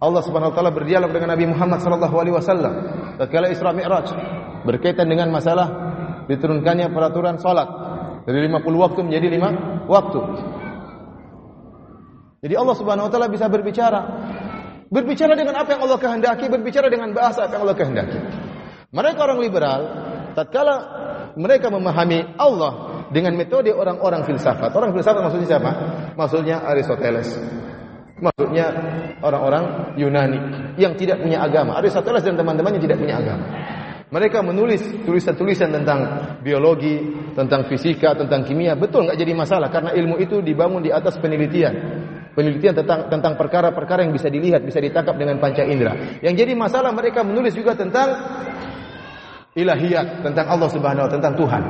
Speaker 1: Allah Subhanahu wa taala berdialog dengan Nabi Muhammad sallallahu alaihi wasallam tatkala Isra Mi'raj berkaitan dengan masalah diturunkannya peraturan salat dari 50 waktu menjadi 5 waktu. Jadi Allah Subhanahu wa taala bisa berbicara. Berbicara dengan apa yang Allah kehendaki, berbicara dengan bahasa apa yang Allah kehendaki. Mereka orang liberal, tatkala mereka memahami Allah dengan metode orang-orang filsafat. Orang filsafat maksudnya siapa? Maksudnya Aristoteles. Maksudnya orang-orang Yunani yang tidak punya agama. Aristoteles dan teman-temannya tidak punya agama. Mereka menulis tulisan-tulisan tentang biologi, tentang fisika, tentang kimia. Betul nggak jadi masalah karena ilmu itu dibangun di atas penelitian. Penelitian tentang tentang perkara-perkara yang bisa dilihat, bisa ditangkap dengan panca indera. Yang jadi masalah mereka menulis juga tentang ilahiyat, tentang Allah Subhanahu wa tentang Tuhan.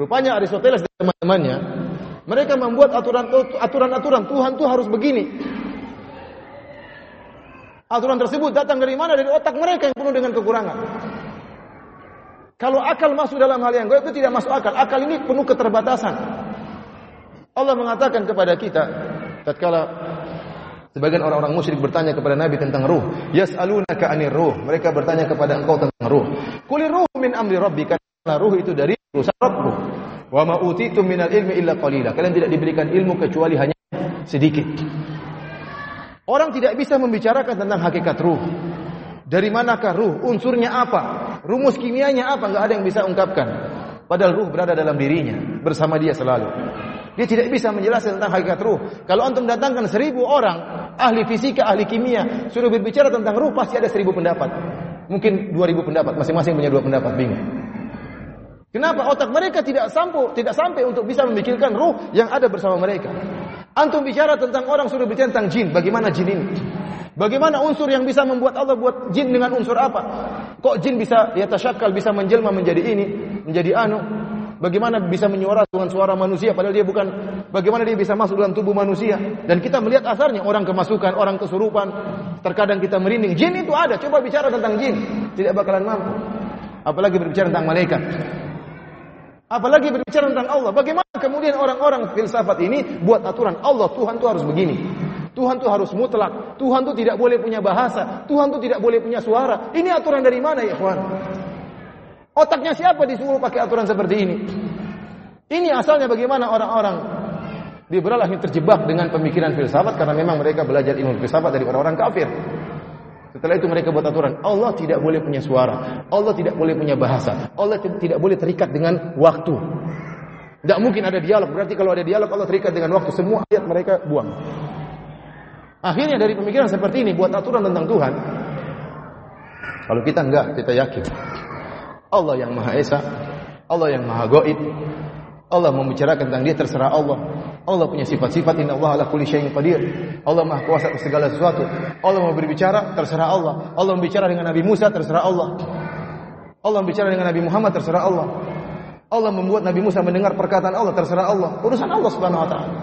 Speaker 1: Rupanya Aristoteles dan teman-temannya mereka membuat aturan-aturan Tuhan tuh harus begini. Aturan tersebut datang dari mana? Dari otak mereka yang penuh dengan kekurangan. Kalau akal masuk dalam hal yang gaib itu tidak masuk akal. Akal ini penuh keterbatasan. Allah mengatakan kepada kita tatkala sebagian orang-orang musyrik bertanya kepada Nabi tentang ruh, yas'alunaka 'anir ruh. Mereka bertanya kepada engkau tentang ruh. Kulir ruh min amri rabbika. Ruh itu dari urusan Rabbmu. Wa ma utitum minal ilmi illa qalila. Kalian tidak diberikan ilmu kecuali hanya sedikit. Orang tidak bisa membicarakan tentang hakikat ruh. Dari manakah ruh? Unsurnya apa? Rumus kimianya apa? Enggak ada yang bisa ungkapkan. Padahal ruh berada dalam dirinya, bersama dia selalu. Dia tidak bisa menjelaskan tentang hakikat ruh. Kalau antum datangkan seribu orang, ahli fisika, ahli kimia, suruh berbicara tentang ruh, pasti ada seribu pendapat. Mungkin dua ribu pendapat, masing-masing punya dua pendapat, bingung. Kenapa otak mereka tidak sampai tidak sampai untuk bisa memikirkan ruh yang ada bersama mereka? Antum bicara tentang orang suruh bicara tentang jin, bagaimana jin ini? Bagaimana unsur yang bisa membuat Allah buat jin dengan unsur apa? Kok jin bisa ya tasyakal bisa menjelma menjadi ini, menjadi anu? Bagaimana bisa menyuara dengan suara manusia padahal dia bukan bagaimana dia bisa masuk dalam tubuh manusia? Dan kita melihat asarnya orang kemasukan, orang kesurupan, terkadang kita merinding. Jin itu ada, coba bicara tentang jin, tidak bakalan mampu. Apalagi berbicara tentang malaikat. Apalagi berbicara tentang Allah. Bagaimana kemudian orang-orang filsafat ini buat aturan Allah Tuhan itu harus begini. Tuhan itu harus mutlak. Tuhan itu tidak boleh punya bahasa. Tuhan itu tidak boleh punya suara. Ini aturan dari mana ya kawan? Otaknya siapa disuruh pakai aturan seperti ini? Ini asalnya bagaimana orang-orang liberal akhirnya terjebak dengan pemikiran filsafat karena memang mereka belajar ilmu filsafat dari orang-orang kafir. Setelah itu mereka buat aturan, Allah tidak boleh punya suara, Allah tidak boleh punya bahasa, Allah tidak boleh terikat dengan waktu. Tidak mungkin ada dialog, berarti kalau ada dialog Allah terikat dengan waktu, semua ayat mereka buang. Akhirnya dari pemikiran seperti ini buat aturan tentang Tuhan. Kalau kita enggak, kita yakin. Allah yang Maha Esa, Allah yang Maha Gaib. Allah membicarakan tentang dia terserah Allah. Allah punya sifat-sifat inna Allah ala kulli syai'in qadir. Allah Maha kuasa atas segala sesuatu. Allah mau berbicara terserah Allah. Allah membicara dengan Nabi Musa terserah Allah. Allah bicara dengan Nabi Muhammad terserah Allah. Allah membuat Nabi Musa mendengar perkataan Allah terserah Allah. Urusan Allah Subhanahu wa taala.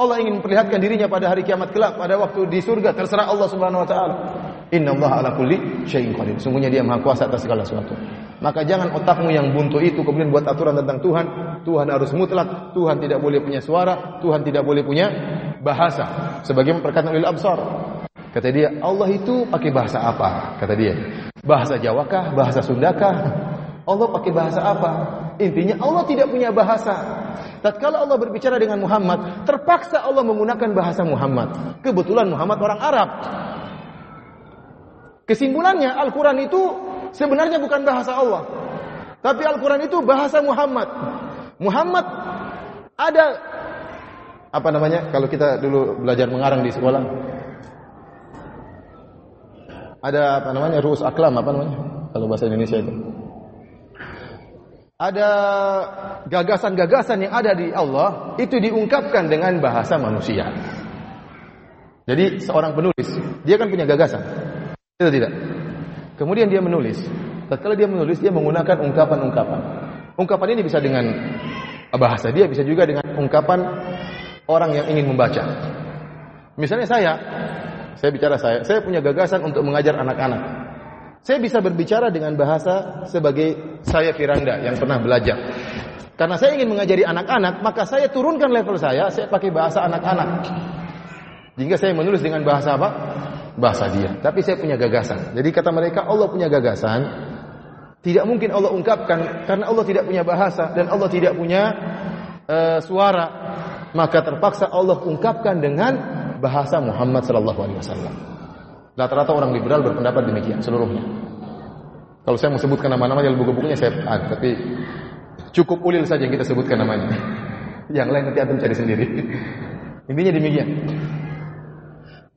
Speaker 1: Allah ingin memperlihatkan dirinya pada hari kiamat kelak, pada waktu di surga terserah Allah Subhanahu wa taala. Inna Allah ala kulli syai'in qadir. Sungguhnya Dia Maha Kuasa atas segala sesuatu. Maka jangan otakmu yang buntu itu kemudian buat aturan tentang Tuhan. Tuhan harus mutlak, Tuhan tidak boleh punya suara, Tuhan tidak boleh punya bahasa. Sebagaimana perkataan ulil absar. Kata dia, Allah itu pakai bahasa apa? Kata dia. Bahasa Jawa kah? Bahasa Sunda kah? Allah pakai bahasa apa? Intinya Allah tidak punya bahasa. Tatkala Allah berbicara dengan Muhammad, terpaksa Allah menggunakan bahasa Muhammad. Kebetulan Muhammad orang Arab. Kesimpulannya Al-Quran itu sebenarnya bukan bahasa Allah. Tapi Al-Quran itu bahasa Muhammad. Muhammad ada apa namanya kalau kita dulu belajar mengarang di sekolah ada apa namanya ruus aklam apa namanya kalau bahasa Indonesia itu ada gagasan-gagasan yang ada di Allah itu diungkapkan dengan bahasa manusia. Jadi seorang penulis dia kan punya gagasan, itu tidak. Kemudian dia menulis. Tatkala dia menulis dia menggunakan ungkapan-ungkapan. Ungkapan ini bisa dengan bahasa dia bisa juga dengan ungkapan orang yang ingin membaca. Misalnya saya, saya bicara saya, saya punya gagasan untuk mengajar anak-anak. Saya bisa berbicara dengan bahasa sebagai saya Firanda yang pernah belajar. Karena saya ingin mengajari anak-anak, maka saya turunkan level saya, saya pakai bahasa anak-anak. Jika saya menulis dengan bahasa apa? Bahasa dia. Tapi saya punya gagasan. Jadi kata mereka Allah punya gagasan. Tidak mungkin Allah ungkapkan karena Allah tidak punya bahasa dan Allah tidak punya uh, suara. Maka terpaksa Allah ungkapkan dengan bahasa Muhammad sallallahu alaihi wasallam. Rata-rata orang liberal berpendapat demikian seluruhnya. Kalau saya mau sebutkan nama-nama yang buku-bukunya saya ada, tapi cukup ulil saja yang kita sebutkan namanya. Yang lain nanti antum cari sendiri. Intinya demikian.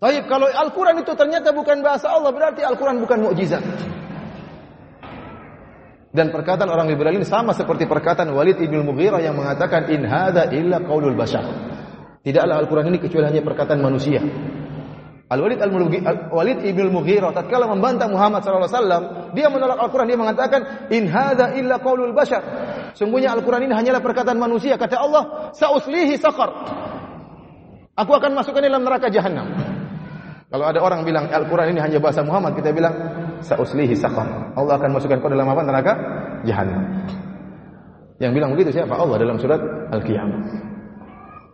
Speaker 1: Baik, kalau Al-Quran itu ternyata bukan bahasa Allah, berarti Al-Quran bukan mukjizat. Dan perkataan orang liberal ini sama seperti perkataan Walid ibn Mughirah yang mengatakan in hadza illa qaulul bashar. Tidaklah Al-Quran ini kecuali hanya perkataan manusia. Al-Walid Al-Walid ibn Mughirah tatkala membantah Muhammad sallallahu alaihi wasallam, dia menolak Al-Quran, dia mengatakan in hadza illa qaulul bashar. Sungguhnya Al-Quran ini hanyalah perkataan manusia. Kata Allah, sauslihi saqar. Aku akan masukkan dalam neraka jahanam. Kalau ada orang bilang Al-Quran ini hanya bahasa Muhammad, kita bilang sauslihi saqar. Allah akan masukkan kau dalam apa? Neraka jahanam. Yang bilang begitu siapa? Allah dalam surat Al-Qiyamah.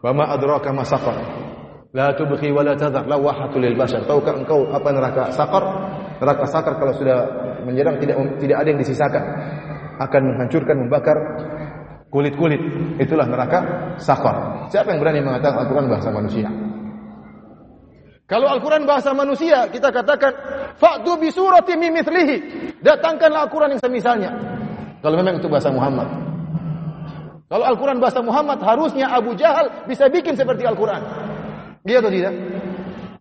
Speaker 1: Wa ma adraka ma saqar? La tubqi wa la tadhar lawahatul lil bashar. Tahukah engkau apa neraka saqar? Neraka saqar kalau sudah menyerang tidak tidak ada yang disisakan. Akan menghancurkan, membakar kulit-kulit. Itulah neraka saqar. Siapa yang berani mengatakan Al-Qur'an bahasa manusia? Kalau Al-Quran bahasa manusia, kita katakan, Fa'du bi surati mimithlihi. Datangkanlah Al-Quran yang semisalnya. Kalau memang itu bahasa Muhammad. Kalau Al-Quran bahasa Muhammad, harusnya Abu Jahal bisa bikin seperti Al-Quran. Dia atau tidak?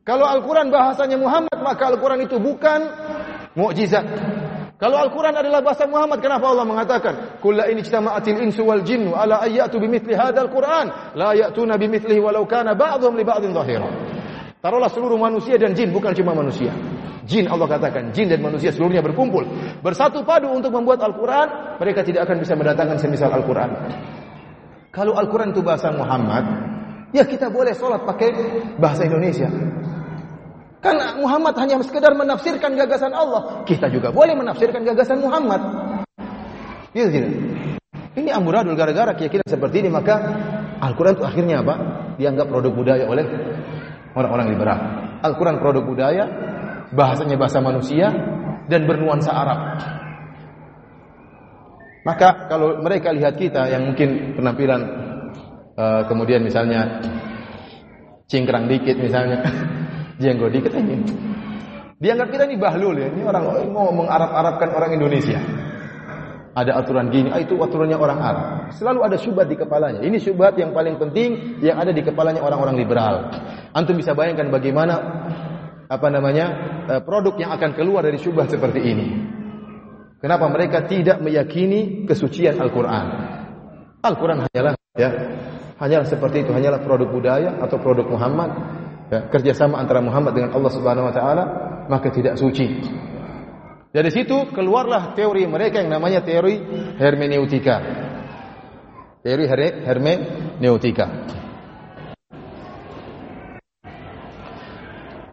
Speaker 1: Kalau Al-Quran bahasanya Muhammad, maka Al-Quran itu bukan mukjizat. Kalau Al-Quran adalah bahasa Muhammad, kenapa Allah mengatakan, Kulla ini ijtama'atil insu wal jinnu ala ayyatu bimithli hadal Quran, la ya'tuna bimithlihi walau kana ba'dhum li ba'dhin zahira. Taruhlah seluruh manusia dan jin, bukan cuma manusia. Jin Allah katakan, jin dan manusia seluruhnya berkumpul. Bersatu padu untuk membuat Al-Quran, mereka tidak akan bisa mendatangkan semisal Al-Quran. Kalau Al-Quran itu bahasa Muhammad, ya kita boleh sholat pakai bahasa Indonesia. Karena Muhammad hanya sekedar menafsirkan gagasan Allah. Kita juga boleh menafsirkan gagasan Muhammad. Gitu tidak? Ini amburadul gara-gara keyakinan seperti ini, maka Al-Quran itu akhirnya apa? Dianggap produk budaya oleh orang-orang liberal. Al-Quran produk budaya, bahasanya bahasa manusia, dan bernuansa Arab. Maka kalau mereka lihat kita yang mungkin penampilan uh, kemudian misalnya cingkrang dikit misalnya, jenggot dikit ini. Dianggap kita ini bahlul ya, ini orang mau mengarab-arabkan orang Indonesia. Ada aturan gini, ah, itu aturannya orang Arab. Selalu ada syubhat di kepalanya. Ini syubhat yang paling penting yang ada di kepalanya orang-orang liberal. Antum bisa bayangkan bagaimana apa namanya eh, produk yang akan keluar dari syubhat seperti ini. Kenapa mereka tidak meyakini kesucian Al-Quran? Al-Quran hanyalah ya, hanyalah seperti itu, hanyalah produk budaya atau produk Muhammad. Ya, kerjasama antara Muhammad dengan Allah Subhanahu Wa Taala maka tidak suci. Dari situ keluarlah teori mereka yang namanya teori hermeneutika. Teori hermeneutika.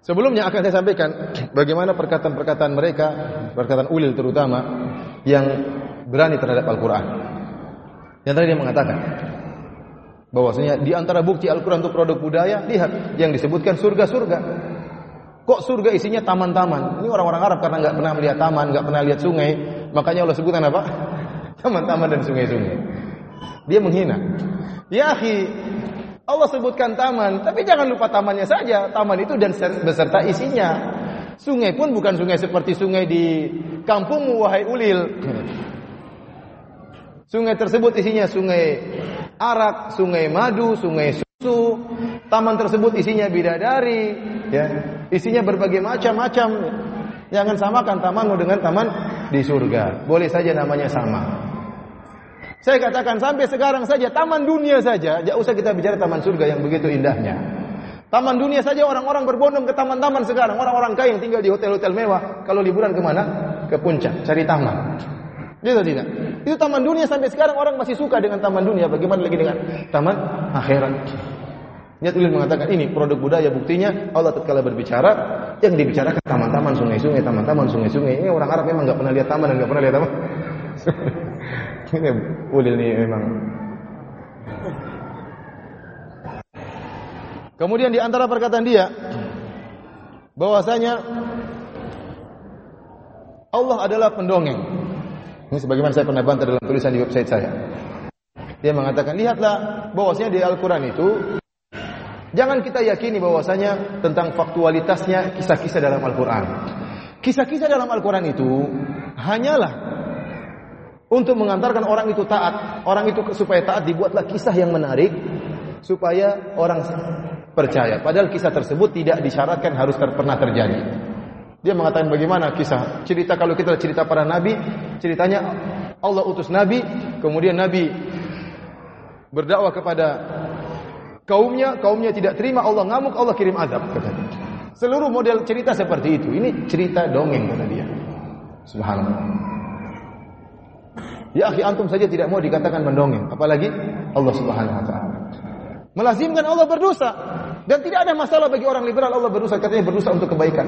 Speaker 1: Sebelumnya akan saya sampaikan bagaimana perkataan-perkataan mereka, perkataan ulil terutama yang berani terhadap Al-Quran. Yang tadi dia mengatakan bahwasanya di antara bukti Al-Quran itu produk budaya, lihat yang disebutkan surga-surga. Kok surga isinya taman-taman? Ini orang-orang Arab karena nggak pernah melihat taman, nggak pernah lihat sungai, makanya Allah sebutkan apa? Taman-taman dan sungai-sungai. Dia menghina. Ya akhi, Allah sebutkan taman, tapi jangan lupa tamannya saja. Taman itu dan beserta isinya. Sungai pun bukan sungai seperti sungai di kampungmu wahai ulil. Sungai tersebut isinya sungai arak, sungai madu, sungai susu. Taman tersebut isinya bidadari, ya. Isinya berbagai macam-macam. Jangan samakan tamanmu dengan taman di surga. Boleh saja namanya sama. Saya katakan sampai sekarang saja taman dunia saja, tidak usah kita bicara taman surga yang begitu indahnya. Taman dunia saja orang-orang berbondong ke taman-taman sekarang. Orang-orang kaya yang tinggal di hotel-hotel mewah, kalau liburan ke mana? Ke puncak, cari taman. Gitu tidak? Itu taman dunia sampai sekarang orang masih suka dengan taman dunia. Bagaimana lagi dengan taman akhirat? Niat ulil mengatakan ini produk budaya buktinya Allah tatkala berbicara yang dibicarakan taman-taman sungai-sungai, taman-taman sungai-sungai. Ini orang Arab memang nggak pernah lihat taman dan nggak pernah lihat apa. Ini ulil ini memang. Kemudian di antara perkataan dia bahwasanya Allah adalah pendongeng. Ini sebagaimana saya pernah bantah dalam tulisan di website saya. Dia mengatakan, lihatlah bahwasanya di Al-Quran itu jangan kita yakini bahwasanya tentang faktualitasnya kisah-kisah dalam Al-Quran. Kisah-kisah dalam Al-Quran itu hanyalah untuk mengantarkan orang itu taat, orang itu supaya taat dibuatlah kisah yang menarik supaya orang percaya. Padahal kisah tersebut tidak disyaratkan harus ter pernah terjadi. Dia mengatakan bagaimana kisah cerita kalau kita cerita para nabi, ceritanya Allah utus nabi, kemudian nabi berdakwah kepada kaumnya, kaumnya tidak terima, Allah ngamuk, Allah kirim azab. Seluruh model cerita seperti itu. Ini cerita dongeng kata dia. Subhanallah. Ya akhi antum saja tidak mau dikatakan mendongeng, apalagi Allah Subhanahu wa taala. Melazimkan Allah berdosa dan tidak ada masalah bagi orang liberal Allah berdosa katanya berdosa untuk kebaikan.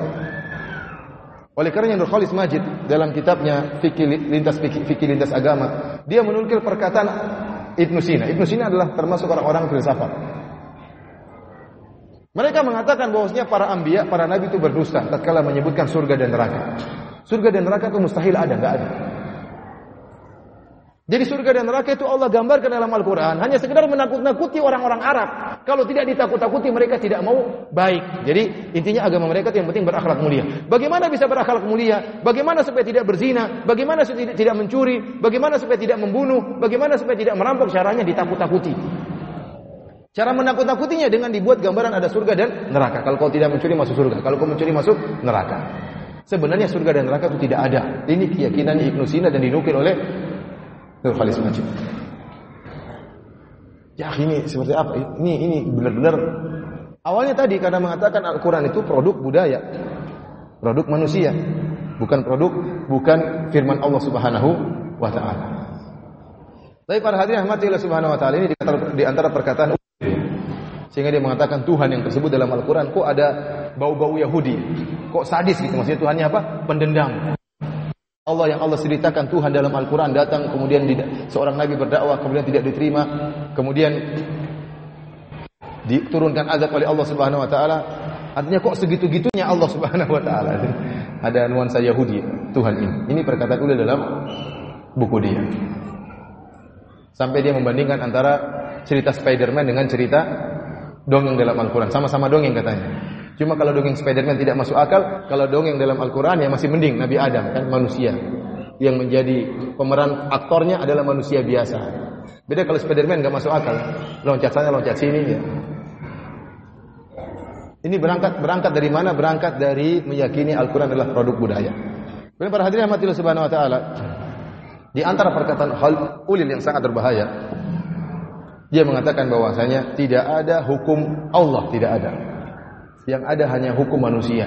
Speaker 1: Oleh karena Nur Khalis Majid dalam kitabnya Fikih Lintas Fikih, Lintas Agama, dia menukil perkataan Ibnu Sina. Ibnu Sina adalah termasuk orang-orang filsafat. Mereka mengatakan bahwasanya para anbiya, para nabi itu berdusta tatkala menyebutkan surga dan neraka. Surga dan neraka itu mustahil ada, enggak ada. Jadi surga dan neraka itu Allah gambarkan dalam Al-Quran hanya sekedar menakut-nakuti orang-orang Arab. Kalau tidak ditakut-takuti mereka tidak mau baik. Jadi intinya agama mereka itu yang penting berakhlak mulia. Bagaimana bisa berakhlak mulia? Bagaimana supaya tidak berzina? Bagaimana supaya tidak mencuri? Bagaimana supaya tidak membunuh? Bagaimana supaya tidak merampok? Caranya ditakut-takuti. Cara menakut-nakutinya dengan dibuat gambaran ada surga dan neraka. Kalau kau tidak mencuri masuk surga. Kalau kau mencuri masuk neraka. Sebenarnya surga dan neraka itu tidak ada. Ini keyakinan Ibnu Sina dan dinukil oleh Nur Khalis Majid. Ya ini seperti apa? Ini ini benar-benar awalnya tadi karena mengatakan Al-Qur'an itu produk budaya, produk manusia, bukan produk bukan firman Allah Subhanahu wa taala. Tapi para hadirin rahmatillah subhanahu wa taala ini di antara perkataan sehingga dia mengatakan Tuhan yang tersebut dalam Al-Qur'an kok ada bau-bau Yahudi, kok sadis gitu maksudnya Tuhannya apa? Pendendam. Allah yang Allah ceritakan Tuhan dalam Al-Quran datang kemudian seorang Nabi berdakwah kemudian tidak diterima kemudian diturunkan azab oleh Allah Subhanahu Wa Taala. Artinya kok segitu-gitunya Allah Subhanahu Wa Taala? Ada nuansa Yahudi Tuhan ini. Ini perkataan udah dalam buku dia. Sampai dia membandingkan antara cerita Spider-Man dengan cerita dongeng dalam Al-Quran. Sama-sama dongeng katanya Cuma kalau dongeng Spiderman tidak masuk akal, kalau dongeng dalam Al-Quran ya masih mending Nabi Adam kan manusia yang menjadi pemeran aktornya adalah manusia biasa. Beda kalau Spiderman nggak masuk akal, loncat sana loncat sini ya. Ini berangkat berangkat dari mana? Berangkat dari meyakini Al-Quran adalah produk budaya. Kemudian para hadirin rahmatillah subhanahu wa taala, di antara perkataan hal ulil yang sangat berbahaya, dia mengatakan bahwasanya tidak ada hukum Allah, tidak ada. Yang ada hanya hukum manusia.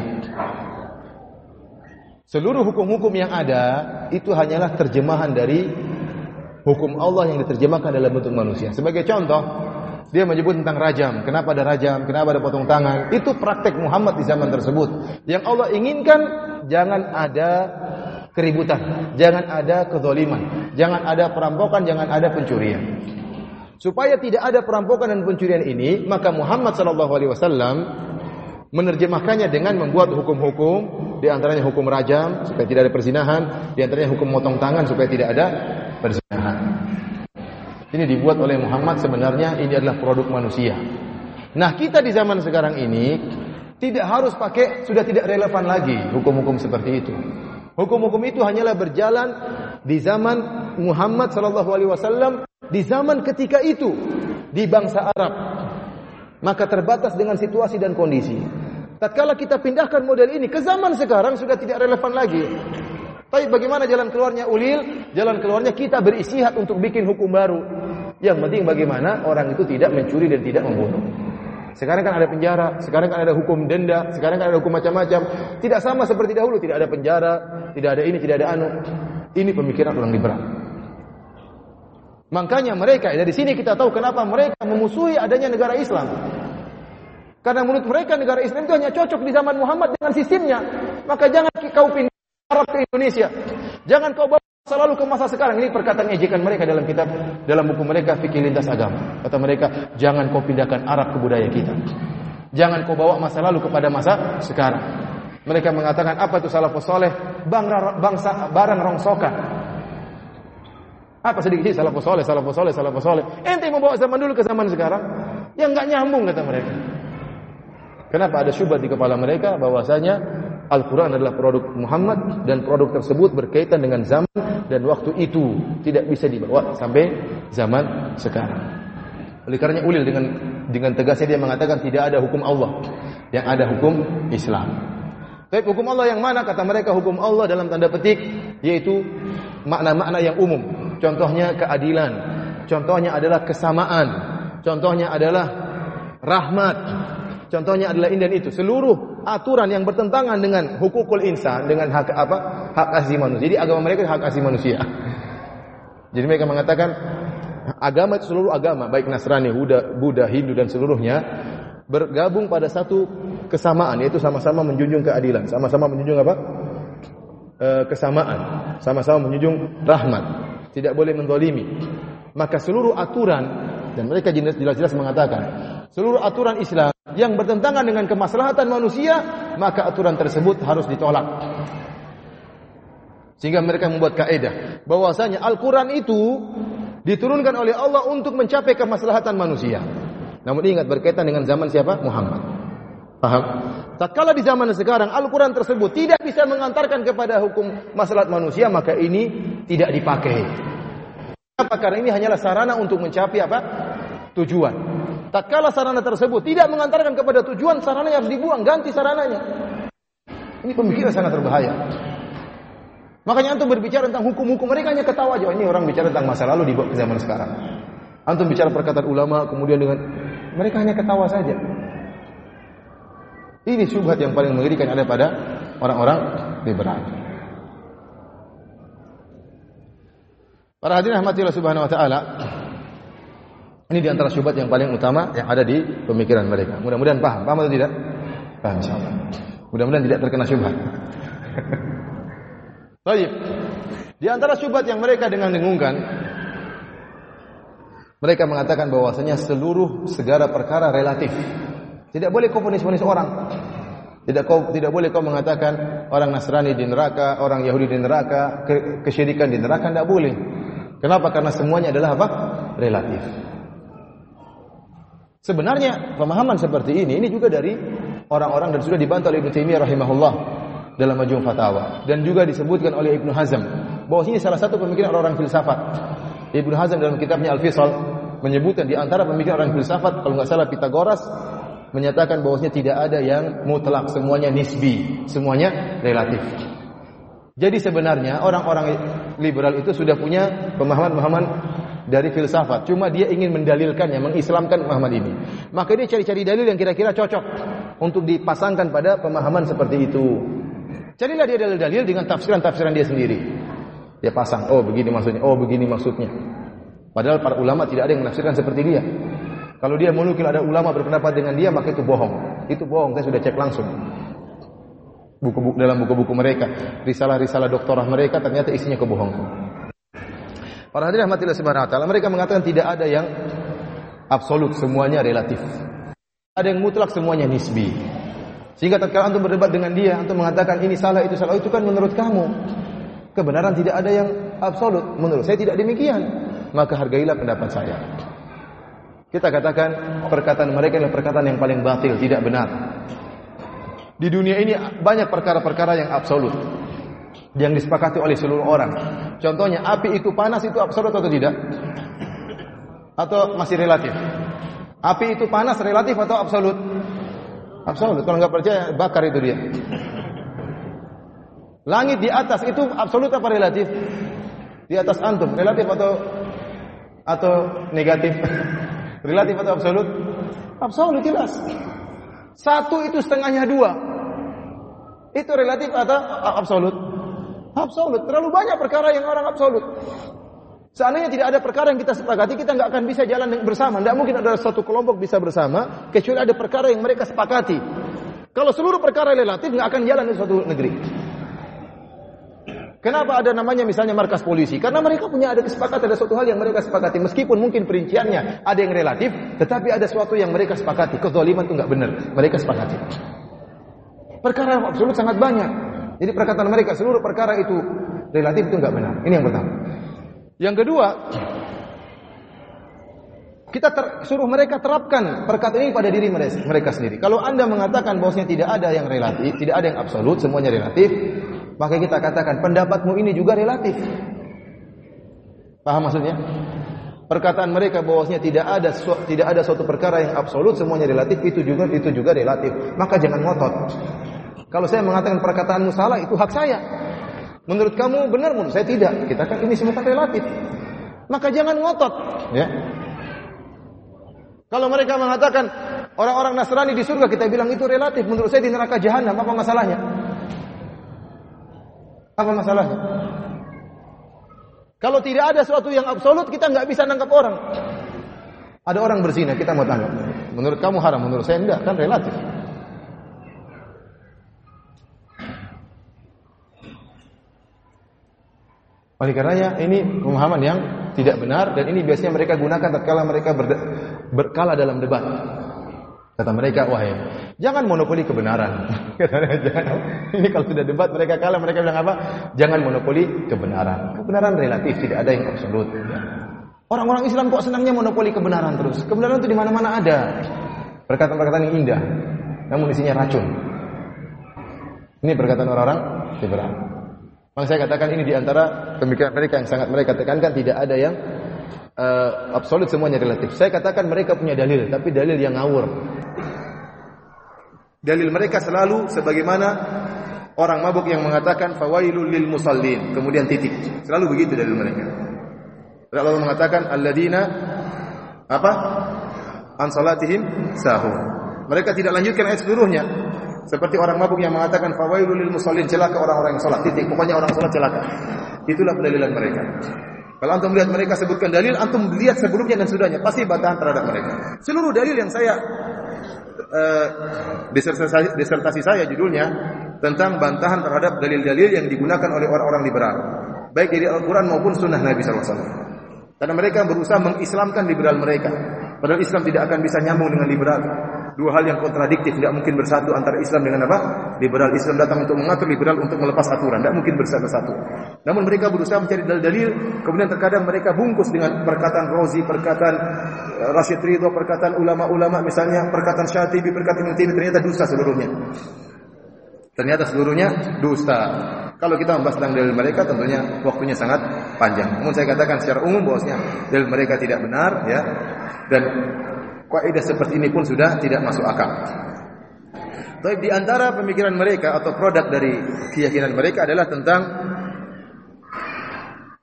Speaker 1: Seluruh hukum-hukum yang ada itu hanyalah terjemahan dari hukum Allah yang diterjemahkan dalam bentuk manusia. Sebagai contoh, dia menyebut tentang rajam. Kenapa ada rajam? Kenapa ada potong tangan? Itu praktek Muhammad di zaman tersebut. Yang Allah inginkan jangan ada keributan, jangan ada kezaliman, jangan ada perampokan, jangan ada pencurian. Supaya tidak ada perampokan dan pencurian ini, maka Muhammad sallallahu alaihi wasallam menerjemahkannya dengan membuat hukum-hukum di antaranya hukum rajam supaya tidak ada perzinahan, di antaranya hukum motong tangan supaya tidak ada perzinahan. Ini dibuat oleh Muhammad sebenarnya ini adalah produk manusia. Nah, kita di zaman sekarang ini tidak harus pakai sudah tidak relevan lagi hukum-hukum seperti itu. Hukum-hukum itu hanyalah berjalan di zaman Muhammad sallallahu alaihi wasallam di zaman ketika itu di bangsa Arab maka terbatas dengan situasi dan kondisi. Tatkala kita pindahkan model ini ke zaman sekarang sudah tidak relevan lagi. Tapi bagaimana jalan keluarnya ulil? Jalan keluarnya kita berisihat untuk bikin hukum baru. Yang penting bagaimana orang itu tidak mencuri dan tidak membunuh. Sekarang kan ada penjara, sekarang kan ada hukum denda, sekarang kan ada hukum macam-macam. Tidak sama seperti dahulu, tidak ada penjara, tidak ada ini, tidak ada anu. Ini pemikiran orang liberal. Makanya mereka dari sini kita tahu kenapa mereka memusuhi adanya negara Islam. Karena menurut mereka negara Islam itu hanya cocok di zaman Muhammad dengan sistemnya. Maka jangan kau pindah Arab ke Indonesia. Jangan kau bawa selalu ke masa sekarang. Ini perkataan ejekan mereka dalam kitab dalam buku mereka fikih lintas agama. Kata mereka, jangan kau pindahkan Arab ke budaya kita. Jangan kau bawa masa lalu kepada masa sekarang. Mereka mengatakan apa itu salafus soleh? Bangsa barang rongsokan. Apa sedikit salafus soleh, salafus soleh, salafus soleh. Ente mau bawa zaman dulu ke zaman sekarang? Yang nggak nyambung kata mereka. Kenapa ada syubhat di kepala mereka bahwasanya Al-Quran adalah produk Muhammad dan produk tersebut berkaitan dengan zaman dan waktu itu tidak bisa dibawa sampai zaman sekarang. Oleh karenanya ulil dengan dengan tegasnya dia mengatakan tidak ada hukum Allah, yang ada hukum Islam. Tapi hukum Allah yang mana? Kata mereka hukum Allah dalam tanda petik yaitu makna-makna yang umum. Contohnya keadilan. Contohnya adalah kesamaan. Contohnya adalah rahmat. Contohnya adalah ini dan itu. Seluruh aturan yang bertentangan dengan hukukul insan, dengan hak apa? Hak asasi manusia. Jadi agama mereka hak asasi manusia. Jadi mereka mengatakan agama itu seluruh agama, baik Nasrani, Buddha, Buddha, Hindu dan seluruhnya bergabung pada satu kesamaan yaitu sama-sama menjunjung keadilan, sama-sama menjunjung apa? E, kesamaan, sama-sama menjunjung rahmat tidak boleh mendolimi. Maka seluruh aturan dan mereka jelas-jelas mengatakan seluruh aturan Islam yang bertentangan dengan kemaslahatan manusia maka aturan tersebut harus ditolak. Sehingga mereka membuat kaidah bahwasanya Al-Qur'an itu diturunkan oleh Allah untuk mencapai kemaslahatan manusia. Namun ingat berkaitan dengan zaman siapa? Muhammad. Paham? Tatkala di zaman sekarang Al-Quran tersebut tidak bisa mengantarkan kepada hukum masalah manusia, maka ini tidak dipakai. Kenapa? Karena ini hanyalah sarana untuk mencapai apa? Tujuan. Tatkala sarana tersebut tidak mengantarkan kepada tujuan, sarananya harus dibuang, ganti sarananya. Ini pemikiran sangat berbahaya. Makanya antum berbicara tentang hukum-hukum mereka hanya ketawa aja. Ini orang bicara tentang masa lalu ke zaman sekarang. Antum bicara perkataan ulama kemudian dengan mereka hanya ketawa saja. Ini syubhat yang paling mengerikan ada pada orang-orang liberal. Para hadirin rahmatillah subhanahu wa ta'ala Ini di antara syubhat yang paling utama Yang ada di pemikiran mereka. Mudah-mudahan paham, paham atau tidak? Paham insyaAllah. Mudah-mudahan tidak terkena syubhat. Baik. Di antara syubhat yang mereka dengan dengungkan Mereka mengatakan bahwasanya seluruh segala perkara relatif tidak boleh kau fonis-fonis orang. Tidak kau tidak boleh kau mengatakan orang Nasrani di neraka, orang Yahudi di neraka, ke, kesyirikan di neraka tidak boleh. Kenapa? Karena semuanya adalah apa? Relatif. Sebenarnya pemahaman seperti ini ini juga dari orang-orang dan sudah dibantah oleh Ibnu Taimiyah rahimahullah dalam Majmu' Fatawa dan juga disebutkan oleh Ibnu Hazm ini salah satu pemikiran orang-orang filsafat. Ibnu Hazm dalam kitabnya Al-Fisal menyebutkan di antara pemikiran orang filsafat kalau nggak salah Pitagoras menyatakan bahwasanya tidak ada yang mutlak, semuanya nisbi, semuanya relatif. Jadi sebenarnya orang-orang liberal itu sudah punya pemahaman-pemahaman dari filsafat. Cuma dia ingin mendalilkannya, mengislamkan pemahaman ini. Maka dia cari-cari dalil yang kira-kira cocok untuk dipasangkan pada pemahaman seperti itu. Carilah dia dalil-dalil dengan tafsiran-tafsiran dia sendiri. Dia pasang, oh begini maksudnya, oh begini maksudnya. Padahal para ulama tidak ada yang menafsirkan seperti dia. Kalau dia menukil ada ulama berpendapat dengan dia, maka itu bohong. Itu bohong, saya sudah cek langsung. Buku-buku dalam buku-buku mereka, risalah-risalah doktorah mereka ternyata isinya kebohongan. Para hadirin rahmatillah subhanahu wa taala, mereka mengatakan tidak ada yang absolut, semuanya relatif. Ada yang mutlak, semuanya nisbi. Sehingga tatkala antum berdebat dengan dia, antum mengatakan ini salah, itu salah, itu kan menurut kamu. Kebenaran tidak ada yang absolut. Menurut saya tidak demikian. Maka hargailah pendapat saya. Kita katakan perkataan mereka adalah perkataan yang paling batil, tidak benar. Di dunia ini banyak perkara-perkara yang absolut yang disepakati oleh seluruh orang. Contohnya api itu panas itu absolut atau tidak? Atau masih relatif? Api itu panas relatif atau absolut? Absolut. Kalau nggak percaya, bakar itu dia. Langit di atas itu absolut apa relatif? Di atas antum, relatif atau atau negatif? Relatif atau absolut? Absolut jelas. Satu itu setengahnya dua. Itu relatif atau absolut? Absolut. Terlalu banyak perkara yang orang absolut. Seandainya tidak ada perkara yang kita sepakati, kita nggak akan bisa jalan bersama. Tidak mungkin ada satu kelompok bisa bersama, kecuali ada perkara yang mereka sepakati. Kalau seluruh perkara relatif, nggak akan jalan di suatu negeri. Kenapa ada namanya misalnya markas polisi? Karena mereka punya ada kesepakatan, ada suatu hal yang mereka sepakati. Meskipun mungkin perinciannya ada yang relatif, tetapi ada suatu yang mereka sepakati. Kezaliman itu nggak benar. Mereka sepakati. Perkara absolut sangat banyak. Jadi perkataan mereka seluruh perkara itu relatif itu nggak benar. Ini yang pertama. Yang kedua, kita ter, suruh mereka terapkan perkataan ini pada diri mereka, mereka sendiri. Kalau Anda mengatakan bahwasanya tidak ada yang relatif, tidak ada yang absolut, semuanya relatif, maka kita katakan pendapatmu ini juga relatif. Paham maksudnya? Perkataan mereka bahwasanya tidak ada tidak ada suatu perkara yang absolut, semuanya relatif, itu juga itu juga relatif. Maka jangan ngotot. Kalau saya mengatakan perkataanmu salah, itu hak saya. Menurut kamu benar, menurut saya tidak. Kita kan ini semua kan relatif. Maka jangan ngotot, ya. Kalau mereka mengatakan orang-orang Nasrani di surga, kita bilang itu relatif. Menurut saya di neraka jahanam, apa masalahnya? Apa masalahnya? Kalau tidak ada sesuatu yang absolut, kita nggak bisa nangkap orang. Ada orang berzina, kita mau tangkap. Menurut kamu haram, menurut saya enggak, kan relatif. Oleh karenanya ini pemahaman yang tidak benar dan ini biasanya mereka gunakan tatkala mereka ber, berkala dalam debat. Kata mereka, wahai, jangan monopoli kebenaran. ini kalau sudah debat mereka kalah, mereka bilang apa? Jangan monopoli kebenaran. Kebenaran relatif, tidak ada yang absolut. Orang-orang Islam kok senangnya monopoli kebenaran terus? Kebenaran itu di mana-mana ada. Perkataan-perkataan yang indah, namun isinya racun. Ini perkataan orang-orang liberal. Maka saya katakan ini di antara pemikiran mereka yang sangat mereka tekankan tidak ada yang uh, absolut semuanya relatif. Saya katakan mereka punya dalil, tapi dalil yang ngawur. Dalil mereka selalu sebagaimana orang mabuk yang mengatakan fawailul lil musallin, kemudian titik. Selalu begitu dalil mereka. Allah mengatakan alladzina apa? An salatihim sahur. Mereka tidak lanjutkan ayat seluruhnya. Seperti orang mabuk yang mengatakan fawailul lil musallin, celaka orang-orang yang salat. Titik. Pokoknya orang salat celaka. Itulah pendalilan mereka. Kalau antum melihat mereka sebutkan dalil, antum lihat sebelumnya dan sudahnya, pasti bantahan terhadap mereka. Seluruh dalil yang saya uh, disertasi, disertasi saya judulnya tentang bantahan terhadap dalil-dalil yang digunakan oleh orang-orang liberal, baik dari Al-Quran maupun Sunnah Nabi SAW. Karena mereka berusaha mengislamkan liberal mereka. Padahal Islam tidak akan bisa nyambung dengan liberal. Dua hal yang kontradiktif tidak mungkin bersatu antara Islam dengan apa? Liberal. Islam datang untuk mengatur liberal untuk melepas aturan. Tidak mungkin bersatu-satu. Namun mereka berusaha mencari dalil-dalil. Kemudian terkadang mereka bungkus dengan perkataan Rozi, perkataan eh, Rashid Ridho, perkataan ulama-ulama misalnya, perkataan Syatibi, perkataan Ibnu ternyata dusta seluruhnya. Ternyata seluruhnya dusta. Kalau kita membahas tentang dalil mereka tentunya waktunya sangat panjang. Namun saya katakan secara umum bahwasanya dalil mereka tidak benar ya. Dan kaidah seperti ini pun sudah tidak masuk akal. Tapi di antara pemikiran mereka atau produk dari keyakinan mereka adalah tentang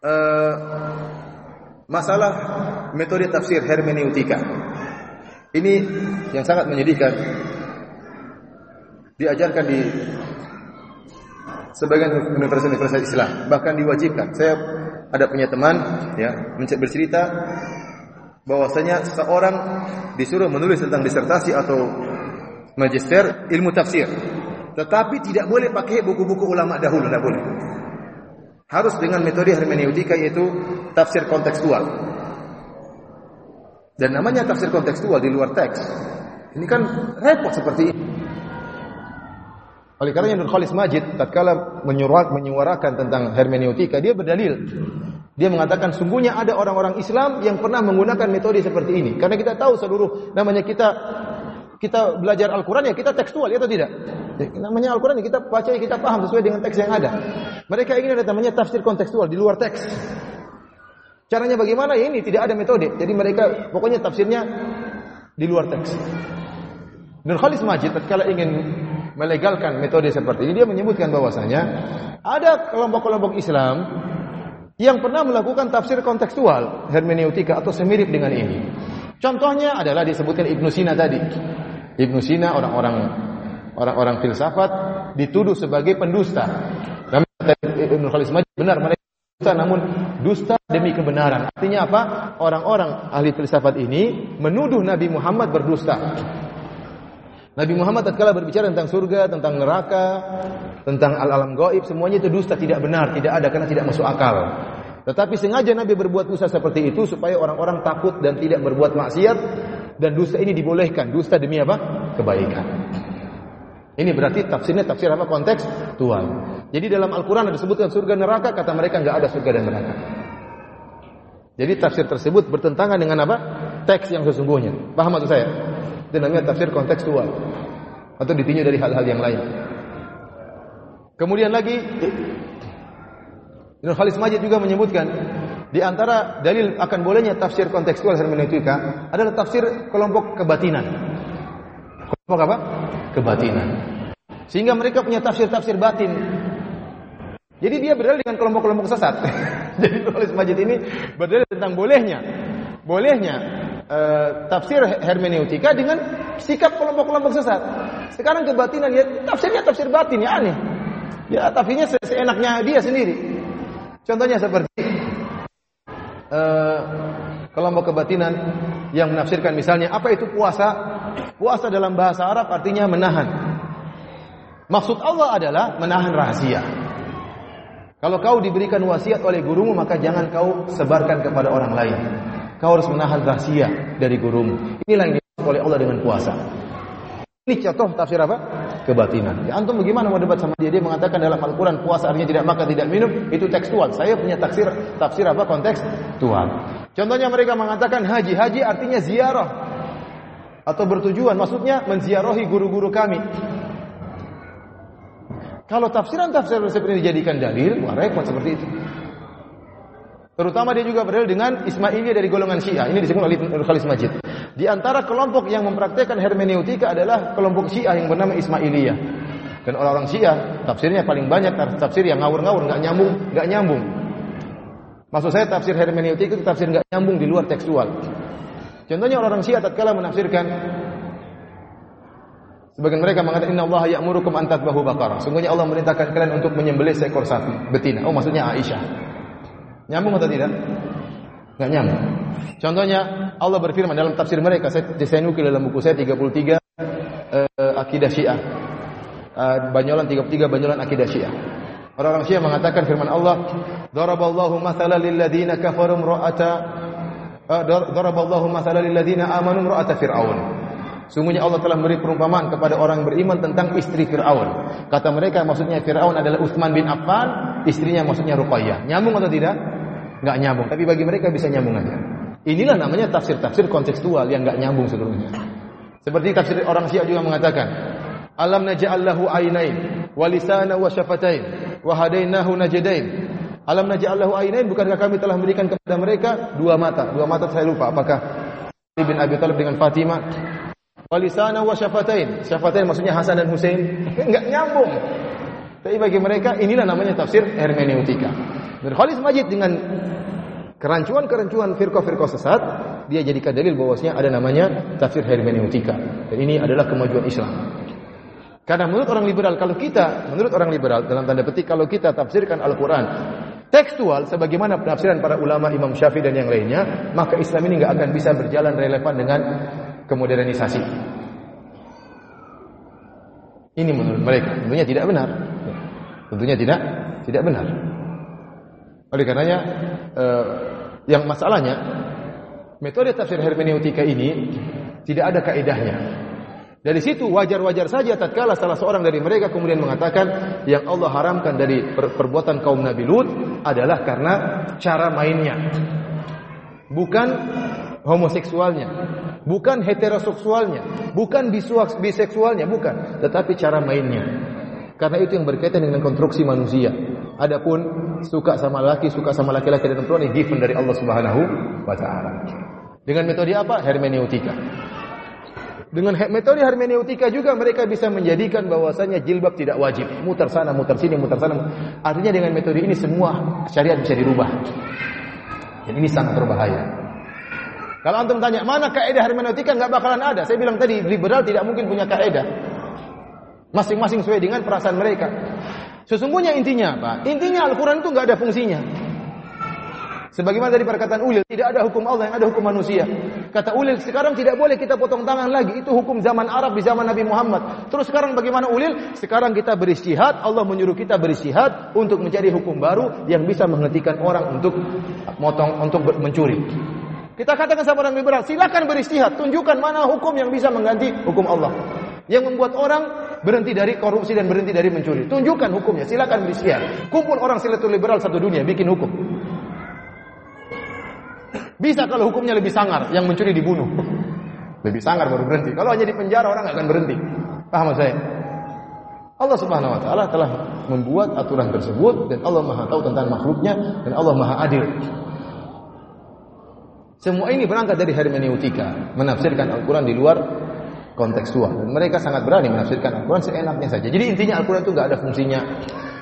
Speaker 1: uh, masalah metode tafsir hermeneutika. Ini yang sangat menyedihkan. Diajarkan di sebagian universitas-universitas Islam, bahkan diwajibkan. Saya ada punya teman ya bercerita bahwasanya seorang disuruh menulis tentang disertasi atau magister ilmu tafsir. Tetapi tidak boleh pakai buku-buku ulama dahulu, tidak boleh. Harus dengan metode hermeneutika yaitu tafsir kontekstual. Dan namanya tafsir kontekstual di luar teks. Ini kan repot seperti ini. Oleh karena Nur Khalis Majid tatkala menyuarakan tentang hermeneutika, dia berdalil. Dia mengatakan sungguhnya ada orang-orang Islam yang pernah menggunakan metode seperti ini. Karena kita tahu seluruh namanya kita kita belajar Al-Quran ya kita tekstual ya atau tidak? Ya, namanya Al-Quran ya kita baca ya kita paham sesuai dengan teks yang ada. Mereka ingin ada namanya tafsir kontekstual di luar teks. Caranya bagaimana? Ya ini tidak ada metode. Jadi mereka pokoknya tafsirnya di luar teks. Nur Khalis Majid tatkala ingin melegalkan metode seperti ini, dia menyebutkan bahwasanya ada kelompok-kelompok Islam yang pernah melakukan tafsir kontekstual hermeneutika atau semirip dengan ini. Contohnya adalah disebutkan Ibnu Sina tadi. Ibnu Sina orang-orang orang-orang filsafat dituduh sebagai pendusta. Namun Ibnu Khalis Majid benar mereka dusta namun dusta demi kebenaran. Artinya apa? Orang-orang ahli filsafat ini menuduh Nabi Muhammad berdusta. Nabi Muhammad tatkala berbicara tentang surga, tentang neraka, tentang al-alam gaib, semuanya itu dusta, tidak benar, tidak ada karena tidak masuk akal. Tetapi sengaja Nabi berbuat dusta seperti itu supaya orang-orang takut dan tidak berbuat maksiat dan dusta ini dibolehkan. Dusta demi apa? Kebaikan. Ini berarti tafsirnya tafsir apa konteks Tuhan. Jadi dalam Al-Qur'an ada disebutkan surga neraka, kata mereka enggak ada surga dan neraka. Jadi tafsir tersebut bertentangan dengan apa? Teks yang sesungguhnya. Paham maksud saya? Itu namanya tafsir kontekstual atau ditinjau dari hal-hal yang lain. Kemudian lagi Ibnu Khalis Majid juga menyebutkan di antara dalil akan bolehnya tafsir kontekstual hermeneutika adalah tafsir kelompok kebatinan. Kelompok apa? Kebatinan. Sehingga mereka punya tafsir-tafsir batin. Jadi dia berdalil dengan kelompok-kelompok sesat. Jadi Khalis Majid ini berdalil tentang bolehnya bolehnya uh, tafsir hermeneutika dengan sikap kelompok-kelompok sesat. Sekarang kebatinan ya tafsirnya tafsir batin ya aneh. Ya tafsirnya se seenaknya dia sendiri. Contohnya seperti uh, kelompok kebatinan yang menafsirkan misalnya apa itu puasa? Puasa dalam bahasa Arab artinya menahan. Maksud Allah adalah menahan rahasia. Kalau kau diberikan wasiat oleh gurumu maka jangan kau sebarkan kepada orang lain. Kau harus menahan rahasia dari gurumu. Inilah yang dimaksud oleh Allah dengan puasa. Ini contoh tafsir apa? Kebatinan. Ya, antum bagaimana mau debat sama dia? Dia mengatakan dalam Al-Quran puasa artinya tidak makan, tidak minum. Itu tekstual. Saya punya tafsir tafsir apa? Konteks Tuhan. Contohnya mereka mengatakan haji. Haji artinya ziarah. Atau bertujuan. Maksudnya menziarahi guru-guru kami. Kalau tafsiran-tafsiran seperti ini dijadikan dalil, wah repot seperti itu. Terutama dia juga berdalil dengan Ismailiyah dari golongan Syiah. Ini disebut oleh Khalis Majid. Di antara kelompok yang mempraktekkan hermeneutika adalah kelompok Syiah yang bernama Ismailiyah. Dan orang-orang Syiah tafsirnya paling banyak tafsir yang ngawur-ngawur, nggak nyambung, nggak nyambung. Maksud saya tafsir hermeneutika itu tafsir nggak nyambung di luar tekstual. Contohnya orang-orang Syiah tatkala menafsirkan Sebagian mereka mengatakan Inna Allah ya'murukum an tadbahu baqarah. Sungguhnya Allah merintahkan kalian untuk menyembelih seekor sapi betina. Oh maksudnya Aisyah. Nyambung atau tidak? Enggak nyambung. Contohnya Allah berfirman dalam tafsir mereka saya, saya nukil dalam buku saya 33 uh, akidah Syiah. Uh, Banyolan 33 Banyolan akidah Syiah. Orang-orang Syiah mengatakan firman Allah, "Daraballahu mathalan lil ladzina kafaru imra'ata uh, daraballahu mathalan lil ladzina amanu imra'ata fir'aun." Sungguhnya Allah telah memberi perumpamaan kepada orang beriman tentang istri Fir'aun. Kata mereka maksudnya Fir'aun adalah Utsman bin Affan, istrinya maksudnya Ruqayyah. Nyambung atau tidak? Nggak nyambung. Tapi bagi mereka bisa nyambung aja. Inilah namanya tafsir-tafsir kontekstual yang nggak nyambung seluruhnya. Seperti tafsir orang Syiah juga mengatakan, Alam naj'al lahu ainain wa lisana wa syafatain wa hadainahu najdain. Alam naj'al lahu ainain bukankah kami telah memberikan kepada mereka dua mata? Dua mata saya lupa apakah Ali bin Abi Thalib dengan Fatimah? Wa lisana wa syafatain. Syafatain maksudnya Hasan dan Husain. Enggak nyambung. Tapi bagi mereka inilah namanya tafsir hermeneutika. Dan Khalis Majid dengan kerancuan-kerancuan firqah-firqah sesat, dia jadikan dalil bahwasanya ada namanya tafsir hermeneutika. Dan ini adalah kemajuan Islam. Karena menurut orang liberal, kalau kita, menurut orang liberal, dalam tanda petik, kalau kita tafsirkan Al-Quran tekstual, sebagaimana penafsiran para ulama Imam Syafi'i dan yang lainnya, maka Islam ini nggak akan bisa berjalan relevan dengan kemodernisasi. Ini menurut mereka, tentunya tidak benar. Tentunya tidak tidak benar. Oleh karenanya, eh, yang masalahnya metode tafsir hermeneutika ini tidak ada kaidahnya. Dari situ wajar-wajar saja tatkala salah seorang dari mereka kemudian mengatakan yang Allah haramkan dari per perbuatan kaum Nabi Lut adalah karena cara mainnya. Bukan homoseksualnya, bukan heteroseksualnya, bukan biseksualnya, bukan, tetapi cara mainnya. Karena itu yang berkaitan dengan konstruksi manusia. Adapun suka sama laki, suka sama laki-laki dan perempuan ini given dari Allah Subhanahu wa taala. Dengan metode apa? Hermeneutika. Dengan metode hermeneutika juga mereka bisa menjadikan bahwasanya jilbab tidak wajib. Muter sana, muter sini, muter sana. Artinya dengan metode ini semua syariat bisa dirubah. Dan ini sangat berbahaya. Kalau antum tanya, mana kaidah hermeneutika nggak bakalan ada. Saya bilang tadi, liberal tidak mungkin punya kaidah. Masing-masing sesuai dengan perasaan mereka. Sesungguhnya intinya apa? Intinya Al-Quran itu nggak ada fungsinya. Sebagaimana dari perkataan Ulil, tidak ada hukum Allah yang ada hukum manusia. Kata Ulil, sekarang tidak boleh kita potong tangan lagi. Itu hukum zaman Arab di zaman Nabi Muhammad. Terus sekarang bagaimana Ulil? Sekarang kita beristihad, Allah menyuruh kita beristihad untuk mencari hukum baru yang bisa menghentikan orang untuk motong untuk mencuri. Kita katakan sama orang liberal, silakan beristihad, tunjukkan mana hukum yang bisa mengganti hukum Allah. Yang membuat orang berhenti dari korupsi dan berhenti dari mencuri. Tunjukkan hukumnya, silakan beristihad. Kumpul orang silatul liberal satu dunia bikin hukum. Bisa kalau hukumnya lebih sangar, yang mencuri dibunuh. Lebih sangar baru berhenti. Kalau hanya di penjara orang nggak akan berhenti. Paham saya? Allah Subhanahu wa taala telah membuat aturan tersebut dan Allah Maha tahu tentang makhluknya dan Allah Maha adil. Semua ini berangkat dari hermeneutika, menafsirkan Al-Qur'an di luar kontekstual dan mereka sangat berani menafsirkan Al-Qur'an seenaknya saja. Jadi intinya Al-Qur'an itu nggak ada fungsinya.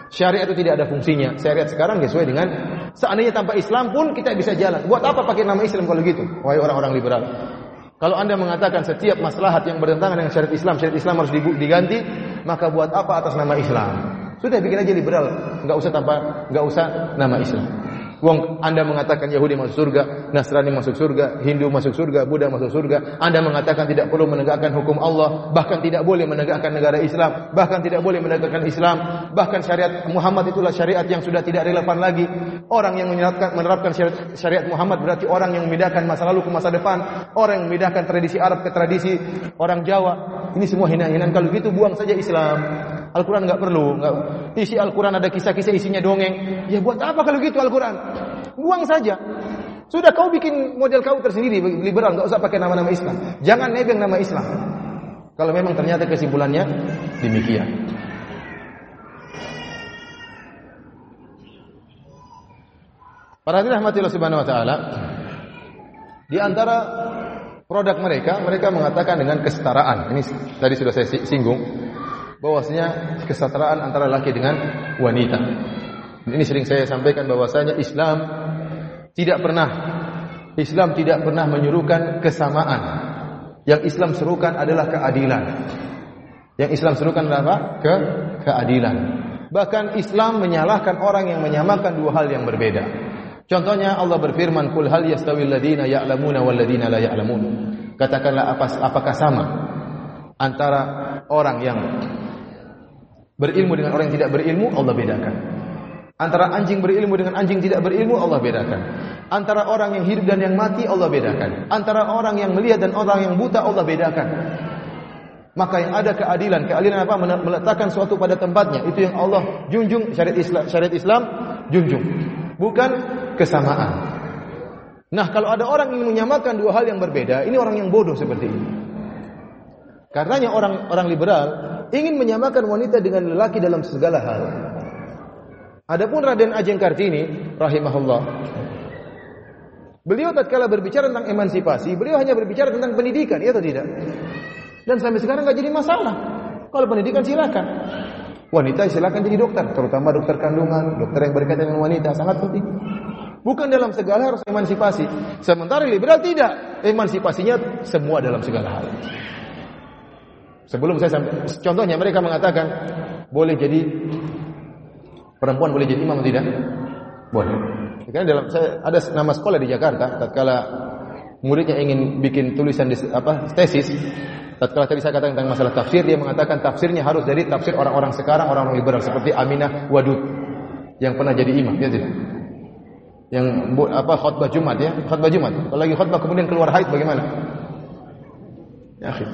Speaker 1: Syariat itu tidak ada fungsinya. Syariat sekarang sesuai dengan seandainya tanpa Islam pun kita bisa jalan. Buat apa pakai nama Islam kalau gitu? Wahai orang-orang liberal. Kalau Anda mengatakan setiap maslahat yang bertentangan dengan syariat Islam, syariat Islam harus diganti, maka buat apa atas nama Islam? Sudah bikin aja liberal, nggak usah tanpa nggak usah nama Islam. Wong Anda mengatakan Yahudi masuk surga, Nasrani masuk surga, Hindu masuk surga, Buddha masuk surga. Anda mengatakan tidak perlu menegakkan hukum Allah, bahkan tidak boleh menegakkan negara Islam, bahkan tidak boleh menegakkan Islam, bahkan syariat Muhammad itulah syariat yang sudah tidak relevan lagi. Orang yang menerapkan, menerapkan syariat, syariat Muhammad berarti orang yang memindahkan masa lalu ke masa depan, orang yang memindahkan tradisi Arab ke tradisi orang Jawa. Ini semua hina-hinaan. Kalau gitu buang saja Islam. Al-Quran nggak perlu. Nggak. Isi Al-Quran ada kisah-kisah isinya dongeng. Ya buat apa kalau gitu Al-Quran? Buang saja. Sudah kau bikin model kau tersendiri liberal, nggak usah pakai nama-nama Islam. Jangan nebeng nama Islam. Kalau memang ternyata kesimpulannya demikian. Para hadirin rahmatillah subhanahu wa taala, di antara produk mereka, mereka mengatakan dengan kesetaraan. Ini tadi sudah saya singgung bahwasanya kesetaraan antara laki dengan wanita. Ini sering saya sampaikan bahwasanya Islam tidak pernah Islam tidak pernah menyuruhkan kesamaan. Yang Islam serukan adalah keadilan. Yang Islam serukan adalah apa? Ke keadilan. Bahkan Islam menyalahkan orang yang menyamakan dua hal yang berbeda. Contohnya Allah berfirman, "Qul hal yastawil ladina ya'lamuna wal ladina la ya'lamun." Katakanlah apa apakah sama antara orang yang berilmu dengan orang yang tidak berilmu Allah bedakan. Antara anjing berilmu dengan anjing tidak berilmu Allah bedakan. Antara orang yang hidup dan yang mati Allah bedakan. Antara orang yang melihat dan orang yang buta Allah bedakan. Maka yang ada keadilan, keadilan apa? Meletakkan suatu pada tempatnya. Itu yang Allah junjung syariat Islam, syariat Islam junjung. Bukan kesamaan. Nah, kalau ada orang yang menyamakan dua hal yang berbeda, ini orang yang bodoh seperti ini. Karenanya orang-orang liberal ingin menyamakan wanita dengan lelaki dalam segala hal. Adapun Raden Ajeng Kartini rahimahullah Beliau tatkala berbicara tentang emansipasi, beliau hanya berbicara tentang pendidikan, ya atau tidak? Dan sampai sekarang nggak jadi masalah. Kalau pendidikan silakan. Wanita silakan jadi dokter, terutama dokter kandungan, dokter yang berkaitan dengan wanita sangat penting. Bukan dalam segala harus emansipasi. Sementara liberal tidak, emansipasinya semua dalam segala hal. Sebelum saya sampai contohnya mereka mengatakan boleh jadi perempuan boleh jadi imam tidak? Boleh. Karena dalam saya ada nama sekolah di Jakarta tatkala muridnya ingin bikin tulisan di, apa tesis tatkala tadi saya katakan tentang masalah tafsir dia mengatakan tafsirnya harus dari tafsir orang-orang sekarang orang-orang liberal seperti Aminah Wadud yang pernah jadi imam ya tidak? Yang apa khutbah Jumat ya? Khutbah Jumat. Kalau lagi khutbah kemudian keluar haid bagaimana? Ya akhir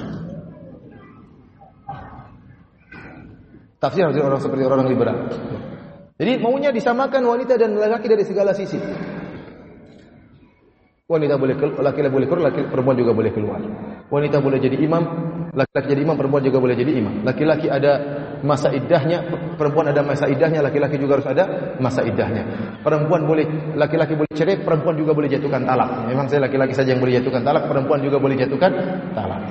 Speaker 1: tafsir dari orang seperti orang liberal jadi maunya disamakan wanita dan laki dari segala sisi. Wanita boleh laki-laki boleh keluar, laki perempuan juga boleh keluar. Wanita boleh jadi imam, laki-laki jadi imam, perempuan juga boleh jadi imam. Laki-laki ada masa iddahnya, perempuan ada masa iddahnya, laki-laki juga harus ada masa iddahnya. Perempuan boleh laki-laki boleh cerai, perempuan juga boleh jatuhkan talak. Memang saya laki-laki saja yang boleh jatuhkan talak, perempuan juga boleh jatuhkan talak.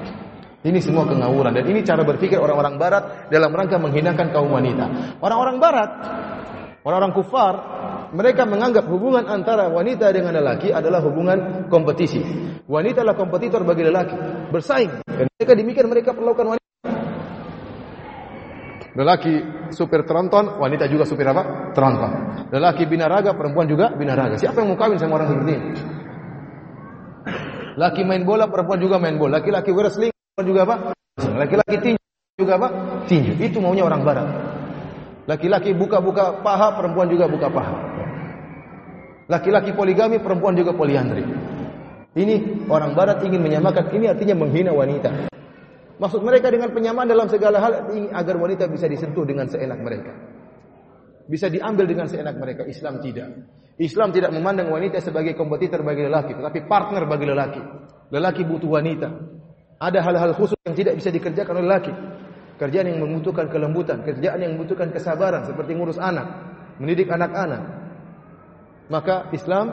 Speaker 1: Ini semua kengawuran dan ini cara berpikir orang-orang barat dalam rangka menghinakan kaum wanita. Orang-orang barat Orang-orang kufar mereka menganggap hubungan antara wanita dengan lelaki adalah hubungan kompetisi. Wanita adalah kompetitor bagi lelaki, bersaing. Dan mereka demikian mereka perlakukan wanita. Lelaki supir tronton, wanita juga supir apa? Tronton. Lelaki binaraga, perempuan juga binaraga. Siapa yang mau kawin sama orang seperti ini? Laki main bola, perempuan juga main bola. Laki-laki wrestling, juga apa? Laki-laki tinju juga apa? Tinju. Itu maunya orang barat. Laki-laki buka-buka paha, perempuan juga buka paha. Laki-laki poligami, perempuan juga poliandri. Ini orang barat ingin menyamakan, ini artinya menghina wanita. Maksud mereka dengan penyamaan dalam segala hal ini agar wanita bisa disentuh dengan seenak mereka. Bisa diambil dengan seenak mereka. Islam tidak. Islam tidak memandang wanita sebagai kompetitor bagi lelaki, tetapi partner bagi lelaki. Lelaki butuh wanita. Ada hal-hal khusus yang tidak bisa dikerjakan oleh lelaki. Kerjaan yang membutuhkan kelembutan, kerjaan yang membutuhkan kesabaran seperti ngurus anak, mendidik anak-anak. Maka Islam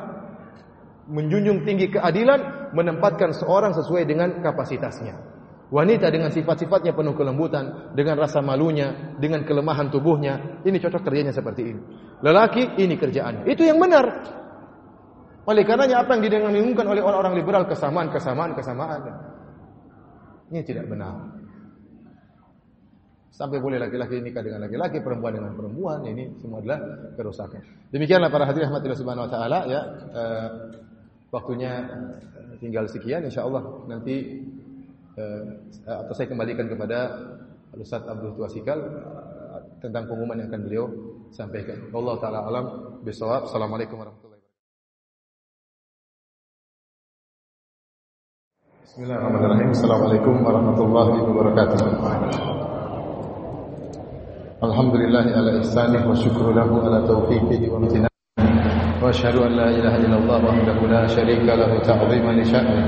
Speaker 1: menjunjung tinggi keadilan, menempatkan seorang sesuai dengan kapasitasnya. Wanita dengan sifat-sifatnya penuh kelembutan, dengan rasa malunya, dengan kelemahan tubuhnya, ini cocok kerjanya seperti ini. Lelaki ini kerjaannya. Itu yang benar. Oleh karenanya apa yang didengungkan oleh orang-orang liberal kesamaan, kesamaan, kesamaan. Ini tidak benar. Sampai boleh laki-laki nikah dengan laki-laki, perempuan dengan perempuan, ini semua adalah kerusakan. Demikianlah para hadirin rahmatillah subhanahu wa taala ya. Eh, waktunya tinggal sekian insyaallah nanti eh, atau saya kembalikan kepada Ustaz Abdul Tuasikal eh, tentang pengumuman yang akan beliau sampaikan. Allah taala alam bisawab. Assalamualaikum warahmatullahi Bismillahirrahmanirrahim. Assalamualaikum warahmatullahi wabarakatuh. Alhamdulillah ala ihsanih wa syukru lahu ala tawfiqihi wa amtinah. Wa ashhadu an la ilaha illallah wahdahu la syarika lahu ta'dhiman li sya'ni.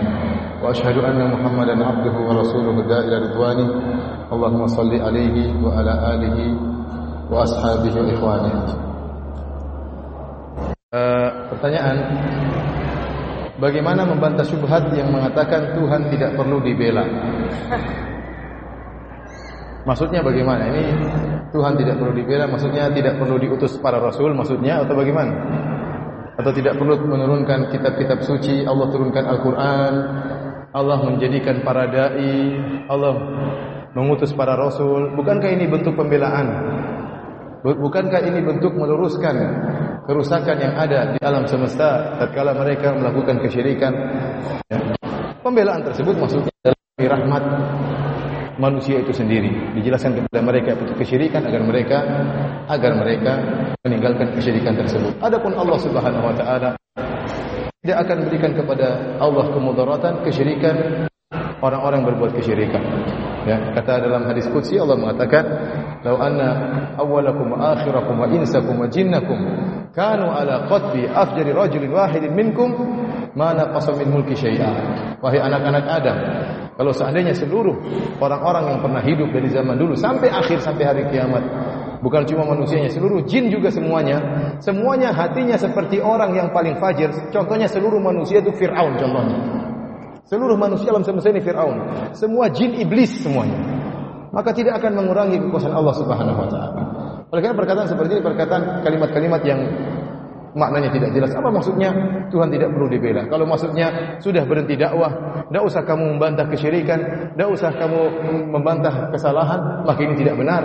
Speaker 1: Wa ashhadu anna Muhammadan abduhu wa rasuluhu da ila ridwani. Allahumma salli alaihi wa ala alihi wa ashabihi wa ikhwanihi. Uh, pertanyaan Bagaimana membantah syubhat yang mengatakan Tuhan tidak perlu dibela Maksudnya bagaimana? Ini Tuhan tidak perlu dibela, maksudnya tidak perlu diutus para rasul, maksudnya atau bagaimana? Atau tidak perlu menurunkan kitab-kitab suci, Allah turunkan Al-Quran, Allah menjadikan para dai, Allah mengutus para rasul. Bukankah ini bentuk pembelaan? Bukankah ini bentuk meluruskan kerusakan yang ada di alam semesta tatkala mereka melakukan kesyirikan? Ya. Pembelaan tersebut maksudnya adalah rahmat manusia itu sendiri. Dijelaskan kepada mereka itu kesyirikan agar mereka agar mereka meninggalkan kesyirikan tersebut. Adapun Allah Subhanahu wa taala tidak akan berikan kepada Allah kemudaratan kesyirikan orang-orang berbuat kesyirikan. Ya, kata dalam hadis qudsi Allah mengatakan, "Lau anna awwalakum wa akhirakum wa insakum wa jinnakum kanu ala qatbi afjari rajulin wahidin minkum ma naqasa min mulki syai'a." Wahai anak-anak Adam, kalau seandainya seluruh orang-orang yang pernah hidup dari zaman dulu sampai akhir sampai hari kiamat, bukan cuma manusianya, seluruh jin juga semuanya, semuanya hatinya seperti orang yang paling fajir. Contohnya seluruh manusia itu Fir'aun contohnya. Seluruh manusia alam semesta ini Fir'aun. Semua jin iblis semuanya. Maka tidak akan mengurangi kekuasaan Allah Subhanahu wa taala. Oleh karena perkataan seperti ini perkataan kalimat-kalimat yang maknanya tidak jelas. Apa maksudnya? Tuhan tidak perlu dibela. Kalau maksudnya sudah berhenti dakwah, tidak usah kamu membantah kesyirikan, tidak usah kamu membantah kesalahan, maka ini tidak benar.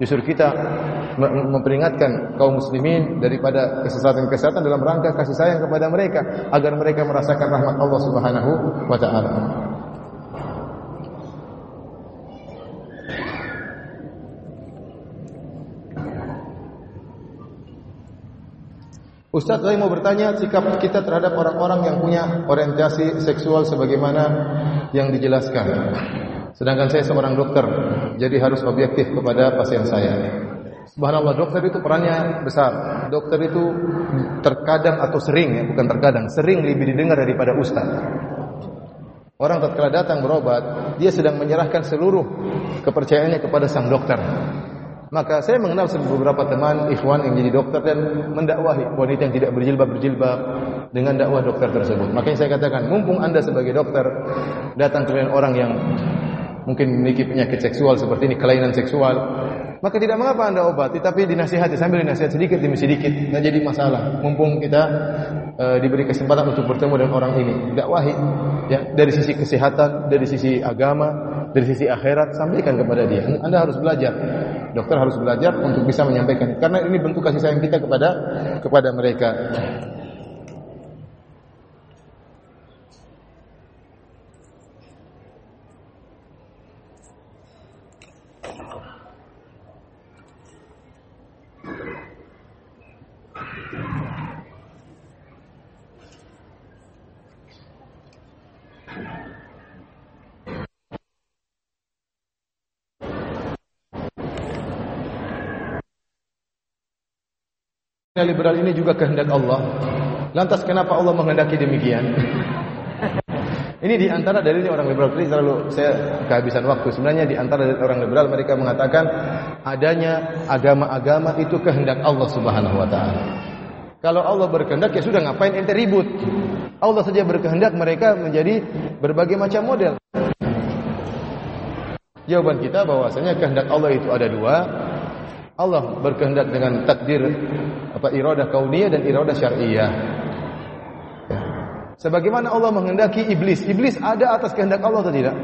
Speaker 1: Justru kita memperingatkan kaum muslimin daripada kesesatan-kesesatan dalam rangka kasih sayang kepada mereka agar mereka merasakan rahmat Allah Subhanahu wa taala. Ustaz saya mau bertanya sikap kita terhadap orang-orang yang punya orientasi seksual sebagaimana yang dijelaskan. Sedangkan saya seorang dokter, jadi harus objektif kepada pasien saya. Subhanallah, dokter itu perannya besar. Dokter itu terkadang atau sering ya, bukan terkadang, sering lebih didengar daripada ustaz. Orang tatkala datang berobat, dia sedang menyerahkan seluruh kepercayaannya kepada sang dokter. Maka saya mengenal beberapa teman ikhwan yang jadi dokter dan mendakwahi wanita yang tidak berjilbab-berjilbab dengan dakwah dokter tersebut. Makanya saya katakan, mumpung Anda sebagai dokter datang ke orang yang mungkin memiliki penyakit seksual seperti ini, kelainan seksual, maka tidak mengapa Anda obati, tapi dinasihati sambil dinasihat sedikit demi sedikit, nggak jadi masalah. Mumpung kita e, diberi kesempatan untuk bertemu dengan orang ini, dakwahi ya dari sisi kesehatan, dari sisi agama, dari sisi akhirat sampaikan kepada dia. Anda harus belajar. Dokter harus belajar untuk bisa menyampaikan karena ini bentuk kasih sayang kita kepada kepada mereka. Liberal ini juga kehendak Allah. Lantas kenapa Allah menghendaki demikian? ini di antara dalilnya orang liberal. Ini selalu saya kehabisan waktu. Sebenarnya di antara orang liberal mereka mengatakan adanya agama-agama itu kehendak Allah Subhanahu wa taala. Kalau Allah berkehendak ya sudah ngapain ente ribut? Allah saja berkehendak mereka menjadi berbagai macam model. Jawaban kita bahwasanya kehendak Allah itu ada dua, Allah berkehendak dengan takdir apa iradah kauniyah dan iradah syar'iyah. Ya. Sebagaimana Allah menghendaki iblis, iblis ada atas kehendak Allah atau tidak?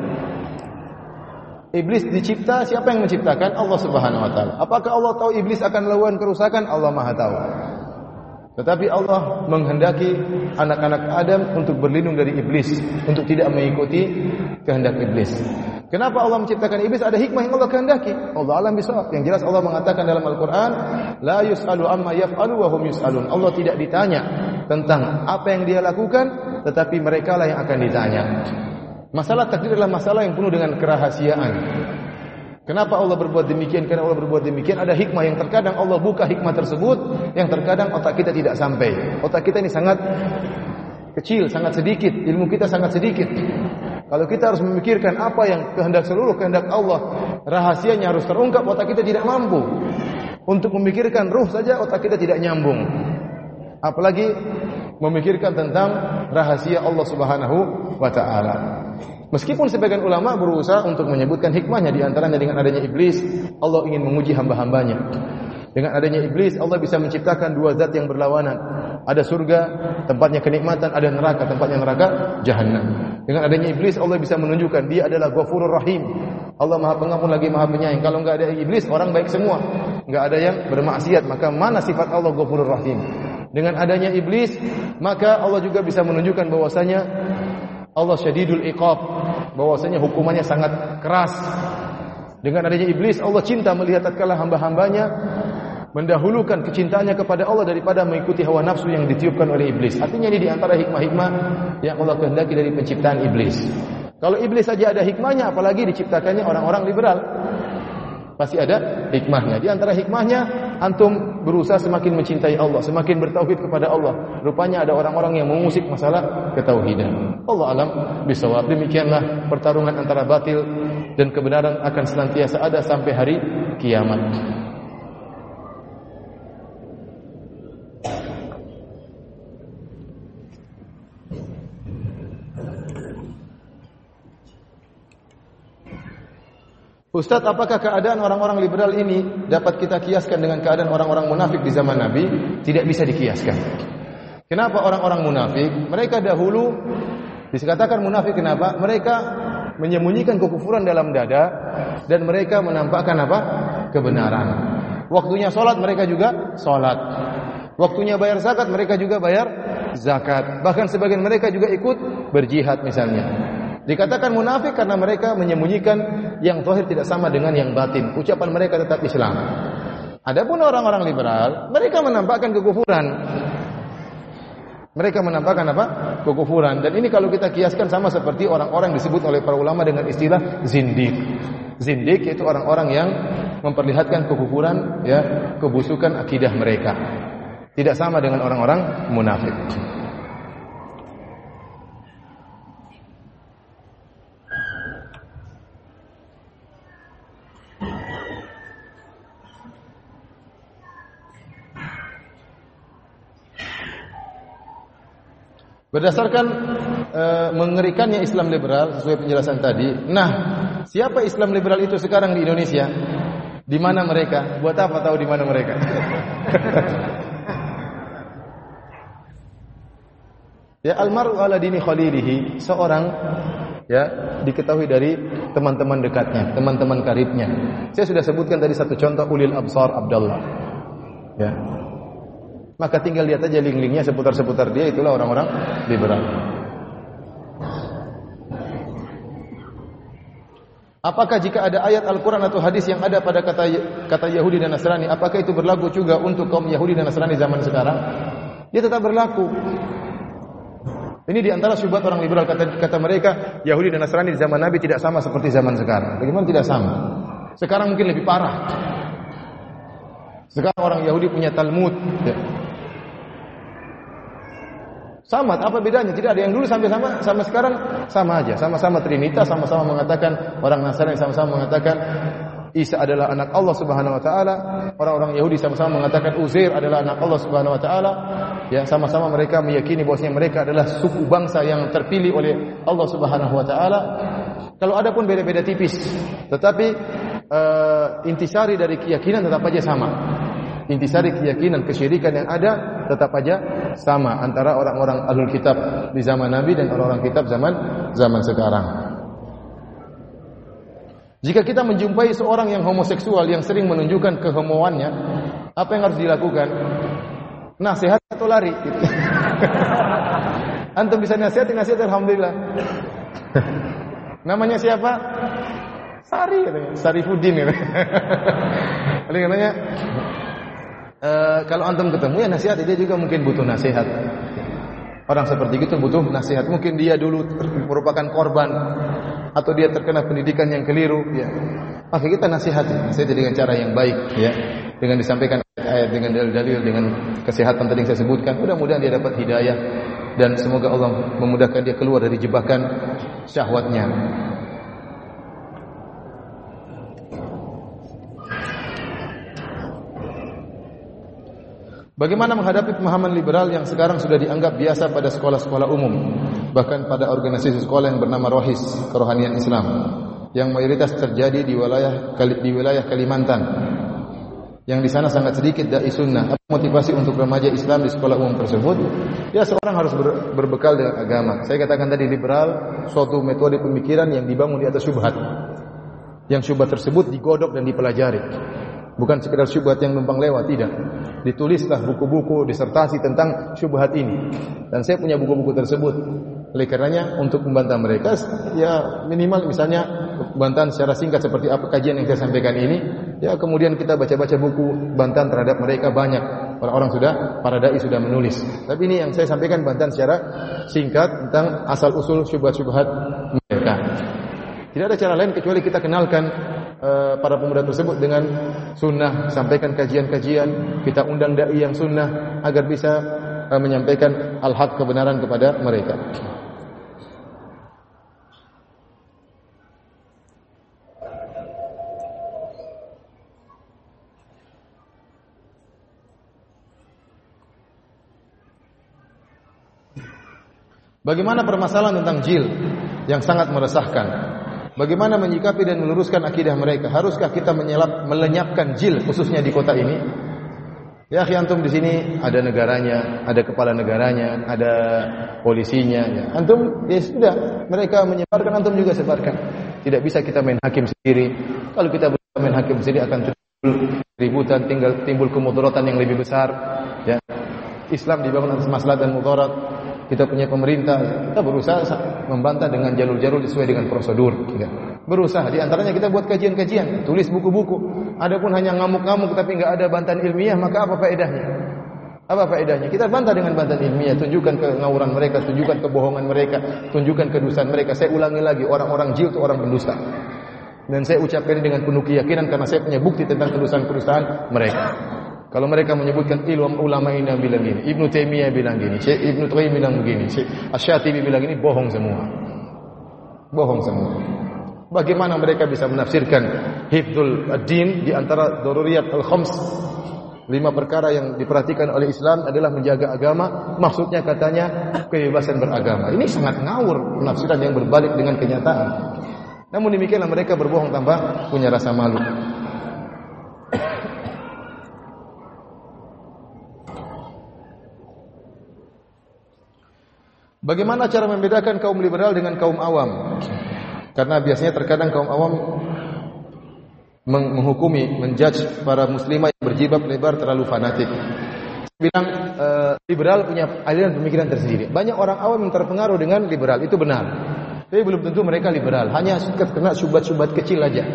Speaker 1: Iblis dicipta, siapa yang menciptakan? Allah Subhanahu wa taala. Apakah Allah tahu iblis akan melakukan kerusakan? Allah Maha tahu. Tetapi Allah menghendaki anak-anak Adam untuk berlindung dari iblis, untuk tidak mengikuti kehendak iblis. Kenapa Allah menciptakan iblis? Ada hikmah yang Allah kehendaki. Allah alam bisawab. Yang jelas Allah mengatakan dalam Al-Qur'an, yus'alu amma yaf'alu wa hum yus'alun. Allah tidak ditanya tentang apa yang dia lakukan, tetapi mereka lah yang akan ditanya. Masalah takdir adalah masalah yang penuh dengan kerahasiaan. Kenapa Allah berbuat demikian? Karena Allah berbuat demikian ada hikmah yang terkadang Allah buka hikmah tersebut yang terkadang otak kita tidak sampai. Otak kita ini sangat kecil, sangat sedikit, ilmu kita sangat sedikit. Kalau kita harus memikirkan apa yang kehendak seluruh kehendak Allah, rahasianya harus terungkap, otak kita tidak mampu. Untuk memikirkan ruh saja otak kita tidak nyambung. Apalagi memikirkan tentang rahasia Allah Subhanahu wa taala. Meskipun sebagian ulama berusaha untuk menyebutkan hikmahnya di antaranya dengan adanya iblis, Allah ingin menguji hamba-hambanya. Dengan adanya iblis, Allah bisa menciptakan dua zat yang berlawanan. Ada surga, tempatnya kenikmatan, ada neraka, tempatnya neraka, jahanam. Dengan adanya iblis, Allah bisa menunjukkan dia adalah Ghafurur Rahim. Allah Maha Pengampun lagi Maha Penyayang. Kalau enggak ada iblis, orang baik semua. Enggak ada yang bermaksiat, maka mana sifat Allah Ghafurur Rahim? Dengan adanya iblis, maka Allah juga bisa menunjukkan bahwasanya Allah syadidul iqab, bahwasanya hukumannya sangat keras. Dengan adanya iblis, Allah cinta melihat tatkala hamba-hambanya mendahulukan kecintaannya kepada Allah daripada mengikuti hawa nafsu yang ditiupkan oleh iblis. Artinya ini di antara hikmah-hikmah yang Allah kehendaki dari penciptaan iblis. Kalau iblis saja ada hikmahnya, apalagi diciptakannya orang-orang liberal. Pasti ada hikmahnya. Di antara hikmahnya, antum berusaha semakin mencintai Allah, semakin bertauhid kepada Allah. Rupanya ada orang-orang yang mengusik masalah ketauhidan. Allah alam bisawab. Demikianlah pertarungan antara batil dan kebenaran akan senantiasa ada sampai hari kiamat. Ustaz, apakah keadaan orang-orang liberal ini dapat kita kiaskan dengan keadaan orang-orang munafik di zaman Nabi? Tidak bisa dikiaskan. Kenapa orang-orang munafik? Mereka dahulu dikatakan munafik kenapa? Mereka menyembunyikan kekufuran dalam dada dan mereka menampakkan apa? kebenaran. Waktunya salat mereka juga salat. Waktunya bayar zakat mereka juga bayar zakat. Bahkan sebagian mereka juga ikut berjihad misalnya. Dikatakan munafik karena mereka menyembunyikan yang zahir tidak sama dengan yang batin. Ucapan mereka tetap Islam. Adapun orang-orang liberal, mereka menampakkan kekufuran. Mereka menampakkan apa? Kekufuran. Dan ini kalau kita kiaskan sama seperti orang-orang disebut oleh para ulama dengan istilah zindik. Zindik itu orang-orang yang memperlihatkan kekufuran, ya, kebusukan akidah mereka. Tidak sama dengan orang-orang munafik. Berdasarkan e, mengerikannya Islam liberal sesuai penjelasan tadi. Nah, siapa Islam liberal itu sekarang di Indonesia? Di mana mereka? Buat apa tahu di mana mereka? ya almaru ala dini khalilihi, seorang ya diketahui dari teman-teman dekatnya, teman-teman karibnya. Saya sudah sebutkan tadi satu contoh ulil absar Abdullah. Ya, maka tinggal lihat aja link-linknya seputar-seputar dia itulah orang-orang liberal. Apakah jika ada ayat Al-Quran atau hadis yang ada pada kata kata Yahudi dan Nasrani, apakah itu berlaku juga untuk kaum Yahudi dan Nasrani zaman sekarang? Dia tetap berlaku. Ini di antara syubhat orang liberal kata, kata mereka Yahudi dan Nasrani di zaman Nabi tidak sama seperti zaman sekarang. Bagaimana tidak sama? Sekarang mungkin lebih parah. Sekarang orang Yahudi punya Talmud. Ya. Sama, apa bedanya? Tidak ada yang dulu sampai sama sama sekarang sama aja, sama-sama Trinitas, sama-sama mengatakan orang Nasrani sama-sama mengatakan Isa adalah anak Allah Subhanahu wa taala. Orang-orang Yahudi sama-sama mengatakan Uzair adalah anak Allah Subhanahu wa taala. Ya, sama-sama mereka meyakini bahwasanya mereka adalah suku bangsa yang terpilih oleh Allah Subhanahu wa taala. Kalau ada pun beda-beda tipis, tetapi uh, intisari dari keyakinan tetap aja sama intisari keyakinan kesyirikan yang ada tetap aja sama antara orang-orang ahlul kitab di zaman Nabi dan orang-orang kitab zaman zaman sekarang. Jika kita menjumpai seorang yang homoseksual yang sering menunjukkan kehomoannya, apa yang harus dilakukan? Nasihat atau lari? Antum bisa nasihat, nasihat alhamdulillah. Namanya siapa? Sari Sari Fudin. Oleh katanya, e, kalau antum ketemu ya nasihat dia juga mungkin butuh nasihat. Orang seperti itu butuh nasihat. Mungkin dia dulu merupakan korban atau dia terkena pendidikan yang keliru ya. Maka kita nasihati, nasihati dengan cara yang baik ya. Dengan disampaikan ayat dengan dalil-dalil dengan kesehatan tadi yang saya sebutkan. Mudah-mudahan dia dapat hidayah dan semoga Allah memudahkan dia keluar dari jebakan syahwatnya. Bagaimana menghadapi pemahaman liberal yang sekarang sudah dianggap biasa pada sekolah-sekolah umum, bahkan pada organisasi sekolah yang bernama Rohis, Kerohanian Islam, yang mayoritas terjadi di wilayah di wilayah Kalimantan. Yang di sana sangat sedikit dai sunnah. Apa motivasi untuk remaja Islam di sekolah umum tersebut? Ya seorang harus ber, berbekal dengan agama. Saya katakan tadi liberal suatu metode pemikiran yang dibangun di atas syubhat. Yang syubhat tersebut digodok dan dipelajari. Bukan sekedar syubhat yang numpang lewat, tidak. Ditulislah buku-buku disertasi tentang syubhat ini. Dan saya punya buku-buku tersebut. Oleh karenanya untuk membantah mereka ya minimal misalnya bantahan secara singkat seperti apa kajian yang saya sampaikan ini, ya kemudian kita baca-baca buku bantahan terhadap mereka banyak. Orang-orang sudah para dai sudah menulis. Tapi ini yang saya sampaikan bantahan secara singkat tentang asal usul syubhat-syubhat mereka. Tidak ada cara lain kecuali kita kenalkan Eh, para pemuda tersebut dengan sunnah, sampaikan kajian-kajian, kita undang dai yang sunnah agar bisa uh, menyampaikan al-haq kebenaran kepada mereka. Bagaimana permasalahan tentang jil yang sangat meresahkan? Bagaimana menyikapi dan meluruskan akidah mereka? Haruskah kita menyelap, melenyapkan jil khususnya di kota ini? Ya, antum di sini ada negaranya, ada kepala negaranya, ada polisinya. Ya. Antum ya sudah, mereka menyebarkan, antum juga sebarkan. Tidak bisa kita main hakim sendiri. Kalau kita main hakim sendiri akan timbul ributan, tinggal timbul kemudaratan yang lebih besar. Ya. Islam dibangun atas maslahat dan mudarat kita punya pemerintah, kita berusaha membantah dengan jalur-jalur sesuai dengan prosedur. Ya. Berusaha, di antaranya kita buat kajian-kajian, tulis buku-buku. Adapun hanya ngamuk-ngamuk tapi nggak ada bantahan ilmiah, maka apa faedahnya? Apa faedahnya? Kita bantah dengan bantahan ilmiah, tunjukkan kengawuran mereka, tunjukkan kebohongan mereka, tunjukkan kedustaan mereka. Saya ulangi lagi, orang-orang jil itu orang pendusta. Dan saya ucapkan dengan penuh keyakinan karena saya punya bukti tentang kedustaan-kedustaan mereka. Kalau mereka menyebutkan ilmu ulama ini bilang gini, Ibnu Taimiyah bilang gini, Syekh Ibnu Taimiyah bilang begini, Syekh Asy-Syatibi bilang gini, bohong semua. Bohong semua. Bagaimana mereka bisa menafsirkan hifdzul ad-din di antara daruriyat al-khams lima perkara yang diperhatikan oleh Islam adalah menjaga agama, maksudnya katanya kebebasan beragama. Ini sangat ngawur penafsiran yang berbalik dengan kenyataan. Namun demikianlah mereka berbohong tanpa punya rasa malu. Bagaimana cara membedakan kaum liberal dengan kaum awam? Karena biasanya terkadang kaum awam menghukumi, menjudge para muslimah yang berjibab lebar terlalu fanatik. Bilang e, liberal punya aliran pemikiran tersendiri. Banyak orang awam yang terpengaruh dengan liberal, itu benar. Tapi belum tentu mereka liberal, hanya terkena syubhat-syubhat kecil aja.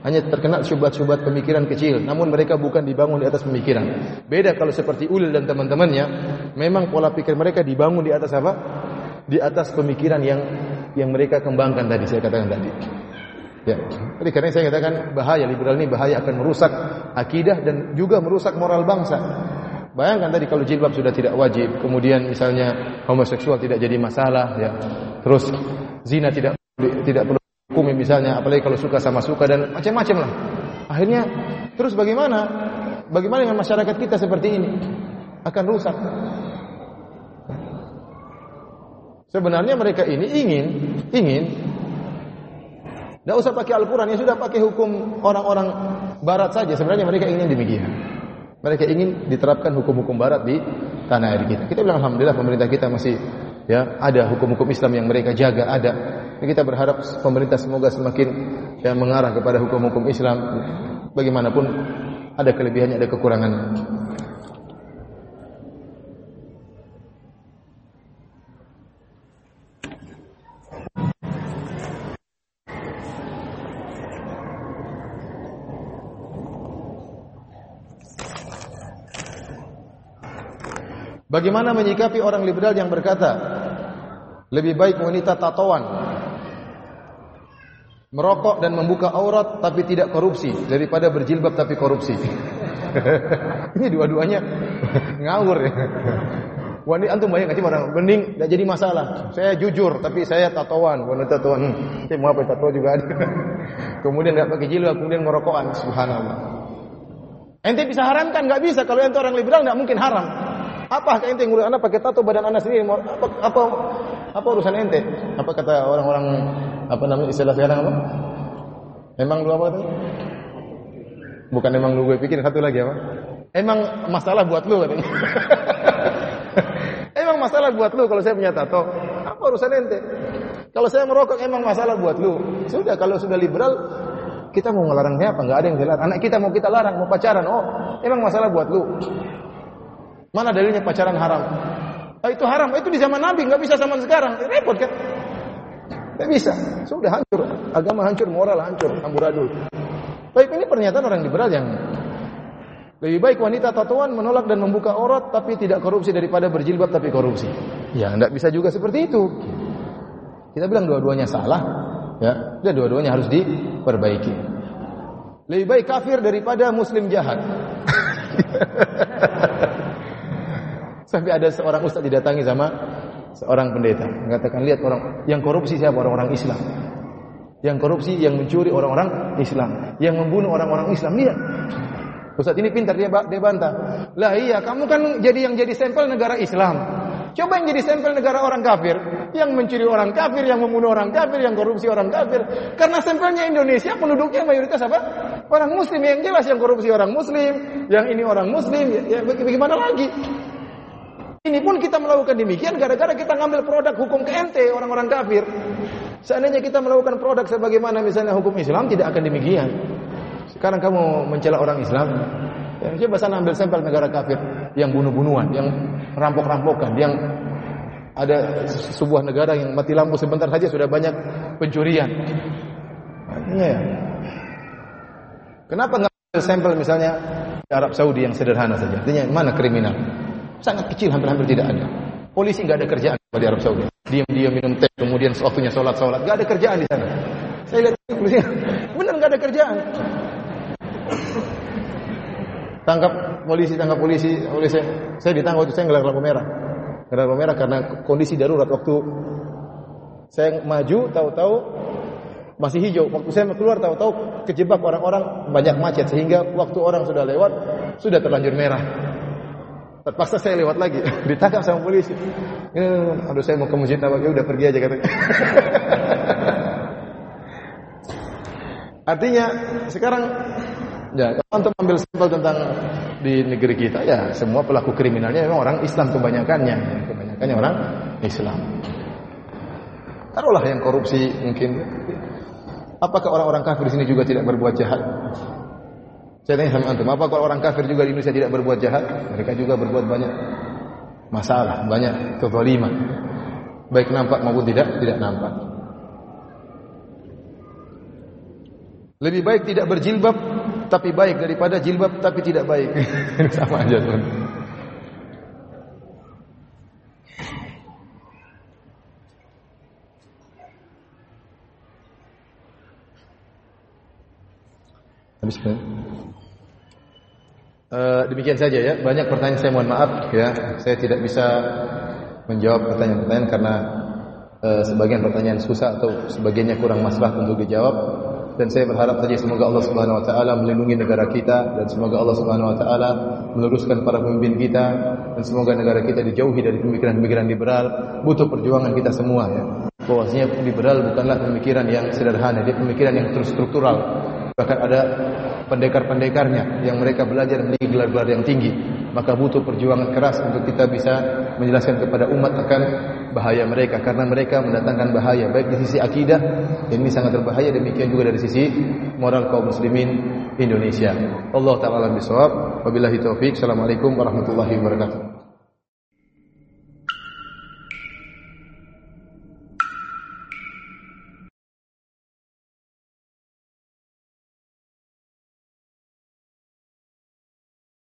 Speaker 1: Hanya terkena syubhat-syubhat pemikiran kecil, namun mereka bukan dibangun di atas pemikiran. Beda kalau seperti Ulil dan teman-temannya, memang pola pikir mereka dibangun di atas apa? di atas pemikiran yang yang mereka kembangkan tadi saya katakan tadi. Ya. Jadi karena saya katakan bahaya liberal ini bahaya akan merusak akidah dan juga merusak moral bangsa. Bayangkan tadi kalau jilbab sudah tidak wajib, kemudian misalnya homoseksual tidak jadi masalah ya. Terus zina tidak tidak perlu hukum misalnya, apalagi kalau suka sama suka dan macam-macam lah. Akhirnya terus bagaimana? Bagaimana dengan masyarakat kita seperti ini? Akan rusak. Sebenarnya mereka ini ingin, ingin. Tidak usah pakai Al-Quran, ya sudah pakai hukum orang-orang Barat saja. Sebenarnya mereka ingin demikian. Mereka ingin diterapkan hukum-hukum Barat di tanah air kita. Kita bilang Alhamdulillah pemerintah kita masih ya ada hukum-hukum Islam yang mereka jaga ada. Kita berharap pemerintah semoga semakin ya, mengarah kepada hukum-hukum Islam. Bagaimanapun ada kelebihannya, ada kekurangannya. Bagaimana menyikapi orang liberal yang berkata, lebih baik wanita tatoan, merokok dan membuka aurat tapi tidak korupsi daripada berjilbab tapi korupsi. Ini dua-duanya ngawur ya. Wanita antum bayang sih orang bening tidak jadi masalah. Saya jujur tapi saya tatoan, wanita tatoan. Hmm, saya mau apa tato juga ada. kemudian nggak pakai jilbab, kemudian merokokan. Subhanallah. Ente bisa haramkan nggak bisa kalau ente orang liberal nggak mungkin haram. Apa ente ngurus anak pakai tato badan anak sendiri? Apa, apa apa urusan ente? Apa kata orang-orang apa namanya istilah sekarang apa? Emang lu apa tadi? Bukan emang lu gue pikir satu lagi apa? Emang masalah buat lu katanya. emang masalah buat lu kalau saya punya tato. Apa urusan ente? Kalau saya merokok emang masalah buat lu. Sudah kalau sudah liberal kita mau ngelarangnya apa? Enggak ada yang dilarang. Anak kita mau kita larang, mau pacaran. Oh, emang masalah buat lu. Mana dalilnya pacaran haram? Oh, itu haram. Itu di zaman Nabi, nggak bisa zaman sekarang. Repot kan? Nggak bisa. Sudah hancur. Agama hancur, moral hancur, amburadul. Baik ini pernyataan orang liberal yang lebih baik wanita tatoan menolak dan membuka aurat tapi tidak korupsi daripada berjilbab tapi korupsi. Ya, enggak bisa juga seperti itu. Kita bilang dua-duanya salah, ya. Dan dua-duanya harus diperbaiki. Lebih baik kafir daripada muslim jahat. Sampai ada seorang ustaz didatangi sama seorang pendeta. Mengatakan, lihat orang yang korupsi siapa? Orang-orang Islam. Yang korupsi, yang mencuri orang-orang Islam. Yang membunuh orang-orang Islam. Lihat. Ustaz ini pintar, dia, dia bantah. Lah iya, kamu kan jadi yang jadi sampel negara Islam. Coba yang jadi sampel negara orang kafir. yang mencuri orang kafir, yang membunuh orang kafir, yang korupsi orang kafir. Karena sampelnya Indonesia penduduknya mayoritas apa? Orang muslim yang jelas yang korupsi orang muslim, yang ini orang muslim, ya, ya bagaimana lagi? Ini pun kita melakukan demikian gara-gara kita ngambil produk hukum ke orang-orang kafir. Seandainya kita melakukan produk sebagaimana misalnya hukum Islam tidak akan demikian. Sekarang kamu mencela orang Islam, ya, coba sana ambil sampel negara kafir yang bunuh-bunuhan, yang rampok-rampokan, yang ada sebuah negara yang mati lampu sebentar saja sudah banyak pencurian. Ya. Kenapa nggak ambil sampel misalnya Arab Saudi yang sederhana saja? Artinya mana kriminal? Sangat kecil, hampir-hampir tidak ada. Polisi nggak ada kerjaan di Arab Saudi. Diam-diam minum teh, kemudian waktunya sholat-sholat. Nggak ada kerjaan di sana. Saya lihat polisi, benar nggak ada kerjaan. Tangkap polisi, tangkap polisi, polisi. Saya ditangkap waktu saya ngelar lampu merah. Ngelar lampu merah karena kondisi darurat waktu saya maju, tahu-tahu masih hijau. Waktu saya keluar tahu-tahu kejebak orang-orang banyak macet sehingga waktu orang sudah lewat sudah terlanjur merah. Terpaksa saya lewat lagi, ditangkap sama polisi. Ya, aduh saya mau ke masjid Nabawi, udah pergi aja katanya. Artinya sekarang ya untuk ambil sampel tentang di negeri kita ya semua pelaku kriminalnya memang orang Islam kebanyakannya, kebanyakannya orang Islam. Taruhlah yang korupsi mungkin. Apakah orang-orang kafir di sini juga tidak berbuat jahat? Saya tanya sama antum, apa kalau orang kafir juga di Indonesia tidak berbuat jahat? Mereka juga berbuat banyak masalah, banyak kezaliman. Baik nampak maupun tidak tidak nampak. Lebih baik tidak berjilbab tapi baik daripada jilbab tapi tidak baik. Sama aja, tuan. Habis? Uh, demikian saja ya. Banyak pertanyaan saya mohon maaf ya. Saya tidak bisa menjawab pertanyaan-pertanyaan karena uh, sebagian pertanyaan susah atau sebagiannya kurang masalah untuk dijawab. Dan saya berharap saja semoga Allah Subhanahu wa taala melindungi negara kita dan semoga Allah Subhanahu wa taala meluruskan para pemimpin kita dan semoga negara kita dijauhi dari pemikiran-pemikiran liberal. Butuh perjuangan kita semua ya. Bahwasanya liberal bukanlah pemikiran yang sederhana, dia pemikiran yang terstruktural. Bahkan ada pendekar-pendekarnya yang mereka belajar memiliki gelar-gelar yang tinggi. Maka butuh perjuangan keras untuk kita bisa menjelaskan kepada umat akan bahaya mereka karena mereka mendatangkan bahaya baik di sisi akidah ini sangat berbahaya demikian juga dari sisi moral kaum muslimin Indonesia. Allah taala bisawab. Wabillahi taufik. Assalamualaikum warahmatullahi wabarakatuh.